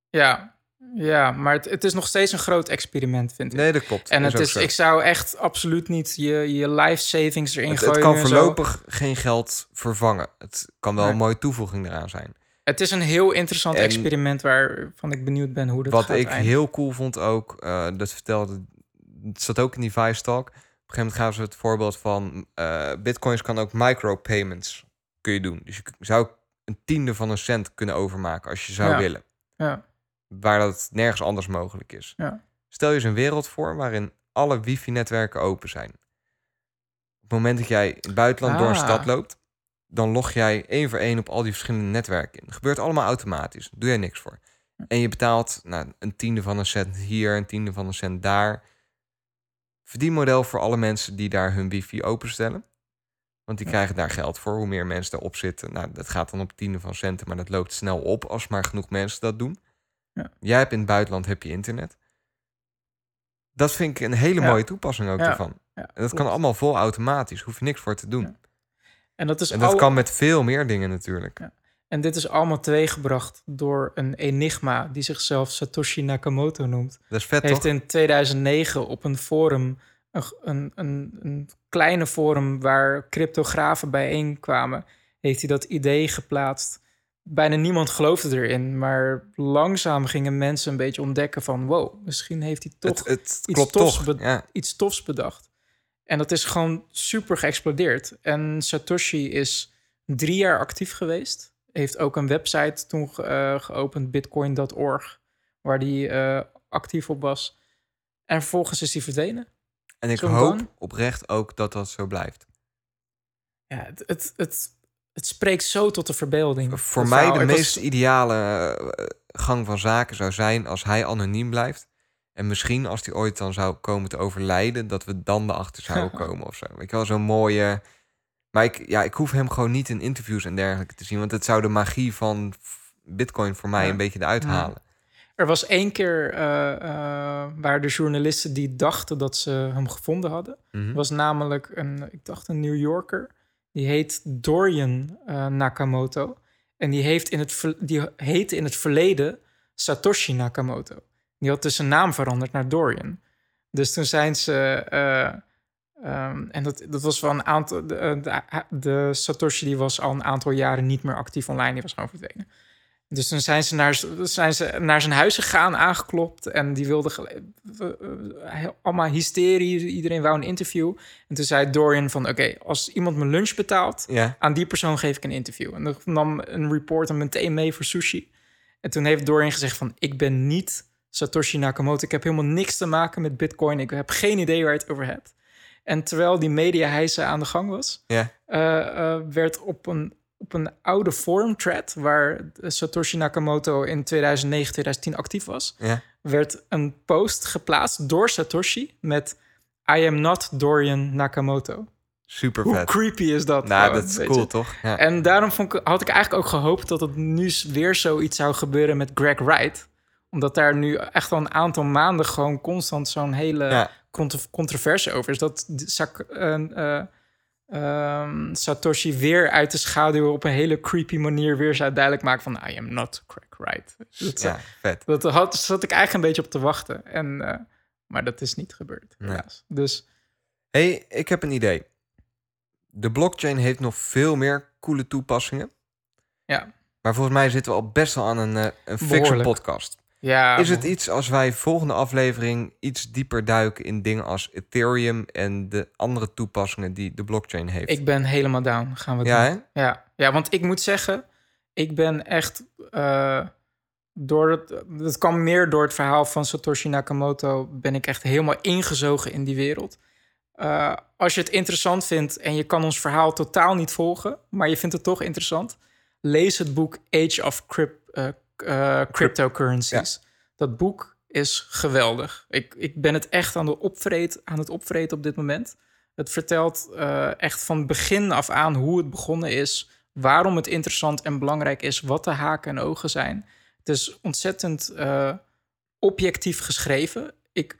S5: ja, ja, maar het, het is nog steeds een groot experiment, vind ik.
S4: Nee, dat klopt.
S5: en
S4: Dat
S5: het is,
S4: zo.
S5: ik zou echt absoluut niet je, je life savings erin
S4: het,
S5: gooien.
S4: het kan voorlopig geen geld vervangen. Het kan wel een mooie toevoeging eraan zijn.
S5: Het is een heel interessant
S4: En-
S5: experiment waarvan ik benieuwd ben hoe dat
S4: Wat
S5: gaat
S4: ik
S5: eindigen.
S4: heel cool vond ook, eh, dat vertelde, het zat ook in die Vice Talk. Op een gegeven moment gaven ze het voorbeeld van eh, bitcoins kan ook micropayments kun je doen. Dus je zou een tiende van een cent kunnen overmaken als je zou
S5: Ja.
S4: willen.
S5: Ja,
S4: Waar dat nergens anders mogelijk is.
S5: Ja.
S4: Stel je eens een wereld voor waarin alle wifi-netwerken open zijn. Op het moment dat jij in het buitenland door een
S5: Ah.
S4: stad loopt, dan log jij één voor één op al die verschillende netwerken in. Dat gebeurt allemaal automatisch. Daar doe jij niks voor. En je betaalt nou, een tiende van een cent hier, een tiende van een cent daar. Verdienmodel voor alle mensen die daar hun wifi openstellen. Want die krijgen daar geld voor. Hoe meer mensen erop zitten, nou, dat gaat dan op tienden van centen, maar dat loopt snel op als maar genoeg mensen dat doen.
S5: Ja.
S4: Jij hebt in het buitenland heb je internet. Dat vind ik een hele
S5: Ja.
S4: mooie toepassing ook daarvan.
S5: Ja,
S4: En dat kan allemaal vol automatisch. Hoef je niks voor te doen.
S5: En dat is
S4: En dat kan met veel meer dingen natuurlijk.
S5: En dit is allemaal teweeggebracht door een enigma die zichzelf Satoshi Nakamoto noemt.
S4: Dat is vet,
S5: heeft
S4: toch?
S5: in 2009 op een forum, een, een, een, een kleine forum waar cryptografen bijeenkwamen, heeft hij dat idee geplaatst. Bijna niemand geloofde erin, maar langzaam gingen mensen een beetje ontdekken van wow, misschien heeft hij toch
S4: Het, het
S5: iets
S4: klopt
S5: tofs
S4: toch.
S5: be-
S4: Ja.
S5: iets tofs bedacht. En dat is gewoon super geëxplodeerd. En Satoshi is drie jaar actief geweest. Heeft ook een website toen ge- eh, geopend, bitcoin.org, waar hij eh, actief op was. En vervolgens is hij verdwenen.
S4: En ik hoop oprecht ook dat dat zo blijft.
S5: Ja, het, het, het, het spreekt zo tot de verbeelding.
S4: Voor mij de
S5: Ik was-
S4: meest ideale eh, gang van zaken zou zijn als hij anoniem blijft. En misschien als hij ooit dan zou komen te overlijden, dat we dan erachter zouden komen of zo. Weet je wel, zo'n mooie. Maar ik, ja, ik hoef hem gewoon niet in interviews en dergelijke te zien. Want het zou de magie van Bitcoin voor mij
S5: Ja.
S4: een beetje eruit
S5: Ja.
S4: halen.
S5: Er was één keer eh, eh, waar de journalisten die dachten dat ze hem gevonden hadden.
S4: Mhm.
S5: was namelijk een, ik dacht een New Yorker. Die heet Dorian eh, Nakamoto. En die, heeft in het, die heette in het verleden Satoshi Nakamoto. Die had dus zijn naam veranderd naar Dorian. Dus toen zijn ze... eh, ehm, en dat, dat was wel een aantal... De, de, de Satoshi die was al een aantal jaren niet meer actief online. Die was gewoon verdwenen. Dus toen zijn ze naar, zijn ze naar zijn huis gegaan, aangeklopt. En die wilde eh, eh, allemaal hysterie. Iedereen wou een interview. En toen zei Dorian van... Oké, als iemand mijn lunch betaalt...
S4: Ja,
S5: aan die persoon geef ik een interview. En dan nam een reporter meteen mee voor sushi. En toen heeft Dorian gezegd van... Ik ben niet Satoshi Nakamoto. Ik heb helemaal niks te maken met bitcoin. Ik heb geen idee waar je het over hebt. En terwijl die media aan de gang was...
S4: ja.
S5: eh, eh, werd op een, op een oude forum thread... waar Satoshi Nakamoto in 2009, 2010 actief was...
S4: ja.
S5: werd een post geplaatst door Satoshi met... I am not Dorian Nakamoto.
S4: Super
S5: Hoe
S4: vet.
S5: creepy is dat?
S4: Nou,
S5: gewoon,
S4: dat is cool,
S5: je?
S4: toch? Ja.
S5: En daarom vond ik, had ik eigenlijk ook gehoopt dat het nu weer zoiets zou gebeuren met Greg Wright. Omdat daar nu echt al een aantal maanden gewoon constant zo'n hele
S4: Ja.
S5: Contro- controverse over is. Dat eh, eh, ehm, Satoshi weer uit de schaduw op een hele creepy manier weer zou duidelijk maken van I am not Greg Wright. Dat,
S4: ja, vet.
S5: dat had, zat ik eigenlijk een beetje op te wachten. En, eh, maar dat is niet gebeurd,
S4: Nee.
S5: Dus
S4: hey, ik heb een idee. De blockchain heeft nog veel meer coole toepassingen.
S5: ja,
S4: Maar volgens mij zitten we al best wel aan een, eh, een
S5: Behoorlijk.
S4: podcast.
S5: Ja
S4: Is het iets als wij volgende aflevering iets dieper duiken in dingen als Ethereum en de andere toepassingen die de blockchain heeft?
S5: Ik ben helemaal down. Gaan we
S4: ja,
S5: doen.
S4: hè?
S5: Ja, ja, want ik moet zeggen, ik ben echt eh, door het, dat kwam meer door het verhaal van Satoshi Nakamoto, ben ik echt helemaal ingezogen in die wereld. Eh, als je het interessant vindt en je kan ons verhaal totaal niet volgen, maar je vindt het toch interessant, lees het boek Age of Crypt, eh, eh, Cryptocurrencies. Dat boek is geweldig. Ik, ik ben het echt aan, de opvreet, aan het opvreten op dit moment. Het vertelt eh, echt van begin af aan hoe het begonnen is, waarom het interessant en belangrijk is, wat de haken en ogen zijn. Het is ontzettend eh, objectief geschreven. Ik,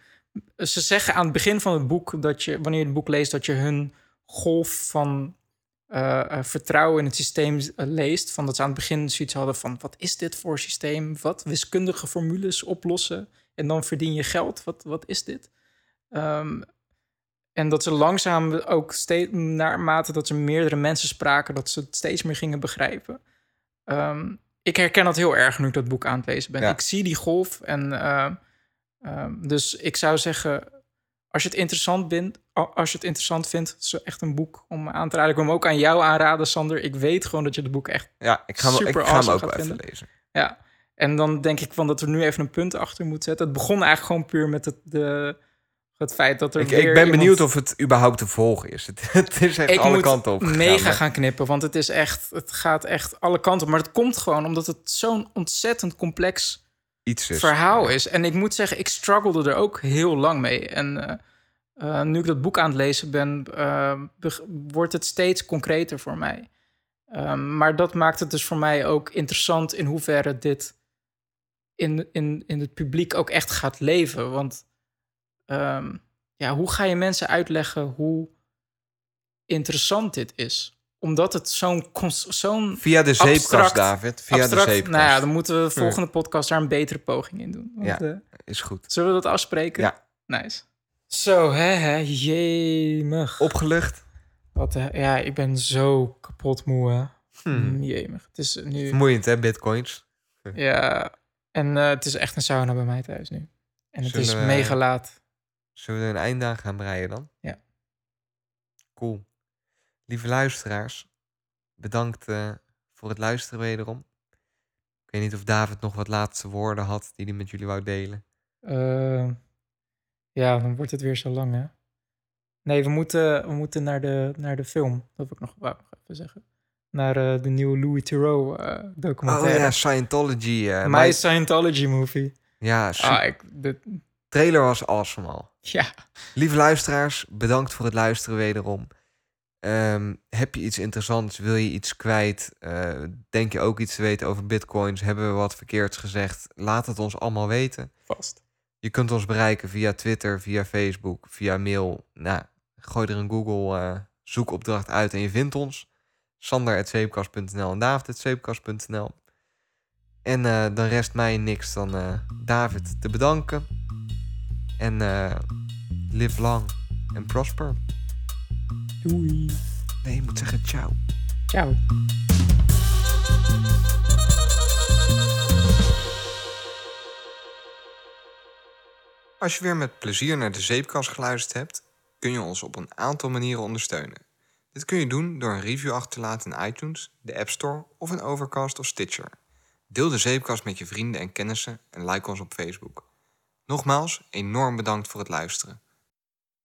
S5: ze zeggen aan het begin van het boek dat je, wanneer je het boek leest, dat je hun golf van eh, eh, vertrouwen in het systeem eh, leest. Van dat ze aan het begin zoiets hadden van: wat is dit voor systeem? Wat wiskundige formules oplossen en dan verdien je geld? Wat, wat is dit? Ehm, en dat ze langzaam ook steeds, naarmate dat ze meerdere mensen spraken, dat ze het steeds meer gingen begrijpen. Ehm, ik herken dat heel erg nu ik dat boek aan het lezen ben.
S4: Ja.
S5: Ik zie die golf en ehm, dus ik zou zeggen, als je het interessant vindt, als je het interessant vindt, het is echt een boek om aan te raden. Ik wil hem ook aan jou aanraden, Sander. Ik weet gewoon dat je het boek echt
S4: Ja, ik ga, hem- ik
S5: Super
S4: ga hem ook wel
S5: gaat
S4: even
S5: vinden.
S4: lezen.
S5: ja. En dan denk ik van dat we nu even een punt achter moeten zetten. Het begon eigenlijk gewoon puur met het, de, het feit dat er
S4: Ik,
S5: weer
S4: ik ben
S5: iemand-
S4: benieuwd of het überhaupt te volgen is. Het, het is echt
S5: ik
S4: alle kanten op. gegaan,
S5: mega
S4: maar
S5: gaan knippen, want het is echt, het gaat echt alle kanten op. Maar het komt gewoon omdat het zo'n ontzettend complex
S4: Iets is.
S5: verhaal is. En ik moet zeggen, ik struggelde er ook heel lang mee. En eh, eh, nu ik dat boek aan het lezen ben, eh, wordt het steeds concreter voor mij. Ehm, maar dat maakt het dus voor mij ook interessant in hoeverre dit in, in, in het publiek ook echt gaat leven. Want ehm, ja, hoe ga je mensen uitleggen hoe interessant dit is? Omdat het zo'n
S4: Via de zeepkast,
S5: abstract-
S4: David. Via
S5: abstract,
S4: de zeepkast.
S5: Nou ja, dan moeten we de volgende podcast daar een betere poging in doen. Want,
S4: Ja.
S5: eh,
S4: Is goed.
S5: zullen we dat afspreken?
S4: Ja.
S5: Nice. Zo, hè, hè, jemig.
S4: Opgelucht.
S5: Wat, ja, ik ben zo kapot moe, hè.
S4: Hmm.
S5: Mm, Jemig. Het is nu...
S4: Vermoeiend, hè, bitcoins?
S5: Ja, en eh, het is echt een sauna bij mij thuis nu. En het is
S4: we-
S5: mega laat.
S4: Zullen we er een einde aan gaan breien dan?
S5: Ja.
S4: Cool. Lieve luisteraars, bedankt eh, voor het luisteren wederom. Ik weet niet of David nog wat laatste woorden had die hij met jullie wou delen.
S5: Eh, ja, dan wordt het weer zo lang, hè. Nee, we moeten, we moeten naar, de, naar de film. Dat wil ik nog, wou even zeggen. Naar eh, de nieuwe Louis Theroux eh,
S4: Oh
S5: documentaire.
S4: ja, Scientology.
S5: My
S4: my-
S5: Scientology movie.
S4: ja,
S5: Ah, ik, de,
S4: trailer was awesome al.
S5: ja,
S4: Lieve luisteraars, bedankt voor het luisteren wederom. Ehm, heb je iets interessants? Wil je iets kwijt? Eh, denk je ook iets te weten over bitcoins? Hebben we wat verkeerds gezegd? Laat het ons allemaal weten.
S5: vast.
S4: Je kunt ons bereiken via Twitter, via Facebook, via mail. Nou, gooi er een Google eh, zoekopdracht uit en je vindt ons. Sander.zeepkast.nl en David.zeepkast.nl En eh, dan rest mij niks dan David te bedanken. En live long and prosper.
S5: Doei.
S4: Nee, je moet zeggen ciao.
S5: Ciao.
S4: Als je weer met plezier naar de zeepkast geluisterd hebt, kun je ons op een aantal manieren ondersteunen. Dit kun je doen door een review achter te laten in iTunes, de App Store of in Overcast of Stitcher. Deel de zeepkast met je vrienden en kennissen en like ons op Facebook. Nogmaals, enorm bedankt voor het luisteren.